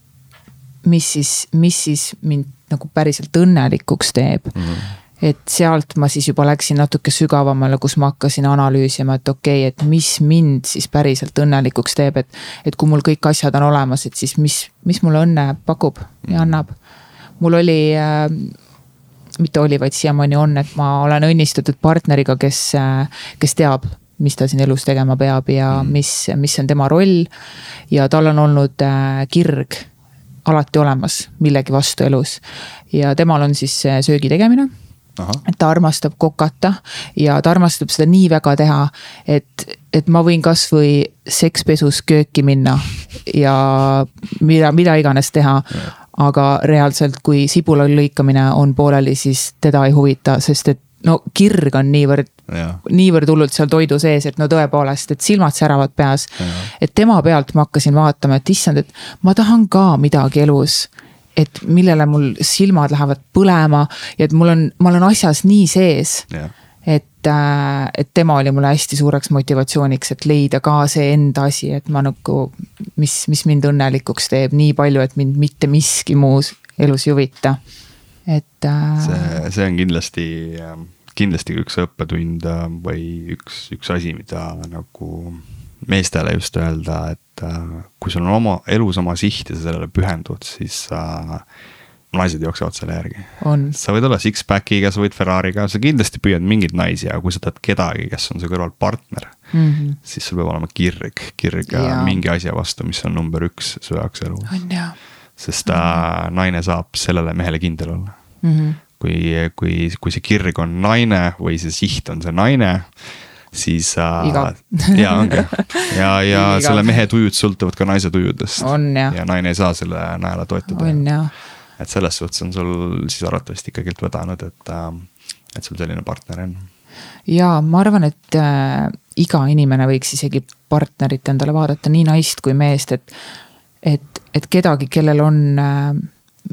mis siis, mis siis mind nagu päriselt õnnelikuks teeb mm. -hmm et sealt ma siis juba läksin natuke sügavamale, kus ma hakkasin analüüsima, et okei okay,, et mis mind siis päriselt õnnelikuks teeb, et. et kui mul kõik asjad on olemas, et siis mis, mis mulle õnne pakub ja annab. mul oli äh, mitte oli, vaid siiamaani on, et ma olen õnnistatud partneriga, kes, äh, kes teab, mis ta siin elus tegema peab ja mm. mis, mis on tema roll. ja tal on olnud äh, kirg alati olemas millegi vastu elus. ja temal on siis söögi tegemine. et ta armastab kokata ja ta armastab seda nii väga teha, et, et ma võin kasvõi sekspesus kööki minna ja mida, mida iganes teha aga reaalselt, kui sibula lõikamine on pooleli, siis teda ei huvita, sest et no kirg on niivõrd, niivõrd hullult seal toidu sees, et no tõepoolest, et silmad säravad peas. et tema pealt ma hakkasin vaatama, et issand, et ma tahan ka midagi elus. et millele mul silmad lähevad põlema ja et mul on, ma olen asjas nii sees. et, äh, et tema oli mulle hästi suureks motivatsiooniks, et leida ka see enda asi, et ma nagu, mis, mis mind õnnelikuks teeb nii palju, et mind mitte miski muus elus ei huvita et äh.... see, see on kindlasti kindlasti üks õppetund äh, või üks, üks asi, mida nagu meestele just öelda, et äh, kui sul on oma elus oma siht ja sa sellele pühendud, siis äh, naised jooksevad selle järgi. sa võid olla six-pack'iga, sa võid Ferrari'ga, sa kindlasti püüad mingeid naisi, aga kui sa tahad kedagi, kes on su kõrval partner mm, -hmm. siis sul peab olema kirg, kirg ja. mingi asja vastu, mis on number üks su jaoks elus. Sest mm -hmm. naine saab sellele mehele kindel olla mm. -hmm kui, kui, kui see kirg on naine või see siht on see naine, siis äh,. ja ongi ja, ja selle mehe tujud sõltuvad ka naise tujudest. ja naine ei saa selle najale toetuda. et selles suhtes on sul siis arvatavasti ikkagi vedanud, et äh,, et sul selline partner on. ja ma arvan, et äh, iga inimene võiks isegi partnerit endale vaadata, nii naist kui meest, et, et, et kedagi, kellel on äh,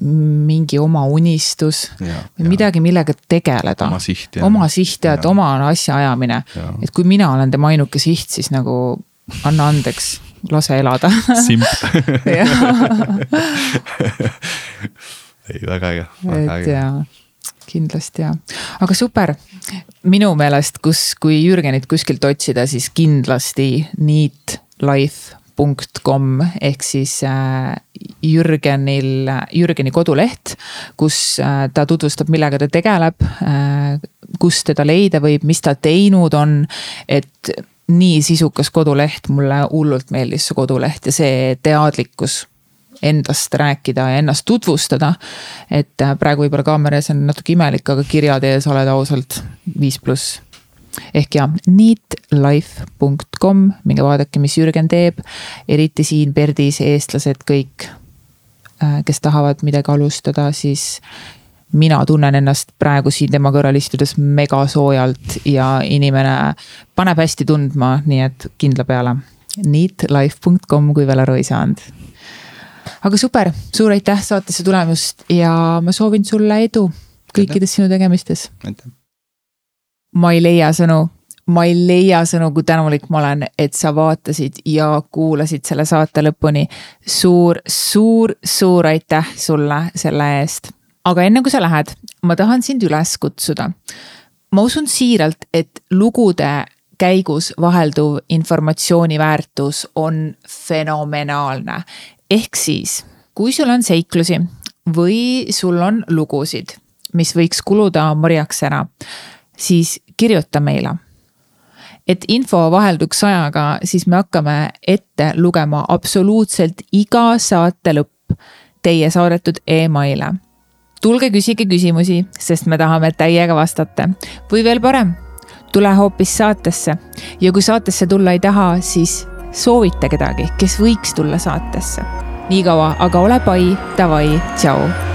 mingi oma unistus ja, või ja. midagi, millega tegeleda. oma siht ja. oma siht ja, ja. et oma asjaajamine. et kui mina olen tema ainuke siht, siis nagu anna andeks, lase elada. simp ei, väga äge, väga äge. kindlasti jaa, aga super. minu meelest, kus, kui Jürgenit kuskilt otsida, siis kindlasti Neat Life life.com ehk siis äh, Jürgenil, Jürgeni koduleht, kus äh, ta tutvustab, millega ta tegeleb, kus teda leida võib, mis ta teinud on, et nii sisukas koduleht, mulle hullult meeldis see koduleht ja see teadlikkus endast rääkida ja ennast tutvustada. et praegu võib-olla kaamera ees on natuke imelik, aga kirjade ees oled ausalt viis pluss ehk ja neatlife.com, minge vaadake, mis Jürgen teeb, eriti siin Perdis, eestlased kõik, äh, kes tahavad midagi alustada, siis mina tunnen ennast praegu siin tema kõrval istudes mega soojalt ja inimene paneb hästi tundma, nii et kindla peale. Neatlife.com, kui veel aru ei saanud. aga super, suur aitäh saatesse tulemast ja ma soovin sulle edu kõikides sinu tegemistes. aitäh ma ei leia sõnu, ma ei leia sõnu, kui tänulik ma olen, et sa vaatasid ja kuulasid selle saate lõpuni. suur, suur, suur aitäh sulle selle eest. aga enne kui sa lähed, ma tahan sind üles kutsuda. ma usun siiralt, et lugude käigus vahelduv informatsiooni väärtus on fenomenaalne. ehk siis, kui sul on seiklusi või sul on lugusid, mis võiks kuluda marjaks ära siis kirjuta meile. et info vahelduks ajaga, siis me hakkame ette lugema absoluutselt iga saate lõpp teie saadetud emaile. tulge küsige küsimusi, sest me tahame täiega vastata või veel parem, tule hoopis saatesse ja kui saatesse tulla ei taha, siis soovita kedagi, kes võiks tulla saatesse. niikaua aga ole pai, davai, tšau